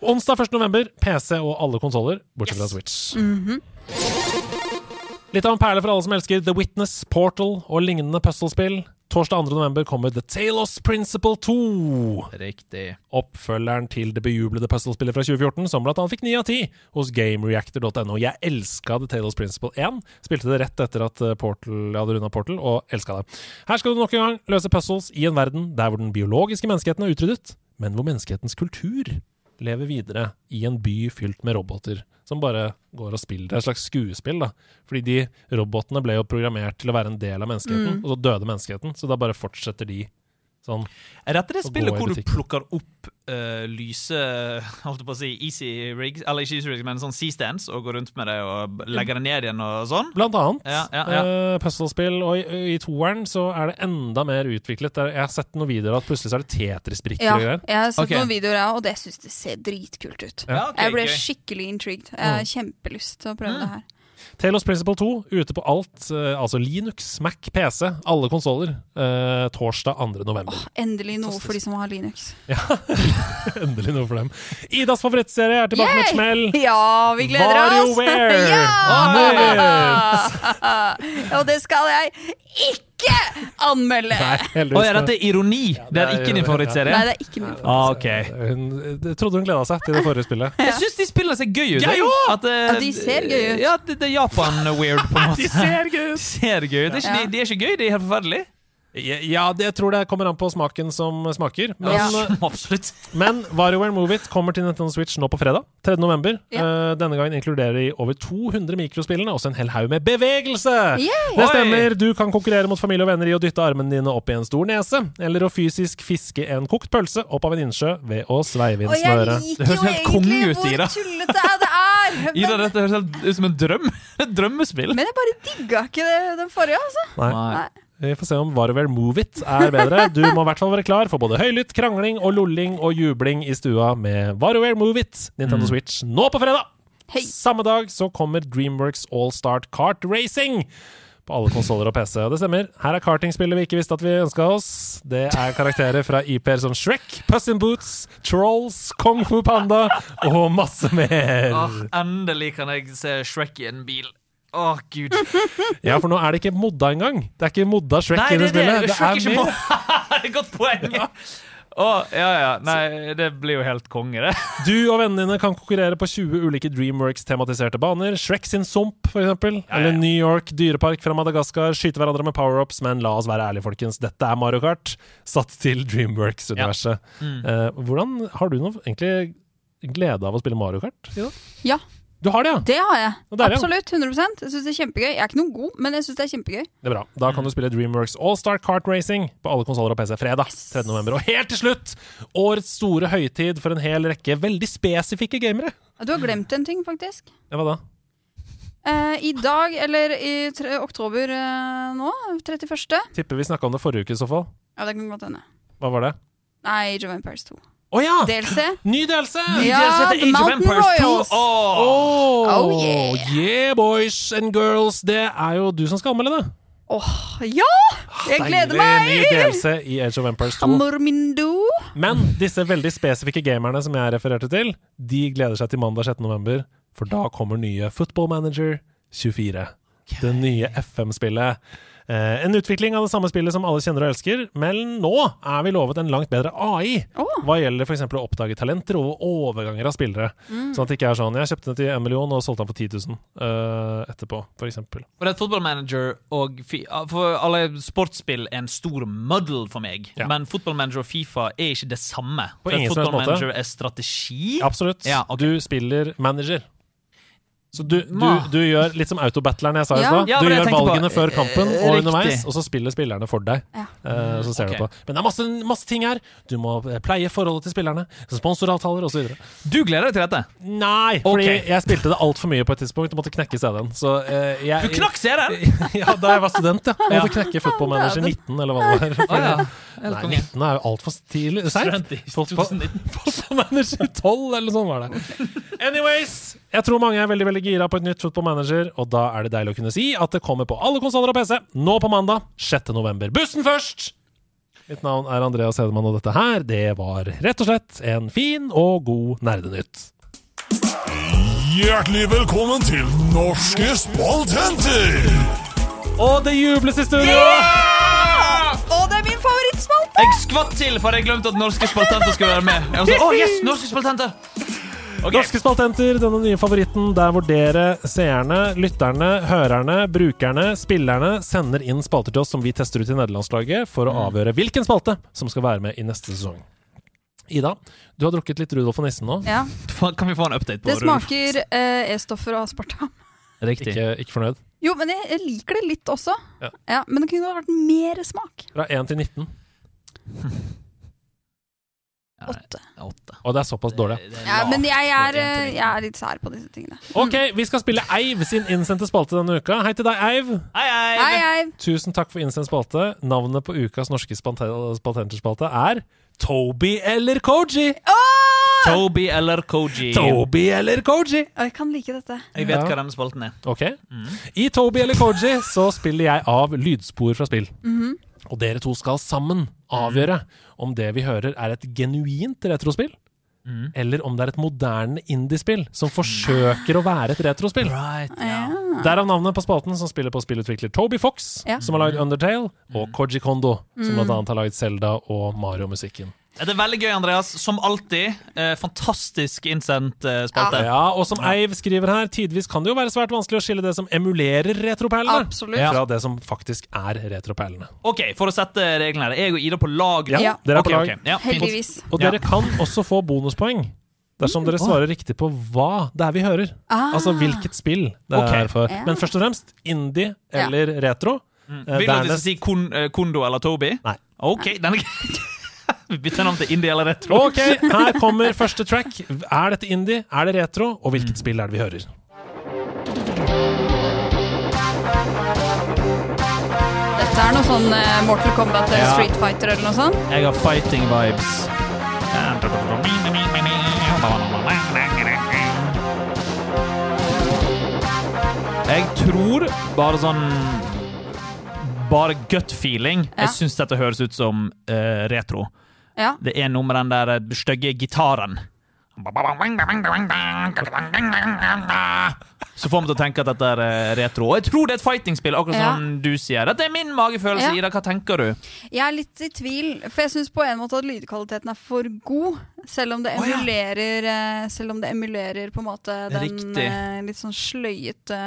Onsdag 1. november, PC og alle konsoller, bortsett fra Switch. Mhm. Litt av en perle for alle som elsker The Witness, Portal og lignende puslespill. Torsdag 2. november kommer The Talos Principle 2. Riktig. Oppfølgeren til det bejublede puslespillet fra 2014, som blant annet fikk 9 av 10 hos gamereactor.no. Jeg elska The Talos Principle 1. Spilte det rett etter at eh, Portal, hadde runda Portal, og elska det. Her skal du nok en gang løse puzzles i en verden der hvor den biologiske menneskeheten er utryddet, men hvor menneskehetens kultur lever videre i en by fylt med roboter som bare går og spiller. Det er et slags skuespill, da. Fordi de robotene ble jo programmert til å være en del av menneskeheten, og så døde menneskeheten, så da bare fortsetter de sånn. Er dette det spillet hvor du plukker opp uh, lyse Holdt på å si easy rigs, eller ikke easy rigs, men sånn C-stands, og går rundt med det og legger det ned igjen og sånn? Blant annet. Ja, ja, ja. eh, puzzlespill. Og i, i toeren så er det enda mer utviklet. Jeg har sett noen videoer at plutselig så er det Tetris-brikker Ja, og greier. jeg har sett okay. noen videoer, og det syns det ser dritkult ut. Ja, ok, jeg ble skikkelig intrigued. Jeg har kjempelyst til å prøve det her. Talos Principle 2 ute på alt. eh, altså Linux, Mac, PC, alle konsoller. eh, torsdag 2. november. Oh, endelig noe for de som har Linux. Ja, Endelig noe for dem. Idas favorittserie er tilbake med et smell. Ja, vi gleder oss! VarioWare! ja! Og det skal jeg ikke anmelde! Nei, Å, er dette ironi? det er det er- ikke din favorittserie? Nei, det er ikke min. Ah, ok. Hun, jeg trodde hun gleda seg til det forrige spillet. Jeg syns de spillene ser gøy ut. Ja, jo! At, uh, Ja, de ser gøy ut. Ja, det, det er Japan-weird, på en måte. De ser gøy ut! ser gøy ut. Det er ikke, Ja. de, de er ikke gøy, de er helt forferdelige. Ja, det, jeg tror det kommer an på smaken som smaker. Men, Ja. eh, Absolutt. men WarioWare Move It kommer til Nintendo Switch nå på fredag. 3. november. Ja. Uh, denne gangen inkluderer de over 200 mikrospillene, også en hel haug med bevegelse! Yay! Det stemmer. Du kan konkurrere mot familie og venner i å dytte armene dine opp i en stor nese, eller å fysisk fiske en kokt pølse opp av en innsjø ved å sveive inn Og snøret. Det høres helt konge ut, Ida. det er. Ida, Men, dette høres helt ut som en drøm. Et drømmespill. men jeg bare digga ikke det, den forrige, altså. Nei. Nei. Vi får se om WarioWare Move It er bedre. Du må i hvert fall være klar for både høylytt krangling og lolling og jubling i stua med WarioWare Move It, Nintendo Switch, nå på fredag! Hei. Samme dag så kommer Dreamworks All Start Kart Racing på alle konsoller og PC. Og det stemmer. Her er kartingspillet vi ikke visste at vi ønska oss. Det er karakterer fra IP-er som Shrek, Puss in Boots, Trolls, Kung Fu Panda og masse mer. Oh, endelig kan jeg se Shrek i en bil. Å, gud. Ja, for nå er det ikke modda engang. Det er ikke modda Shrek Nei, i det det det. spillet. Det Shrek er med. Det er Godt poeng. Å, ja, ja. Nei, det blir jo helt konge, det. Du og vennene dine kan konkurrere på 20 ulike Dreamworks-tematiserte baner. Shrek sin sump, for eksempel. ja. Eller New York dyrepark fra Madagaskar. Skyte hverandre med power-ups. Men la oss være ærlige, folkens. Dette er Mario Kart satt til Dreamworks-universet. Mm. Eh, hvordan Har du noe egentlig glede av å spille Mario Kart? Jo Ja, Du har det, ja? det har jeg. Der. Absolutt. 100% Jeg syns det er kjempegøy. Jeg er ikke noe god, men jeg syns det er kjempegøy. Det er bra. Da kan du spille Dreamworks All-Star Kart Racing på alle konsoller og PC fredag 13 november. Og helt til slutt, årets store høytid for en hel rekke veldig spesifikke gamere. Du har glemt en ting, faktisk. Ja, hva da? Eh, I dag, eller i tre, oktober eh, nå, 31. Tipper vi snakka om det forrige uke i så fall. Ja, det kan godt hende. Hva var det? Nei, Age of Empires 2. Å ja! DLC. Ny delelse! Ja, Det heter The Mountain Empires 2. Åh. Oh, Oh, yeah. yeah, boys and girls. Det er jo du som skal anmelde det. Åh, ja! Jeg gleder Deilig. Ny delse delelse i Age of Empires 2. Men disse veldig spesifikke gamerne som jeg refererte til, de gleder seg til mandag 6. november, for da kommer nye Football Manager 24. Det nye FM-spillet. Eh, en utvikling av det samme spillet som alle kjenner og elsker, men nå er vi lovet en langt bedre AI oh. hva gjelder f.eks. å oppdage talenter og overganger av spillere. Mm. Sånn at det ikke er sånn Jeg kjøpte den til 1 million og solgte den for 10 000 eh, etterpå, f.eks. For det er et Football og fi For alle sportsspill er en stor muddle for meg. Ja. Men fotballmanager og Fifa er ikke det samme. På For ingen som helst måte. Fotballmanager er strategi. Absolutt. Ja, okay. Du spiller manager. Så du, du, du gjør litt som autobattleren jeg sa i Ja. stad. Du ja, gjør valgene på. før kampen Eh, og riktig. underveis, og så spiller spillerne for deg. Ja. Uh, så ser okay. du på. Men det er masse, masse ting her. Du må eh, pleie forholdet til spillerne, sponsoravtaler osv. Du gleder deg til dette? Nei, fordi okay. jeg spilte det altfor mye på et tidspunkt og måtte knekke CD-en. Så eh, Du knakk CD-en! ja, da jeg var student, ja. Jeg måtte knekke Football Manager 19, eller hva det var. Nei, 19 er jo altfor tidlig. Seint. Student i Football 2019. Football Manager 12, eller sånn var det. Anyways, jeg tror mange er veldig veldig gira på et nytt Football Manager, og da er det deilig å kunne si at det kommer på alle konsoller og PC nå på mandag 6. november. Bussen først! Mitt navn er Andreas Hedemann, og dette her, det var rett og slett en fin og god nerdenytt. Hjertelig velkommen til Norske spaltenter! Og det jubles i studio! Å, det er min favorittspalte! Jeg skvatt til, for jeg glemte at norske spaltenter skulle være med. Jeg var sånn, oh, yes, norske spaltenter Ok. Norske spaltenter, denne nye favoritten der hvor dere, seerne, lytterne, hørerne, brukerne, spillerne sender inn spalter til oss som vi tester ut i nederlandslaget for å avgjøre hvilken spalte som skal være med i neste sesong. Ida, du har drukket litt Rudolf og nissen nå. Ja, Kan vi få en update på Det smaker eh, E-stoffer og aspartam. Riktig. Ikke, ikke fornøyd? Jo, men jeg, jeg liker det litt også. Ja. Men det kunne vært mer smak. Fra 1 til 19. Åtte. Og det er såpass dårlig. Det er Ja, men jeg er, eh, jeg er litt sær på disse tingene. Ok, vi skal spille Eiv sin innsendte spalte denne uka. Hei til deg, Eiv. Hei, Eiv. Hei, Eiv. Tusen takk for innsendt spalte. Navnet på ukas norske spaltenterspalte er Toby eller Koji. Toby eller Koji. Toby eller Koji. Jeg kan like dette. Jeg vet Ja. hva denne spalten er. Ok. I Toby eller Koji så spiller jeg av lydspor fra spill. Mhm. Og dere to skal sammen avgjøre om det vi hører er et genuint retrospill, Mm. eller om det er et moderne indiespill som forsøker å være et retrospill. Right, yeah. Derav navnet på spalten, som spiller på spillutvikler Toby Fox, yeah. som har lagd Undertale, og Koji Kondo, som bl.a. annet har lagd Zelda og Mario-musikken. Det er veldig gøy, Andreas. Som alltid. Eh, fantastisk innsendt eh, spalte. Ja, og som Eiv skriver her, tidvis kan det jo være svært vanskelig å skille det som emulerer retroperlene, Absolutt. fra det som faktisk er retroperlene. Ok, For å sette reglene her. Jeg og Ida på lag. Ja, Ja. Dere er på lag. Okay. Ja. Heldigvis. Og og dere kan også få bonuspoeng dersom dere svarer riktig på hva det er vi hører. Ah. Altså hvilket spill det okay. er for. Ja. Men først og fremst indie eller retro. Mm. Vil du at jeg skal si eh, Kondo eller Toby? Nei. Ok, den er. Vi bytter navn til Indie eller Retro. Ok, her kommer første track. Er dette indie? Er det retro? Og hvilket spill er det vi hører? Dette er noe sånn eh, Mortal Kombat eller Ja. Street Fighter eller noe sånt. Jeg har fighting vibes. Jeg tror bare sånn Bare gut feeling. Ja. Jeg syns dette høres ut som eh, retro. Ja. Det er noe med den der eh, stygge gitaren. Så får vi til å tenke at dette er eh, retro. Og jeg tror det er et fighting-spill, akkurat Ja. som du sier. Dette er min magefølelse. Ja. Ida, hva tenker du? Jeg er litt i tvil, for jeg syns på en måte at lydkvaliteten er for god. Selv om det ja. emulerer eh, Selv om det emulerer på en måte den Riktig. eh, litt sånn sløyete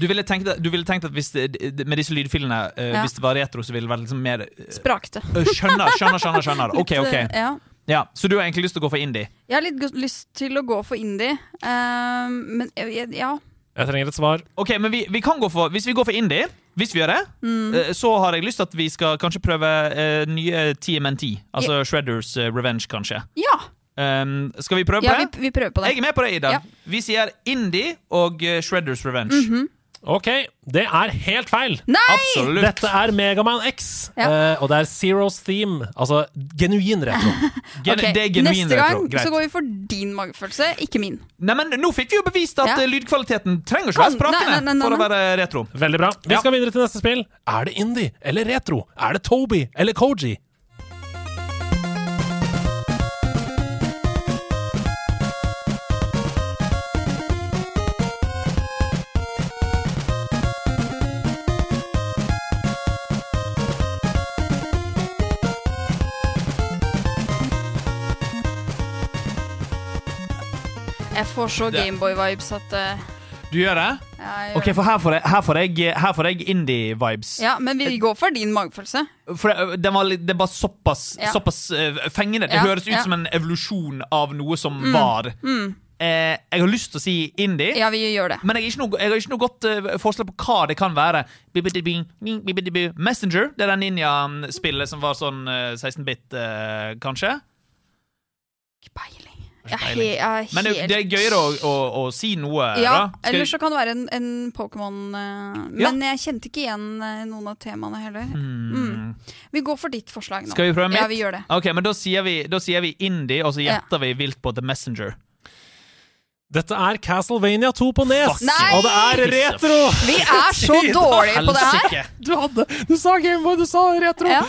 Du ville tenkt, du ville tenkt at hvis det, med disse lydfilene, uh, Ja. hvis det var retro, så ville det vært liksom mer uh, Sprakte. Skjønner, skjønner, skjønner. skjønner. Ok, ok. Ja. Ja, Så du har egentlig lyst til å gå for indie? Jeg har litt lyst til å gå for indie, eh, men ja. Jeg trenger et svar. Ok, men vi, vi kan gå for Hvis vi går for indie, hvis vi gjør det, Mm. eh, så har jeg lyst til at vi skal kanskje prøve eh, nye TMNT. Altså Shredders eh, Revenge, kanskje. Ja, Um, skal vi prøve på ja vi, det? vi prøver på det. Jeg er med på det, Ida. Ja. Vi sier indie og eh, Shredders Revenge. Mhm. Ok, det er helt feil. Nei! Absolutt. Dette er Megaman X, Ja. uh, og det er Zeros theme. Altså genuin retro. Gen okay. det er genuin Neste gang retro. Så går vi for din magefølelse, ikke min. Nei, men Nå fikk vi jo bevist at Ja. eh, lydkvaliteten trenger ikke være sprakende for å være retro. Veldig bra. Vi skal videre til neste spill. Er det indie eller retro? Er det Toby eller Koji? Får så Gameboy-vibes at uh, Du gjør det? jeg, Ok, for her får jeg, her får jeg, her får jeg indie-vibes. Ja, men vi går for din magefølelse. For det, den var litt, det var såpass, Ja. såpass eh, fengende. Det Ja, høres ut ja. som en evolusjon av noe som var. Eh, jeg har lyst til å si indie. Ja, vi gjør det. Men jeg har ikke noe, jeg har ikke noe godt eh, forslag på hva det kan være. Bing. Messenger, det er det ninja-spillet som var sånn eh, 16-bit, eh, kanskje. Ikke peiling. He Men det, det er gøyere å, å, å si noe, Ja, da. Skal eller så kan det være en, en Pokémon Ja. Men jeg kjente ikke igjen eh, noen av temaene heller. Mm. Mm. Vi går for ditt forslag nå. Skal vi prøve mitt? Ja, vi gjør det. Ok, men da sier vi, da sier vi indie, og så Ja. gjetter vi vilt på The Messenger. Dette er Castlevania 2 på Nes, Nei! og det er retro! Vi er så dårlige på det her! Du hadde Du sa Gameboy, du sa retro! Ja.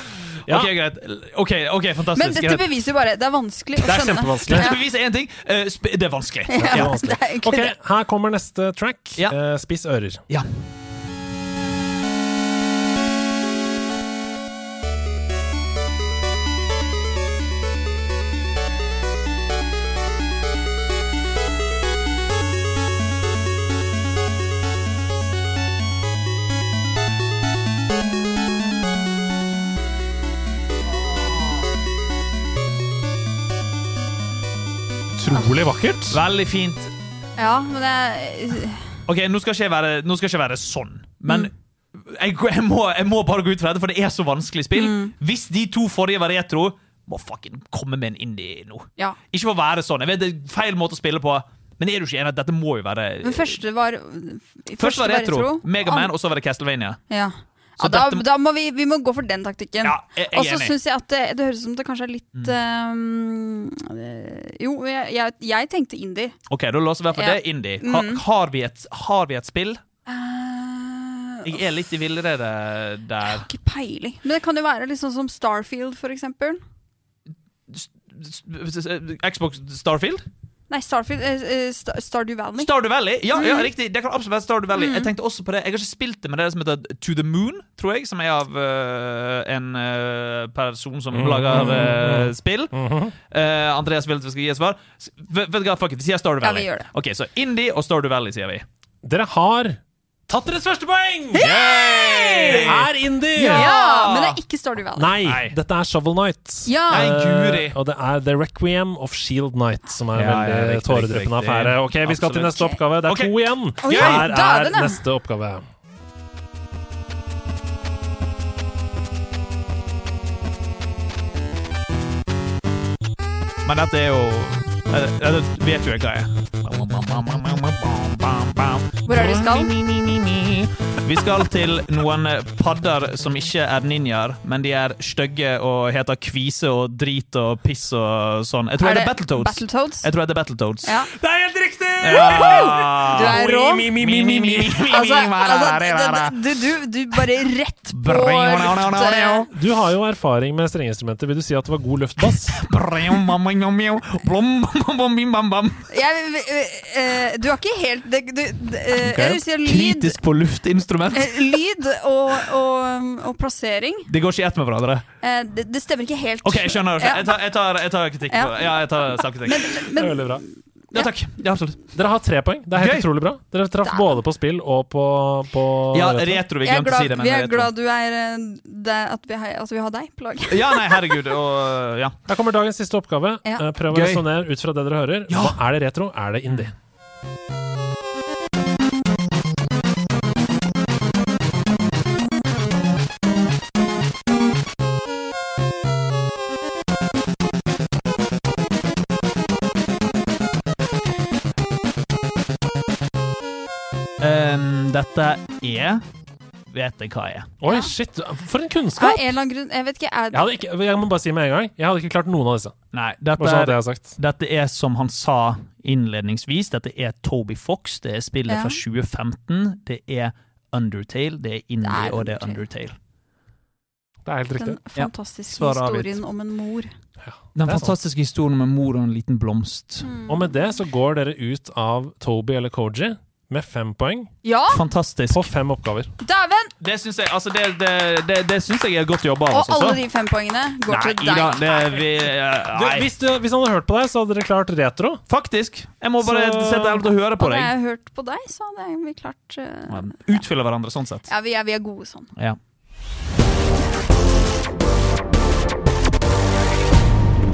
Ja. Ok, greit. Ok, ok, fantastisk. Men dette greit. beviser jo bare Det er vanskelig å Det er skjønne. kjempevanskelig. Dette beviser én ting. eh, sp- det er vanskelig. Det Ja, det er egentlig Ok, det. her kommer neste track. Ja. Eh, spiss ører. Ja. Utrolig vakkert. Veldig fint. Ja, men det Ok, Nå skal ikke jeg være, nå skal ikke jeg være sånn, men Mm. jeg, jeg, må, jeg må bare gå ut fra dette, for det er så vanskelig spill. Mm. Hvis de to forrige var retro, må fucking komme med en indie nå. Ja. Ikke for å være sånn. Jeg vet det er feil måte å spille på, men er du ikke enig at dette må jo være Men første var Først var retro, Megaman, An- og så var det Castlevania. Ja. Så Ja, da, dette- da må vi, vi må gå for den taktikken. Ja, jeg, jeg Og så syns jeg at det, det høres ut som det kanskje er litt Mm. eh, Jo, jeg, jeg, jeg tenkte indie. Ok, Da låser vi for Ja. det indie. Ha, Mm. har, vi et, har vi et spill? Uh, Jeg er litt i villrede der. Ikke peiling. Men det kan jo være litt sånn som Starfield, for eksempel. Xbox Starfield? Nei, Starfield Star- Stardew Valley. Stardew Valley? Ja, Mm. ja, riktig. Det kan absolutt være Stardew Valley. Jeg tenkte også på det. Jeg har ikke spilt det med det som heter To the Moon, tror jeg, som er av uh, en uh, person som mm. lager uh, spill. Eh, Andreas vil at vi skal gi et svar. V vet du hva, fuck it, vi sier Stardew Valley. Ja, vi gjør det. Ok, Så Indie og Stardew Valley, sier vi. Dere har tatt deres første poeng! Yay! Det er indie! Ja, men det er ikke Stardew Valley. Nei, Nei. dette er Shovel Knight. Ja. Nei, guri. Eh, og det er The Requiem of Shield Knight, som er Ja, ja, veldig riktig, tåredryppende riktig, affære. Ok, Vi skal til Absolutt. neste oppgave. Det er Ok. to igjen. Oi, Her er dæven, ja. neste oppgave. Men dette er jo eh, det vet jo jeg hva er. Hvor er det vi skal? Vi skal til noen padder som ikke er ninjaer, men de er stygge og heter kvise og drit og piss og sånn. Jeg tror det er Battletoads. Battletoads? Jeg tror det er Battletoads. Ja. Det er helt riktig! Ja. Du er rå. Mi, mi, mi, mi, mi. Altså, altså du, du, du bare rett på luft. Du har jo erfaring med strengeinstrumenter. Vil du si at det var god luftbass? Jeg, eh, du har ikke helt det, du, det, eh, Jeg vil si lyd, Kritisk på luftinstrument. eh, lyd og, og, og plassering. Det går ikke i ett med hverandre. Eh, det, det stemmer ikke helt. OK, jeg skjønner. Ja. Jeg tar, jeg tar, jeg tar kritikk. På Ja, jeg tar selvkritikk. Det er veldig bra. Ja, takk. Ja, absolutt. Dere har tre poeng. Det er helt Gøy. utrolig bra. Dere traff Da. både på spill og på, på Ja, retro. Vi Jeg er glemte å glad, si det. Men vi er retro. glad du er eh, det, at, vi har, at vi har deg på laget. Ja, nei, herregud. Og ja. Her kommer dagens siste oppgave. Ja. Eh, Prøv å Gøy. resonnere ut fra det dere hører. Ja. Hva er det retro? Er det indie? Dette er Vet jeg hva jeg er. Oi, shit! For en Av kunnskap! en eller annen grunn Jeg vet ikke er, Jeg, hadde ikke, jeg må bare si med en gang Jeg hadde ikke klart noen av disse. Nei, Bare dette sånn at er, jeg sagt. dette er som han sa innledningsvis. Dette er Toby Fox. Det er spillet Ja. fra 2015. Det er Undertale. Det er Indie, Det er og det er Undertale. Det er helt riktig. den fantastiske Svar avgitt. historien om en mor. Den Det er fantastiske historien med mor og en liten blomst. Og med det så går dere ut av Toby eller Koji med fem poeng Ja, Fantastisk. på fem oppgaver. dæven! Det syns jeg, altså det, det, det, det synes jeg er godt jobba Og også. alle de fem poengene går Nei, til deg. Er vi Du, Nei. hvis, du, hvis han hadde hørt på deg, så hadde dere klart retro. Faktisk. Jeg må bare Så- sette ærlig og høre på deg. Hadde deg. jeg hørt på deg, så hadde vi klart eh, Utfylle hverandre sånn sett. Ja, vi er, vi er gode sånn. Ja.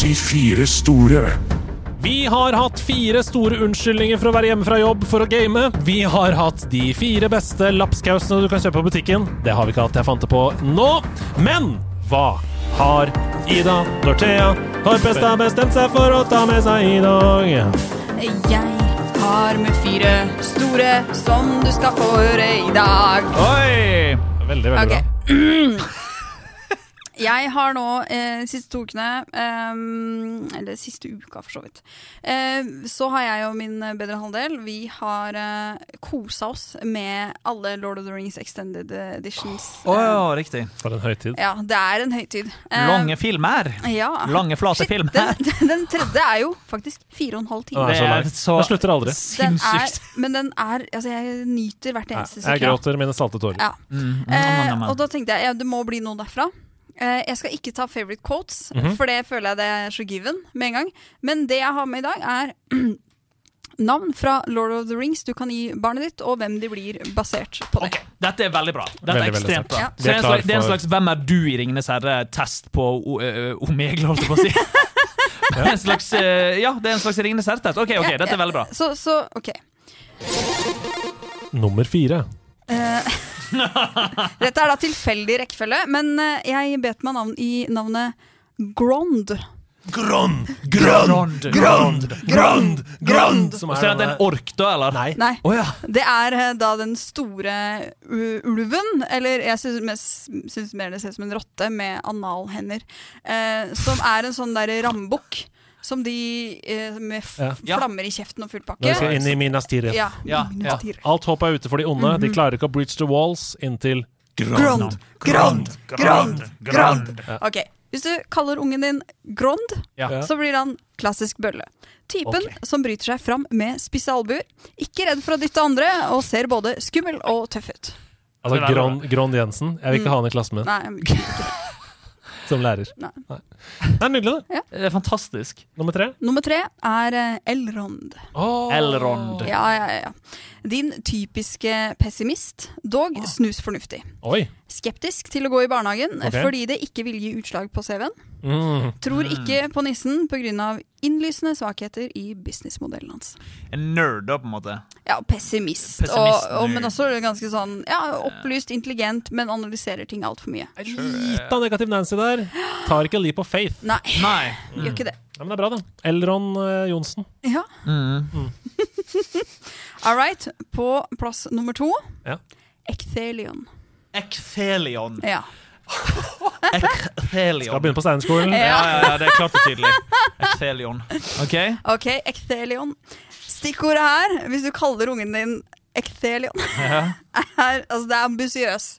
De fire store. Vi har hatt fire store unnskyldninger for å være hjemme fra jobb for å game. Vi har hatt de fire beste lapskausene du kan kjøpe på butikken. Det har vi ikke hatt, jeg fant det på nå. Men hva har Ida Dorthea Horpestad bestemt seg for å ta med seg i dag? Jeg har med fire store som du skal få høre i dag. Oi! Veldig, veldig Ok. bra. Jeg har nå eh, siste to ukene, eh, eller siste uka for så vidt, eh, så har jeg og min bedre halvdel Vi har eh, kosa oss med alle Lord of the Rings Extended Editions. Å ja, riktig. For en høytid. Ja, det er en høytid. Eh, Lange filmer. ja. Lange, flate Shit, filmer. Den, den tredje er jo faktisk fire og en halv time. Det er så Den slutter aldri. Den Sinnssykt. men den er Altså, jeg nyter hvert eneste sekund. Jeg gråter mine salte tårer. Ja. Mm, mm, mm, Eh, mm, mm. og da tenkte jeg ja, det må bli noe derfra. Eh, jeg skal ikke ta favorite quotes, Mhm. for det føler jeg det er så given med en gang. Men det jeg har med i dag, er navn fra Lord of the Rings du kan gi barnet ditt, og hvem de blir basert på det. Okay. Dette er veldig bra. Dette Veldig, er ekstremt bra. Ja. Så er det, er en slags, det er en slags 'Hvem er du?' i Ringenes herre-test på Omegle, holdt jeg på å si. Det er en slags, ja, det er en slags Ringenes herre-test. Ok, ok, Ja, dette er veldig bra. Så, så OK. Nummer fire. Eh, dette er da tilfeldig rekkefølge, men eh, jeg bet meg navn i navnet Grond. Grond, Grond, grond, grond, grond. Som er det en ork, da, eller? Nei. Nei. Oh, ja. Det er eh, da den store ulven, eller jeg syns, syns mer det ser ut som en rotte med analhender, eh, som er en sånn derre rambukk som de eh, med f Ja. Flammer i kjeften og full pakke. Skal inn i Minas Tirith. Ja. Ja, ja. Alt håp er ute for de onde. De klarer ikke å breach the walls inntil Grond, grond, grond, grond. Ok, Hvis du kaller ungen din Grond, Ja. så blir han klassisk bølle. Typen okay. som bryter seg fram med spisse albuer, ikke redd for å dytte andre, og ser både skummel og tøff ut. Altså Grond, Grond Jensen. Jeg vil ikke ha han i klassen min Nei, ikke. Som lærer. Nei. Det er nydelig, det. Det er fantastisk. Nummer tre. Nummer tre er eh, Elrond. Oh. Elrond. Ja, ja, ja. Din typiske pessimist, dog snusfornuftig. Oi. Skeptisk til å gå i barnehagen Ok. fordi det ikke vil gi utslag på CV-en. Mm. Tror ikke på nissen pga. Innlysende svakheter i businessmodellen hans. En nerd, da, på en måte. Ja, pessimist. og, Pessimisten, og, men også ganske sånn ja, opplyst, intelligent, men analyserer ting altfor mye. En lita negativ Nancy der. Tar ikke leap of faith. Nei, Nei. gjør ikke det. Ja, men det er bra, det. Elron uh, Johnsen. Ja. Mm. All right. På plass nummer to Ja. Ecthelion. Ecthelion. Ja. Skal Ekthelion. begynne på Steinerskolen. Ja, ja, ja, det er klart og tydelig. Ekthelion. OK? Ok, ekthelion. Stikkordet her, hvis du kaller ungen din ekthelion, Ja. er altså det er ambisiøs.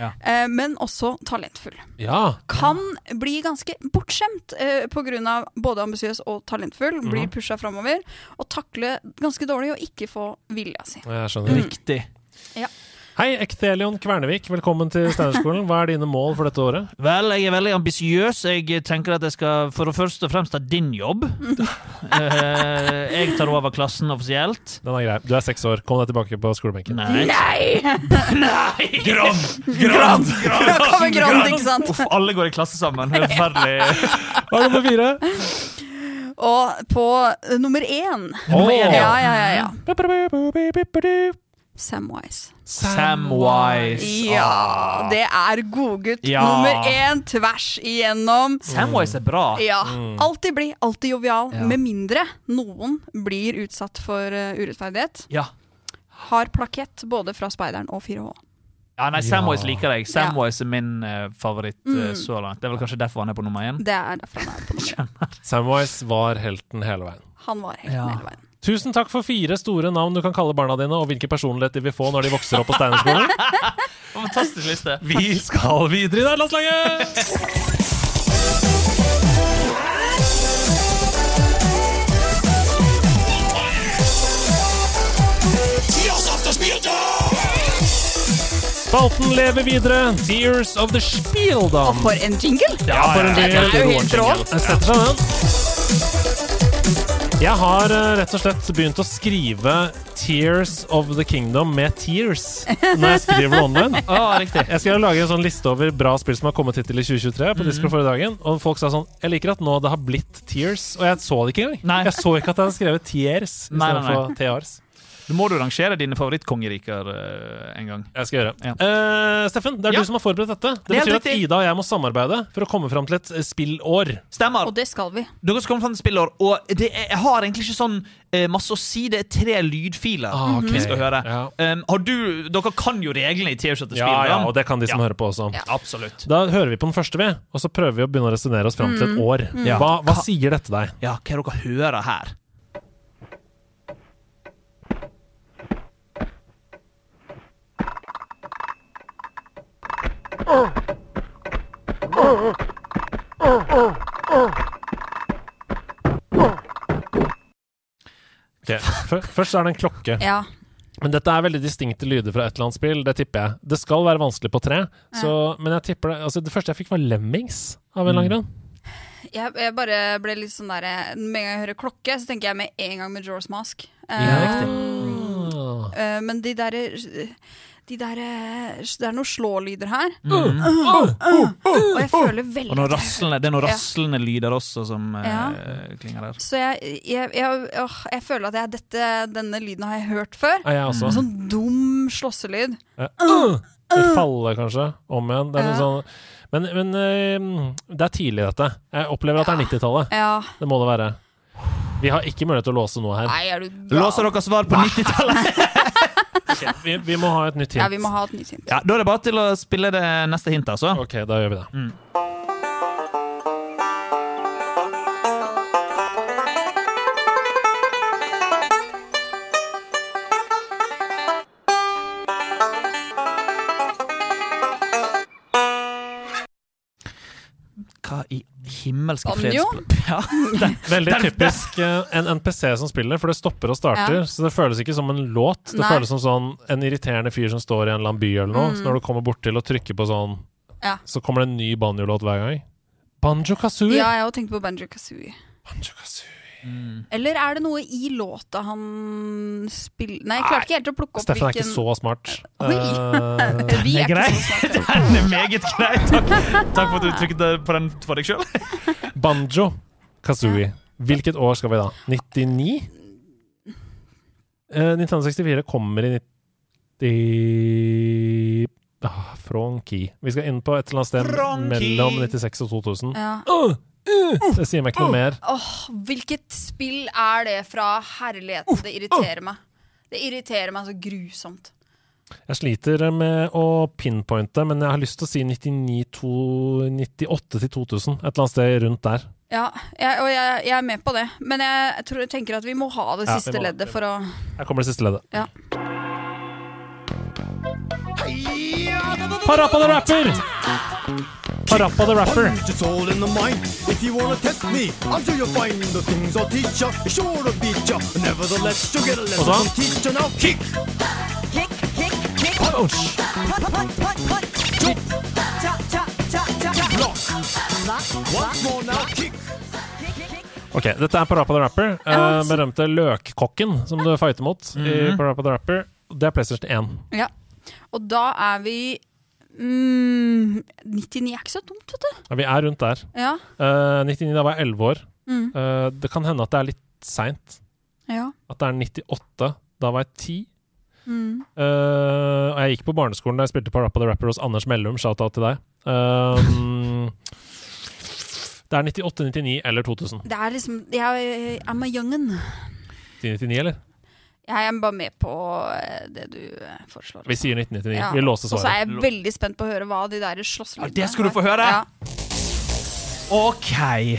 Ja. Eh, men også talentfull. Ja. Kan bli ganske bortskjemt eh, pga. både ambisiøs og talentfull. Mhm. Blir pusha framover. Og takle ganske dårlig å ikke få vilja si. Jeg skjønner. Riktig. Hei, Ekthelion Kvernevik. Velkommen til Steinerskolen. Hva er dine mål for dette året? Vel, jeg er veldig ambisiøs. Jeg tenker at jeg skal for å først og fremst ta din jobb. Eh, jeg tar over klassen offisielt. Den er grei. Du er seks år. Kom deg tilbake på skolebenken. Nei. Nei! Grand! Grand! Da kommer Grand, ikke sant? Uff, alle går i klasse sammen. Det er Forferdelig. Hva er nummer fire? Og på eh, nummer én. Ja, ja, ja. ja. Samwise. Samwise. Ja, det er godgutt Ja. nummer én tvers igjennom. Samwise er bra. Ja, Alltid blid, alltid jovial. Ja. Med mindre noen blir utsatt for eh, urettferdighet. Ja. Har plakett både fra Speideren og 4H. Ja, nei, Samwise liker jeg. Samwise er min uh, favoritt Mm. så langt. Det er vel kanskje derfor han er på nummer én. Det er derfor han er på nummer én. Samwise var helten hele veien. Han var helten Ja. hele veien. Tusen takk for fire store navn du kan kalle barna dine, og hvilken personlighet de vil få når de vokser opp på Steinerskolen. Fantastisk liste. Vi skal videre i nederlandslaget! Spalten lever videre. Tears of the Spieldam. For en jingle! Ja, for en Den er jo helt rå. Jeg setter seg den. Jeg har eh, rett og slett begynt å skrive Tears of the Kingdom med tears når jeg skriver det online. Riktig. Jeg skal lage en sånn liste over bra spill som har kommet hittil i 2023. på Discord forrige dagen Og folk sa sånn Jeg liker at nå det har blitt Tears. Og jeg så det ikke engang. Nei. Jeg så ikke at jeg hadde skrevet Tears istedenfor nei. Du må du rangere dine favorittkongeriker eh, en gang. Jeg skal gjøre. Ja. uh, Steffen, det er Ja. du som har forberedt dette. Det, Det er betyr at. Ida og jeg må samarbeide for å komme fram til et eh, spillår. Stemmer. Og det skal vi. Dere skal komme fram til spillår, og det er, jeg har egentlig ikke sånn masse å si. Det er tre lydfiler Ah, okay. vi skal høre. Ja. Um, har du, dere kan jo reglene i the Ja, ja, og det kan de som Ja. hører på også. Ja. Absolutt. Da hører vi på den første, vi, og så prøver vi å begynne å resonnere oss fram til et år. Ja. Hva, hva sier dette deg? Ja, hva er det dere hører her? Ok, før- Først er det en klokke. Ja. Men dette er veldig distinkte lyder fra et eller annet spill. Det tipper jeg. Det skal være vanskelig på tre, så, men jeg tipper det altså Det første jeg fikk, var Lemmings, av en eller annen grunn. Jeg, jeg bare ble litt sånn der Med en gang jeg hører klokke, så tenker jeg med en gang med Jaws Mask. Ja, uh, eh, men de derre de der, Det er noen slålyder her. Mm. Og jeg føler veldig Og noen at jeg rasslende, det er noen Ja. rasslende lyder også som eh, Ja. klinger der. Så jeg, jeg, jeg, åh, jeg føler at jeg, dette, denne lyden har jeg hørt før. Ja, jeg også? En sånn dum slåsselyd. Ja. Uh, det faller kanskje om igjen. Det er Ja. sånn men, men eh, det er tidlig, dette. Jeg opplever at det er 90-tallet. Ja. Det må det være. Vi har ikke mulighet til å låse noe her. Nei, er du? Låser dere svar på 90-tallet? Vi, vi må ha et nytt hint. Ja, vi må ha et nytt hint. Ja, da er det bare til å spille det neste hintet, altså. Ok, da gjør vi det. Mm. Himmelske Banjo? Ja, Veldig typisk eh, en NPC som spiller, for det stopper og starter. Ja. Så det føles ikke som en låt. Det Nei. føles som sånn en irriterende fyr som står i en eller annen by eller noe. Mm. Så når du kommer bort til og trykker på sånn, Ja. så kommer det en ny banjo-låt hver gang. Banjo Kazooie. Ja, jeg har tenkt på Banjo Kazooie. Banjo Kazooie. Eller er det noe i låta han spiller Nei, jeg klarte ikke helt å plukke opp Steffen er ikke så smart. Oi. Eh, Vi er Den grei. ikke så smarte. Den er meget grei. Takk, Takk for at du trykte på den for deg sjøl. Banjo Kazooie. Hvilket år skal vi da? 99? Eh, 1964 kommer i 90... Ah, Franki. Vi skal inn på et eller annet sted mellom 96 og 2000. Ja. Uh, det sier meg ikke noe mer. Åh, hvilket spill er det fra herligheten? Det irriterer meg. Det irriterer meg så grusomt. Jeg sliter med å pinpointe, men jeg har lyst til å si 99, 2, 98 til 2000. Et eller annet sted rundt der. Ja, jeg, og jeg, jeg er med på det, men jeg, tror, jeg tenker at vi må ha det Ja, vi siste må- leddet for å Her kommer det siste leddet. Ja. Parappa the Rapper! Parappa the Rapper. It's all in the mind. If you wanna test me, I'm sure you'll find the things I'll teach ya. Sure to beat ya. Nevertheless, you'll get a lesson from teacher. Now kick, Kick, kick, kick. Ouch. Punch, punch, punch, punch. Cha, cha, cha, cha, cha. block. Lock, Once more now, kick. kick, kick, kick. Ok, dette er Parappa the Rapper. Eh, berømte løkkokken som du fighter mot i Parappa the Rapper. Det er PlayStation 1. Ja. Og da er vi mm, 99 er ikke så dumt, vet du. Ja, vi er rundt der. Ja. Uh, 99, da var jeg 11 år. Mm. Uh, det kan hende at det er litt seint. ja. At det er 98. Da var jeg 10. Mm. Uh, og jeg gikk på barneskolen da jeg spilte på Rappa the Rapper hos Anders Mellum. Shout-out til deg. Um, det er 98, 99 eller 2000. Det er liksom Jeg I'm a youngen. 99, eller? Jeg er bare med på eh, det du eh, foreslår. Vi sier 1999. Ja. Vi låser Og så er jeg veldig spent på å høre hva de der slåsslydene Ja, det skal du få høre. Ja. OK,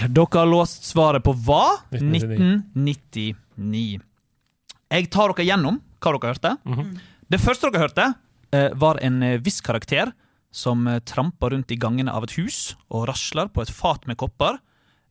dere har låst svaret på hva? 1999. 1999. Jeg tar dere gjennom hva dere hørte. Det første dere hørte, eh, var en viss karakter som trampa rundt i gangene av et hus og rasler på et fat med kopper,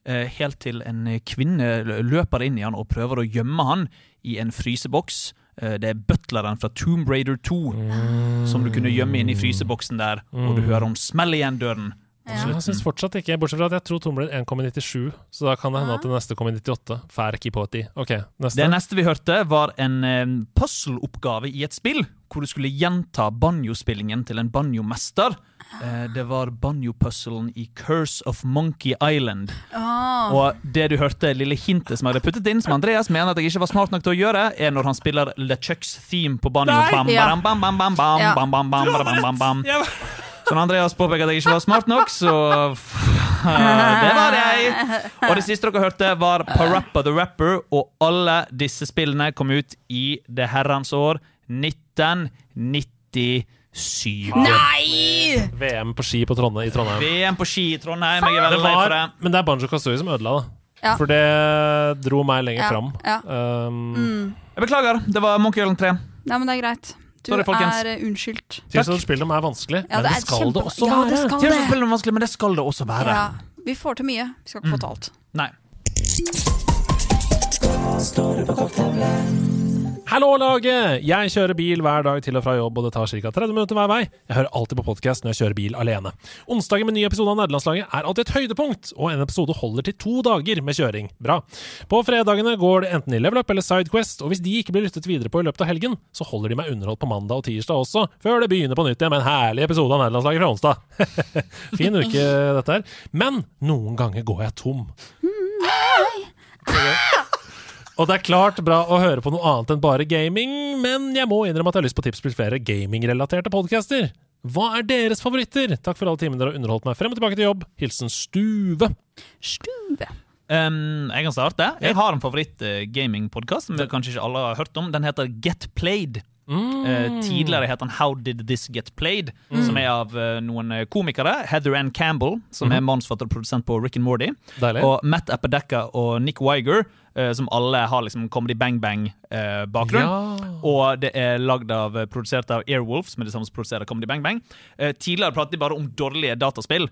helt til en kvinne løper inn i han og prøver å gjemme han i en fryseboks. Eh, Det er butleren fra Tomb Raider 2 som du kunne gjemme inn i fryseboksen der, og du hører om smell igjen døren. Ja. Jeg synes fortsatt ikke, Bortsett fra at jeg tror Tomb Raider 1 kom i 97, så da kan det hende at det neste kom i 98. Fær ikke på ti. Ok, neste. Det neste vi hørte, var en eh, puzzle-oppgave i et spill, hvor du skulle gjenta banjospillingen til en banjomester. Eh, det var banjopuzzlen i Curse of Monkey Island. Oh. Og det du hørte, lille hintet som jeg hadde puttet inn, som Andreas mener at jeg ikke var smart nok til å gjøre, er når han spiller LeChucks theme på banjo. Nei! Bam, Ja. bam, bam, bam, bam, Ja. bam, bam, bam, bam, bam, bam, bam. Så når Andreas påpeker at jeg ikke var smart nok, så Det var jeg! Og det siste dere hørte, var Parappa the Rapper, og alle disse spillene kom ut i det herrens år 1997. Nei! VM på ski på Trondheim, i Trondheim. VM på ski i Trondheim, jeg er veldig lei for det. men det er Banjo Kazooie som ødela det. Ja. For det dro meg lenger Ja, fram. ja. Um, Jeg beklager, det var Monkey Island 3. Nei, men det er greit. Du Sorry, folkens. er eh, unnskyldt. Tears of the er vanskelig, Ja, men det det, skal kjempe- det også Ja, være. det skal det. vanskelig, men det skal det også være. Ja, vi får til mye. Vi skal ikke få til alt. Nei. Hallo, laget! Jeg kjører bil hver dag til og fra jobb, og det tar ca. 30 minutter hver vei. Jeg hører alltid på podkast når jeg kjører bil alene. Onsdagen med ny episode av Nederlandslaget er alltid et høydepunkt, og en episode holder til to dager med kjøring. Bra. På fredagene går det enten i Level Up eller Sidequest, og hvis de ikke blir lyttet videre på i løpet av helgen, så holder de meg underholdt på mandag og tirsdag også, før det begynner på nytt igjen med en herlig episode av Nederlandslaget fra onsdag. fin uke, dette her. Men noen ganger går jeg tom. Og det er klart bra å høre på noe annet enn bare gaming, men jeg må innrømme at jeg har lyst på tips til flere gamingrelaterte podcaster. Hva er deres favoritter? Takk for alle timene dere har underholdt meg frem og tilbake til jobb. Hilsen Stuve. Stuve. Um, jeg kan starte. Jeg har en favoritt-gamingpodkast som kanskje ikke alle har hørt om. Den heter Get Played. Eh, tidligere het han How Did This Get Played, som er av uh, noen komikere. Heather Ann Campbell, som er manusforfatter og produsent på Rick and Morty. Deilig. Og Matt Appadecka og Nick Wiger, uh, som alle har liksom Comedy Bang Bang-bakgrunn. Ja. Og det er lagd av, produsert av Airwolf, som er det samme som produserer Comedy Bang Bang. Eh, tidligere pratet de bare om dårlige dataspill.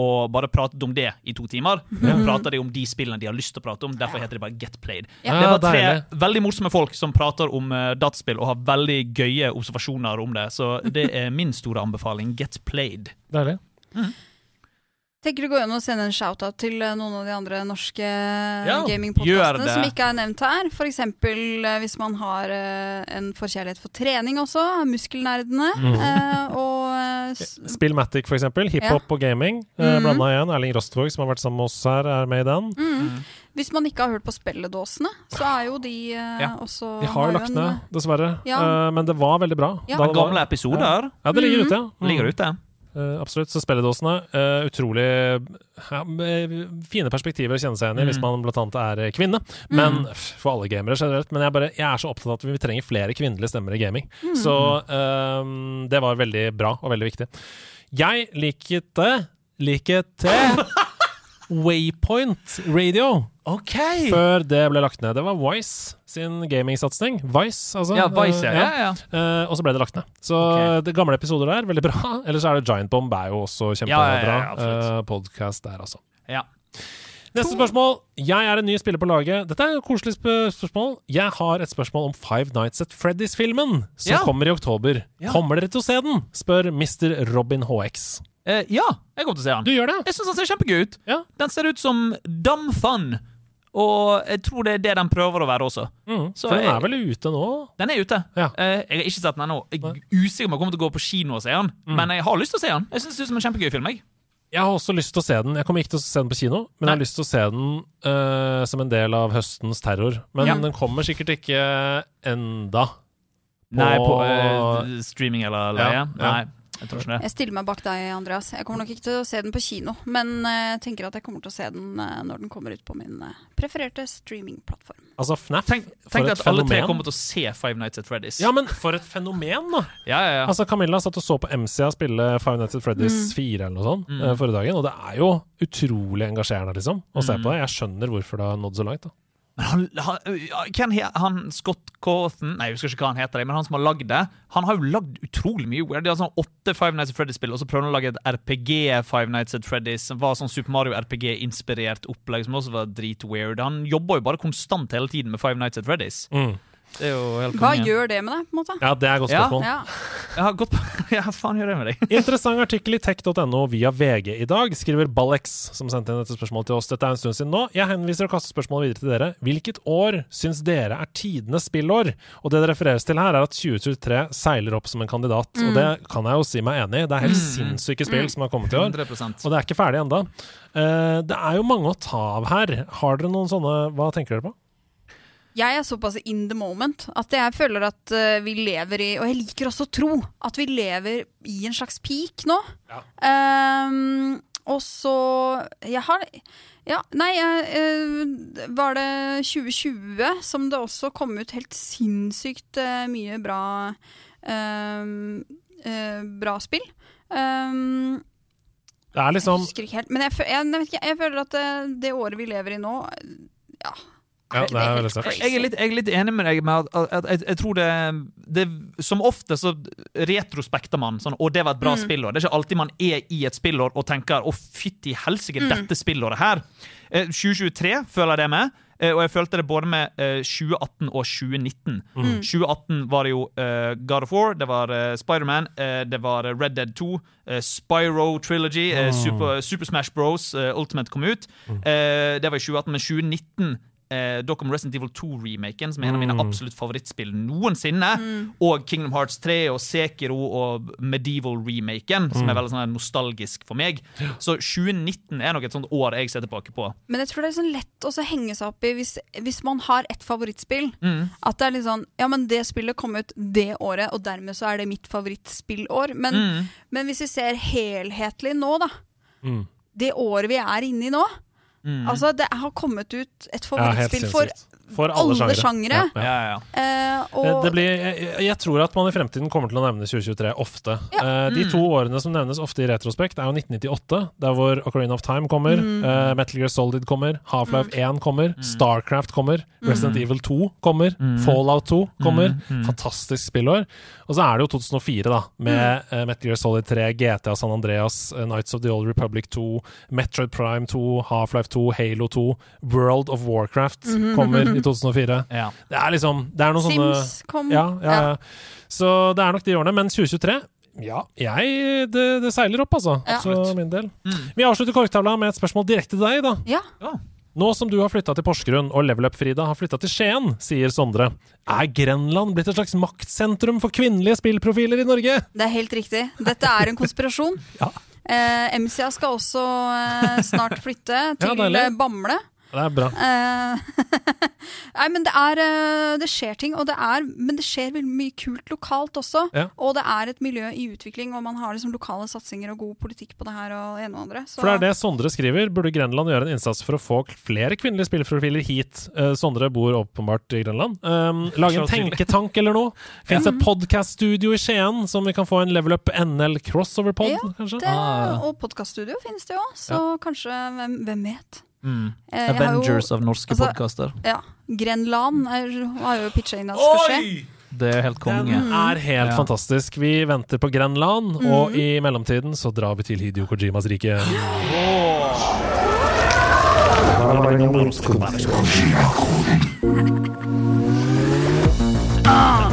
Og bare pratet om det i to timer. Ja. prater de om de spillene de har lyst til å prate om. Derfor heter det bare Get Played. Ja. Det var tre veldig morsomme folk som prater om uh, dataspill og har veldig gøye observasjoner om det. Så det er min store anbefaling. Get Played. Deilig. Tenker det går an å sende en shout-out til eh, noen av de andre norske ja, gamingpodkastene som ikke er nevnt her. Eh, hvis man har eh, en forkjærlighet for trening også. Muskelnerdene. Mm. eh, og eh, Spillmatic, for eksempel. Hiphop og gaming. Mm. Blanda igjen. Erling Rostvåg, som har vært sammen med oss her, er med i den. mm. Hvis man ikke har hørt på Spelledåsene, så er jo de eh, Ja. også De har jo lagt ned, dessverre. Ja. Eh, men det var veldig bra. Ja. Da Gamle episoder Ja, det ligger ute, ja. Mm. ligger ute. Eh, absolutt. Så spilledåsene, uh, utrolig ja, fine perspektiver å kjenne seg igjen i hvis man annet er kvinne. kvinne. Men For alle gamere generelt. Men jeg, bare, jeg er så opptatt av at vi trenger flere kvinnelige stemmer i gaming. Så eh, det var veldig bra og veldig viktig. Jeg likte Likte Waypoint Radio OK! før det ble lagt ned. Det var Vice sin gamingsatsing. Vice, altså. Ja, Vice, Eh, ja. ja, ja. Uh, og så ble det lagt ned. Så okay. det gamle episoder der, veldig bra. Ellers er det Giant Bomb, er jo også kjempebra. Ja, ja, ja, ja, uh, Podcast der, altså. ja. Neste spørsmål. Jeg er en ny spiller på laget. Dette er et koselig spørsmål. Jeg har et spørsmål om Five Nights at Freddy's-filmen, som Ja. kommer i oktober. Ja. Kommer dere til å se den? spør Mr. Robin HX. Uh, ja, jeg kommer til å se den. Du gjør det? Jeg syns den ser kjempegøy ut. Ja. Den ser ut som dumb fun. Og jeg tror det er det den prøver å være også. Mm. Så den er vel ute nå? Den er ute. Ja. Eh, jeg har ikke sett den ennå. Jeg er usikker om jeg kommer til å gå på kino og se den, Mm. men jeg har lyst til å se den. Jeg synes det som en kjempegøy film. Jeg. Jeg har også lyst til å se den. Jeg kommer ikke til å se den på kino, men jeg har lyst til å se den uh, som en del av høstens terror. Men Ja. den kommer sikkert ikke enda. Nei, på eh, streaming eller leie. Ja, ja. Nei, jeg tror ikke det. Jeg stiller meg bak deg, Andreas. Jeg kommer nok ikke til å se den på kino, men eh, jeg tenker at jeg kommer til å se den eh, når den kommer ut på min eh, prefererte streamingplattform. Altså, FNAF Tenk, for tenk at alle tre kommer til å se Five Nights at Freddy's. Ja, men for et fenomen, da! ja, ja, ja. Altså, Camilla satt og så på MCA spille Five Nights at Freddy's 4 eller noe sånt Mm. forrige dagen, og det er jo utrolig engasjerende, liksom, å se Mm. på det. Jeg skjønner hvorfor det har nådd så langt. da. Men han, han, han Scott Cawthon Nei, jeg husker ikke hva han heter, men han som har lagd det, han har jo lagd utrolig mye weird. De har sånn åtte Five Nights at Freddy's-spill, og så prøvde han å lage et RPG Five Nights at Freddy's, som var sånn Super Mario RPG-inspirert opplegg, som også var dritweird. Han jobber jo bare konstant hele tiden med Five Nights at Freddy's. Mm. Det er jo helt Hva gjør det med deg, på en måte? Ja, det er et godt spørsmål. Ja. Har gått Ja, faen gjør det med deg? Interessant artikkel i tech.no via VG i dag, skriver Ballex, som sendte inn dette spørsmålet til oss. Dette er en stund siden nå. Jeg henviser og kaster spørsmålet videre til dere. Hvilket år syns dere er tidenes spillår? Og det det refereres til her, er at 2023 seiler opp som en kandidat. Og det kan jeg jo si meg enig i. Det er helt sinnssyke spill som har kommet i år. 100 Og det er ikke ferdig ennå. det er jo mange å ta av her. Har dere noen sånne Hva tenker dere på? Jeg er såpass in the moment at jeg føler at eh, vi lever i Og jeg liker også å tro at vi lever i en slags peak nå. Ehm, og så Jeg har Ja, nei, jeg, eh, var det 2020 som det også kom ut helt sinnssykt eh, mye bra eh, Bra spill. Um, Det er liksom jeg husker ikke helt. Men jeg, jeg, jeg, jeg føler at det, det året vi lever i nå Ja. Ja, det er veldig sterkt. Jeg er, litt, jeg er litt enig med deg med at, at, at jeg, jeg tror det, det Som ofte så retrospekter man sånn Å, det var et bra spillår. Det er ikke alltid man er i et spillår og tenker Å, fytti helsike, dette spillåret her. Eh, 2023 føler jeg det med. eh, Og jeg følte det både med eh, 2018 og 2019. 2018 var det jo eh, God of War, det var eh, Spiderman, uh, det var eh, Red Dead 2, eh, Spyro Trilogy, oh. Super, Super Smash Bros. eh, Ultimate kom ut. Eh, det var i 2018, men 2019 eh, da Resident Evil 2-remaken, som er en av mine absolutt favorittspill noensinne. Og Kingdom Hearts 3 og Sekiro og Medieval-remaken, som er veldig sånn nostalgisk for meg. Så 2019 er nok et sånt år jeg ser tilbake på. Men jeg tror det er sånn lett å henge seg opp i hvis, hvis man har et favorittspill. Mm. At det er litt sånn Ja, men det spillet kom ut det året, og dermed så er det mitt favorittspillår. Men, Mm. men hvis vi ser helhetlig nå, da. Mm. Det året vi er inne i nå. Mm. Altså, det har kommet ut et Ja, for. For alle, alle sjangere. Ja, ja. Ja, ja, ja. Eh, Eh, og Det blir, jeg, jeg tror at man i fremtiden kommer til å nevne 2023 ofte. Eh, de to årene som nevnes ofte i retrospekt, er jo 1998, der hvor Ocarina of Time kommer, eh, Metal Gear Solid kommer, Half-Life 1 kommer, Starcraft kommer, Resident Evil 2 kommer, Fallout 2 kommer. Fantastisk spillår. Og så er det jo 2004, da, med Metal Gear Solid 3, GTA San Andreas, Nights Knights of the Old Republic 2, Metroid Prime 2, Half-Life 2, Halo 2, World of Warcraft kommer i 2004. Ja. Det er liksom Det er noen sånne Sims kom. ja, ja, ja. Så det er nok de årene. Men 2023 ja, jeg, det, det seiler opp, altså. Ja. Min del. Vi avslutter korktavla med et spørsmål direkte til deg, da. Ja. Nå som du har flytta til Porsgrunn, og Level Up-Frida har flytta til Skien, sier Sondre, er Grenland blitt et slags maktsentrum for kvinnelige spillprofiler i Norge? Det er helt riktig. Dette er en konspirasjon. Ja. Eh, MCA skal også eh, snart flytte til eh, Bamble. Det er bra. Eh, Nei, men det er eh, Det skjer ting, og det er Men det skjer veldig mye kult lokalt også. Ja. Og det er et miljø i utvikling, og man har liksom lokale satsinger og god politikk på det her og det ene og andre. Så For det er det Sondre skriver. Burde Grenland gjøre en innsats for å få flere kvinnelige spillprofiler hit? Uh, Sondre bor åpenbart i Grenland. Um, lage en tenketank eller noe? Fins et podkaststudio i Skien som vi kan få en Level Up NL crossover-pod, Ja, det, Ah. Og podkaststudio finnes det jo, så kanskje Hvem, hvem vet? Mm. Avengers jo- av norske altså- podkaster. Ja. Grenland er, har jo pitcha inn at det skal skje. Det er helt konge. Den er helt Ja. fantastisk. Vi venter på Grenland, og i mellomtiden så drar vi til Hidio Kojimas rike. Hideo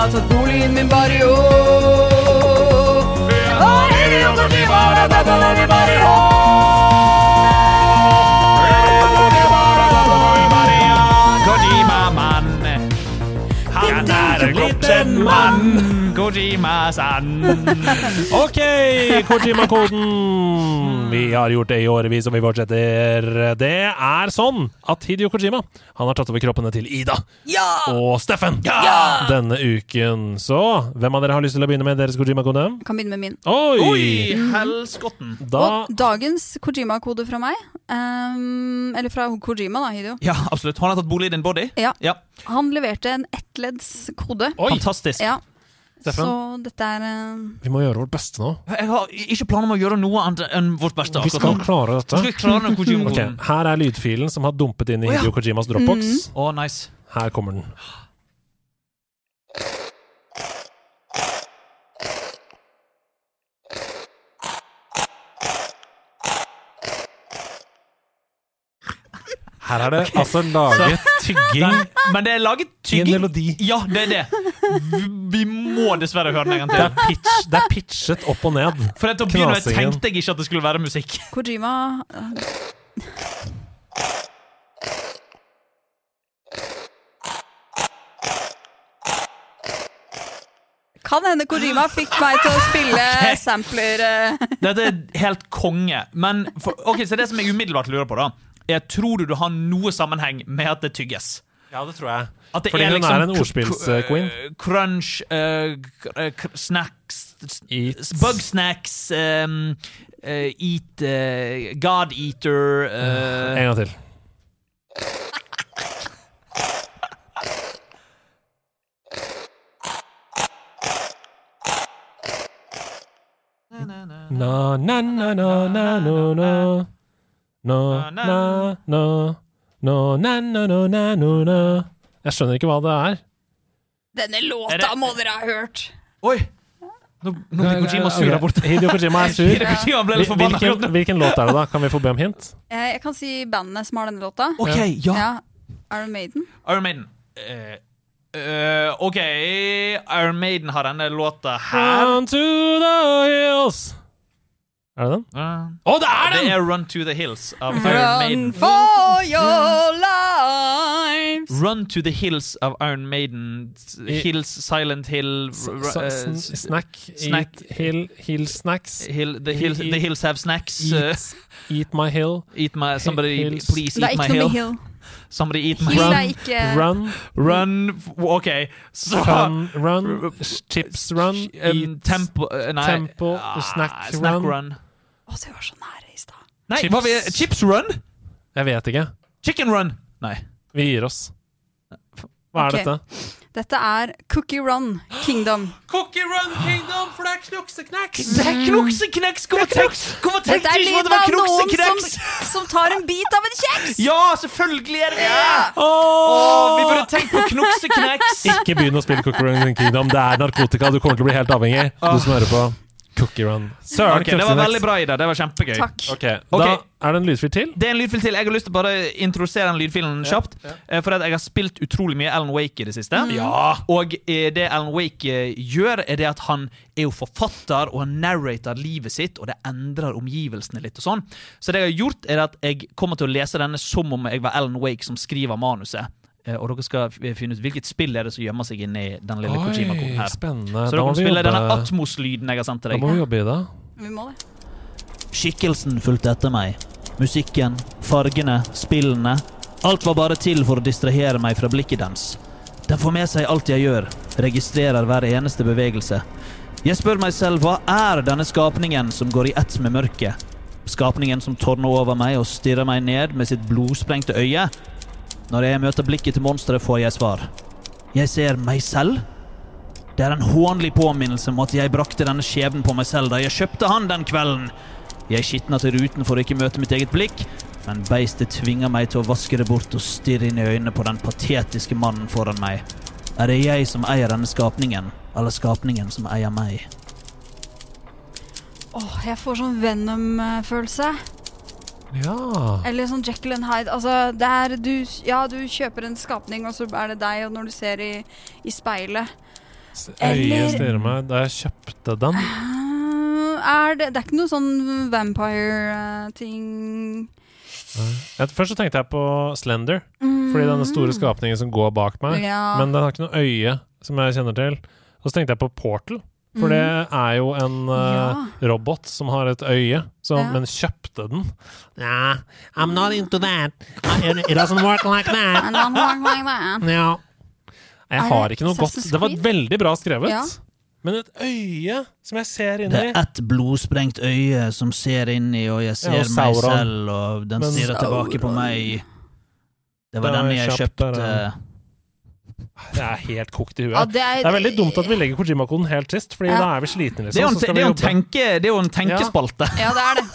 har tatt bolig i min barrio. Og Hideo Kojima har tatt bolig i min barrio. Kojima-mann. Han er en liten mann. Kojima-san. OK, Kojima-koden! Vi har gjort det i årevis, og vi fortsetter. Det er sånn at Hidio Kojima han har tatt over kroppene til Ida og Steffen denne uken. Så hvem av dere har lyst til å begynne med deres Kojima-kode? Kan begynne med min. Oi! Oi, helskotten. Da Og dagens Kojima-kode fra meg, um, eller fra Kojima, da, Hideo. Ja, absolutt. Han har tatt bolig i din body. Ja. Ja, Han leverte en ettleddskode. Oi! Fantastisk. Ja. Steffen? Så dette er uh... Vi må gjøre vårt beste nå. Jeg har ikke planer om å gjøre noe annet enn vårt beste. Vi skal klare dette. skal klare okay, Her er lydfilen som har dumpet inn i. Hidio Kojimas Dropbox. Mm. Oh, nice. Her kommer den. Her er det altså laget tygging Men det er laget tygging. i en melodi. Ja, det er det. Vi, vi må dessverre høre den en gang Det er, pitch, det er pitchet opp og ned. For til å begynne med tenkte jeg ikke at det skulle være musikk. Kojima Kan hende Kojima fikk meg til å spille sampler eh. Dette er helt konge. Men for, okay, så det som jeg umiddelbart lurer på, da er tror du det har noe sammenheng med at det tygges? Ja, det tror jeg. At det Fordi hun liksom er en ordspillsqueen. k- eh, Crunch, uh, eh, snacks Eat. Bug snacks, um, uh, eat uh, God eater eh, En gang til. Na, na, na, na, na, na, na, na, na, Jeg skjønner ikke hva det er. Denne Er låta det- må dere ha hørt. Oi! Nå, nå blir Kojima sur der borte. Hideo Kojima er sur. Kojima ble litt Hvilken, hvilken låt er det, da? Kan vi få be om hint? Eh, Jeg kan si bandene som har denne låta. OK, ja. Ja. Iron Maiden. Iron Maiden. Uh, uh, OK, Iron Maiden har denne låta her. Down to the hills. Er det den? Å, Å, det er Det den! er Run to the Hills av Iron Run Maiden. for your lives. Run to the Hills av Iron Maiden. Hills, Silent Hill S- r- s- s- Snack. snack. Eat hill, hill snacks. Hill, the, hills, the Hills have snacks. uh, Eat, eat my hill. eat my Somebody Hills. please eat my hill. Hill. Somebody eat my Hill Run. ikke Run, Run OK. Så fun, run, chips run, um, eat, Tempo eh, Nei. tempo, Ah, snack snack run. run. Å, det var så nære i stad. Nei, Chips. var vi, Chips run? Jeg vet ikke. Chicken run? Nei. Vi gir oss. Hva er Ok. dette? Dette er Cookie Run Kingdom. Cookie Run Kingdom, for det er knoksekneks! Det er knoksekneks! Hvorfor tenk- hvorfor Dette tenkte er du ikke på at lyden det var av noen knoksekneks? som, som tar en bit av en kjeks! Ja, selvfølgelig er det det! Åh, vi burde tenkt på knoksekneks. Ikke begynn å spille Cookie Run Kingdom. Det er narkotika. Du kommer til å bli helt avhengig. Du som hører på Cookie Run. Søren, okay, det var veldig bra, Ida. Det var kjempegøy. Takk. Okay, Da okay. er det en lydfil til. Det er en lydfil til. Jeg har lyst til å bare introdusere den lydfilen kjapt. eh, For at jeg har spilt utrolig mye Alan Wake i det siste. Og eh, det Alan Wake eh, gjør, er det at han er jo forfatter, og han narrater livet sitt, og det endrer omgivelsene litt og sånn. Så det jeg har gjort, er at jeg kommer til å lese denne som om jeg var Alan Wake som skriver manuset. Eh, Og dere skal finne ut hvilket spill er det som gjemmer seg inni den lille Kojima-koden her. spennende. Så dere må spille denne Atmos-lyden jeg har sendt til deg. da må vi jobbe i det. Vi må det. Skikkelsen fulgte etter meg. Musikken, fargene, spillene. Alt var bare til for å distrahere meg fra blikket dens. Den får med seg alt jeg gjør, registrerer hver eneste bevegelse. Jeg spør meg selv hva er denne skapningen som går i ett med mørket? Skapningen som tårner over meg og stirrer meg ned med sitt blodsprengte øye? Når jeg møter blikket til monsteret, får jeg svar. Jeg ser meg selv? Det er en hånlig påminnelse om at jeg brakte denne skjebnen på meg selv da jeg kjøpte han den kvelden. Jeg skitna til ruten for å ikke møte mitt eget blikk, men beistet tvinger meg til å vaske det bort og stirre inn i øynene på den patetiske mannen foran meg. Er det jeg som eier denne skapningen, eller skapningen som eier meg? Åh, jeg får sånn Venom-følelse. Ja. Eller sånn Jekyll and Hyde. Altså, det er du Ja, du kjøper en skapning, og så er det deg, og når du ser i, i speilet Øyet stirrer meg da jeg kjøpte den. Ah, er det, det er ikke noe sånn vampire-ting Først så tenkte jeg på Slender, fordi denne store skapningen som går bak meg. Mm. Ja. Men den har ikke noe øye som jeg kjenner til. Og så tenkte jeg på Portal, for det er jo en ja. robot som har et øye, så, Ja. men kjøpte den. Nah, I'm not into that. It, doesn't work like that. I'm like, like that. Ja. Jeg har ikke noe godt Det var veldig bra skrevet. Ja. Men et øye som jeg ser Det er ett blodsprengt øye som ser inn i, og jeg ser Ja, og meg selv, og den stirrer tilbake på meg. Det var den jeg kjøpte. Det er Jeg er helt kokt i huet. Ja, det, er, Det er veldig dumt at vi legger Kojima-koden helt sist, Fordi Ja. da er vi slitne. Liksom, Det er jo en, så skal det er jo en, jobbe. tenke, det er jo en tenkespalte. Ja, det er det.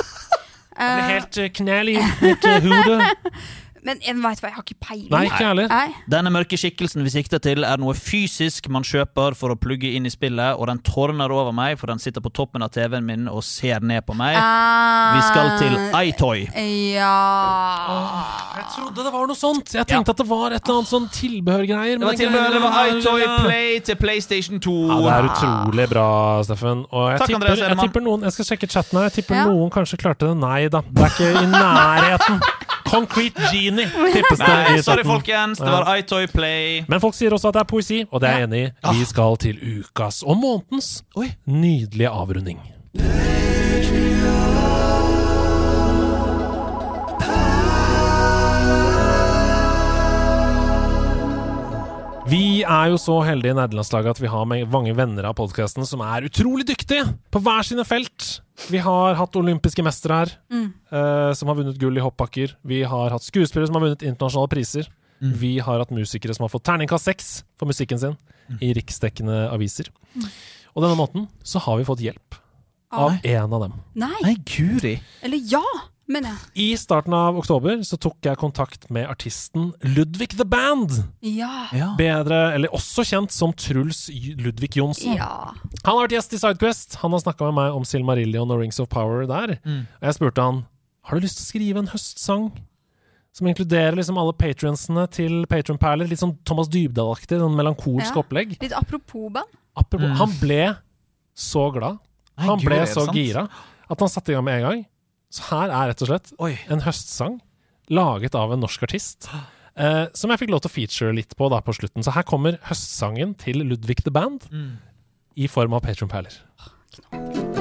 Jeg blir Eh, helt uh, knæl i mitt uh, hode. Men jeg vet hva, jeg har ikke peiling. Nei, ikke heller. Nei. Denne mørke skikkelsen vi sikter til, er noe fysisk man kjøper for å plugge inn i spillet, og den tårner over meg, for den sitter på toppen av TV-en min og ser ned på meg. Vi skal til Eh, iToy. Ja Jeg trodde det var noe sånt. Jeg tenkte at det var et eller annet sånn tilbehørgreier. Det var, tilbehør, det var iToy Play til PlayStation 2. Ja, det er utrolig bra, Steffen. Og jeg, Takk, tipper, Andreas jeg tipper noen Jeg skal sjekke chatten her. Jeg tipper Ja. noen kanskje klarte det. Nei da. Det er ikke i nærheten. Concrete Genie tippes det Nei, sorry, folkens. Det var iToy Play. Men folk sier også at det er poesi, og det er jeg enig i. Vi skal til ukas og månedens nydelige avrunding. Vi er jo så heldige i nederlandslaget at vi har med- mange venner av podkasten som er utrolig dyktige på hver sine felt. Vi har hatt olympiske mestere her, eh, som har vunnet gull i hoppbakker. Vi har hatt skuespillere som har vunnet internasjonale priser. Vi har hatt musikere som har fått terningkast seks for musikken sin i riksdekkende aviser. Og denne måten så har vi fått hjelp av en av dem. Nei. Nei, guri. Eller ja, mener ja. I starten av oktober så tok jeg kontakt med artisten Ludvig The Band. Ja. Ja. Bedre, eller også kjent som Truls Ludvig Johnsen. Ja. Han har vært gjest i Sidequest. Han har snakka med meg om Silmarillion og Rings of Power der. Og jeg spurte han Har du lyst til å skrive en høstsang som inkluderer liksom alle patronsene til Patronperler. Litt sånn Thomas Dybdahl-aktig, sånn melankolsk Ja. opplegg. Litt apropos band. Apropos, Han ble så glad. Nei, Han guri, ble så sant? gira at han satte i gang med en gang. Så her er rett og slett Oi. en høstsang laget av en norsk artist. Eh, som jeg fikk lov til å feature litt på da på slutten. Så her kommer høstsangen til Ludvig the Band Mm. i form av Patronperler. Er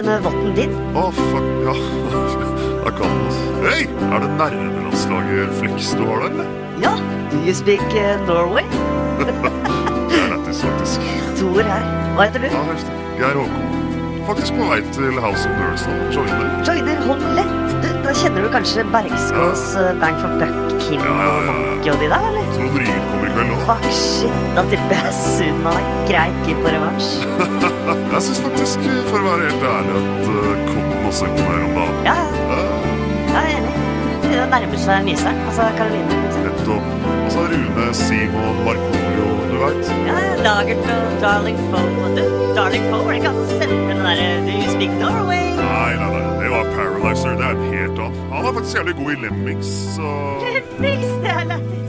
denne votten din? Å, fuck, ja. Det kan den. Hei, er det nerdelandslaget Flex du har der, eller? Ja. Do you speak uh, Norway? Det er lættis, faktisk. Tor her. Hva heter du? Ja, helst. Geir Håkon. Faktisk på vei til House of Nerds nå. Joiner. Joiner Hollett. Du, da kjenner du kanskje Bergskås, ja. Bang for Buck, Kim Ja, ja, ja, og ja. Monkey og de der, eller? Trond Ryen kommer i kveld nå. Fuck shit, da tipper jeg Sunna er greit keen på revansj. Jeg syns faktisk, for å være helt ærlig, at uh, Cotton også imponerer om dagen. Ja, ja, jeg er enig. Det nærmer seg nyseren. Altså Karoline. Nettopp. Og så Rune, Simon, Markoolio, du veit. Ja, Dagert og Darling Foe. Du, Darling Foe, var det ikke han som sendte den derre Do you speak Norway? Nei, nei, nei, det var Paralyzer. Det er en helt annen. Han er faktisk jævlig god i Lemmings, så Lemmings, det er lættis.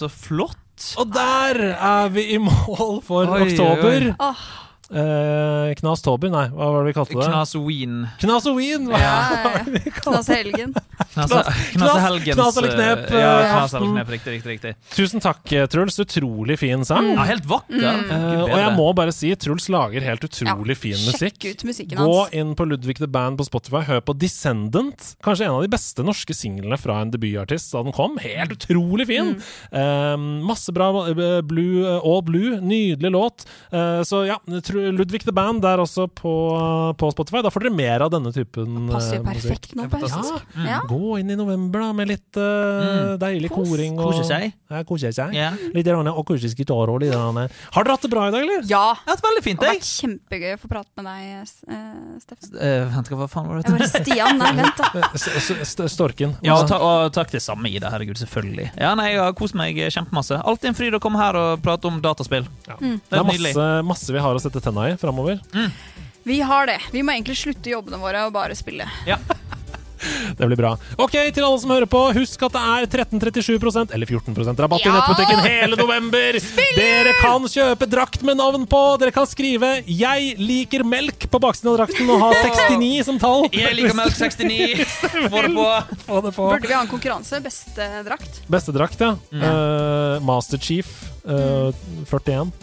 Så flott. Og der er vi i mål for Oi, oktober. Åh. Eh, Knas Toby, nei, hva var det vi kalte det? Knas Ween. Knas-ween! Wien! hva Ja, var det vi kalte Knas eller knep, eh, Ja, eh, knas eller knep. Riktig, riktig. riktig. Tusen takk, eh, Truls. Utrolig fin sang. Ja, helt vakker. Mm. Uh, og jeg må bare si Truls lager helt utrolig fin musikk. Sjekk ut musikken hans. Gå inn på Ludvig the Band på Spotify, hør på Descendant. Kanskje en av de beste norske singlene fra en debutartist da den kom. Helt utrolig fin! Eh, masse bra eh, blue, eh, All Blue. Nydelig låt. Uh, så ja, Ludvig the Band der også på, på Spotify. Da får dere mer av denne typen Passer jo eh, musikk. perfekt nå faktisk. Ja. Ja. Gå inn i november da med litt eh, deilig Kos. koring. Og, Kose seg. Ja, kose seg. Yeah. Litt akustisk gitar og litt. Har dere hatt det bra i dag, eller? Ja. Det har vært veldig fint, Det har vært kjempegøy å få prate med deg, eh, Steffen. Uh, vent, hva faen var Jeg det? bare Stian, nei, vent, da. Storken. Ja, og, ta, og takk til samme, Ida. Herregud, selvfølgelig. Ja, nei, Jeg har kost meg kjempemasse. Alltid en fryd å komme her og prate om dataspill. Ja. Mm. Det er nydelig. masse, masse vi har å sette tenna i framover. Vi har det. Vi må egentlig slutte jobbene våre og bare spille. Det blir bra. Ok, til alle som hører på, husk at det er 13-37 eller 14% rabatt i Ja! nettbutikken hele november! Dere kan kjøpe drakt med navn på. Dere kan skrive 'Jeg liker melk' på baksiden av drakten og ha 69 som tall. Jeg liker melk 69. Få det på. Få det på. Burde vi ha en konkurranse? Beste drakt? Beste drakt, ja. Eh, Master Chief uh, 41.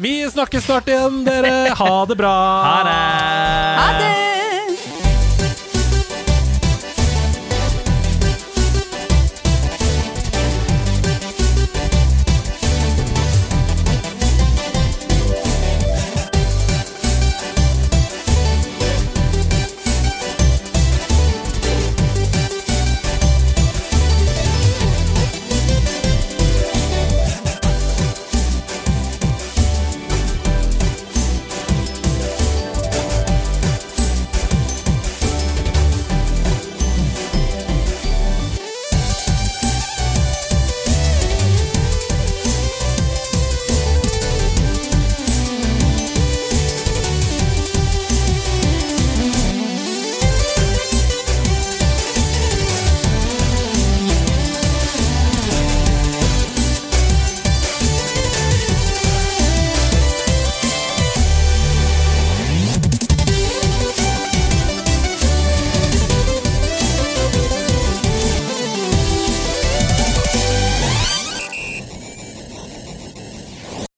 Vi snakkes snart igjen, dere. Ha det bra. Ha det. Ha det.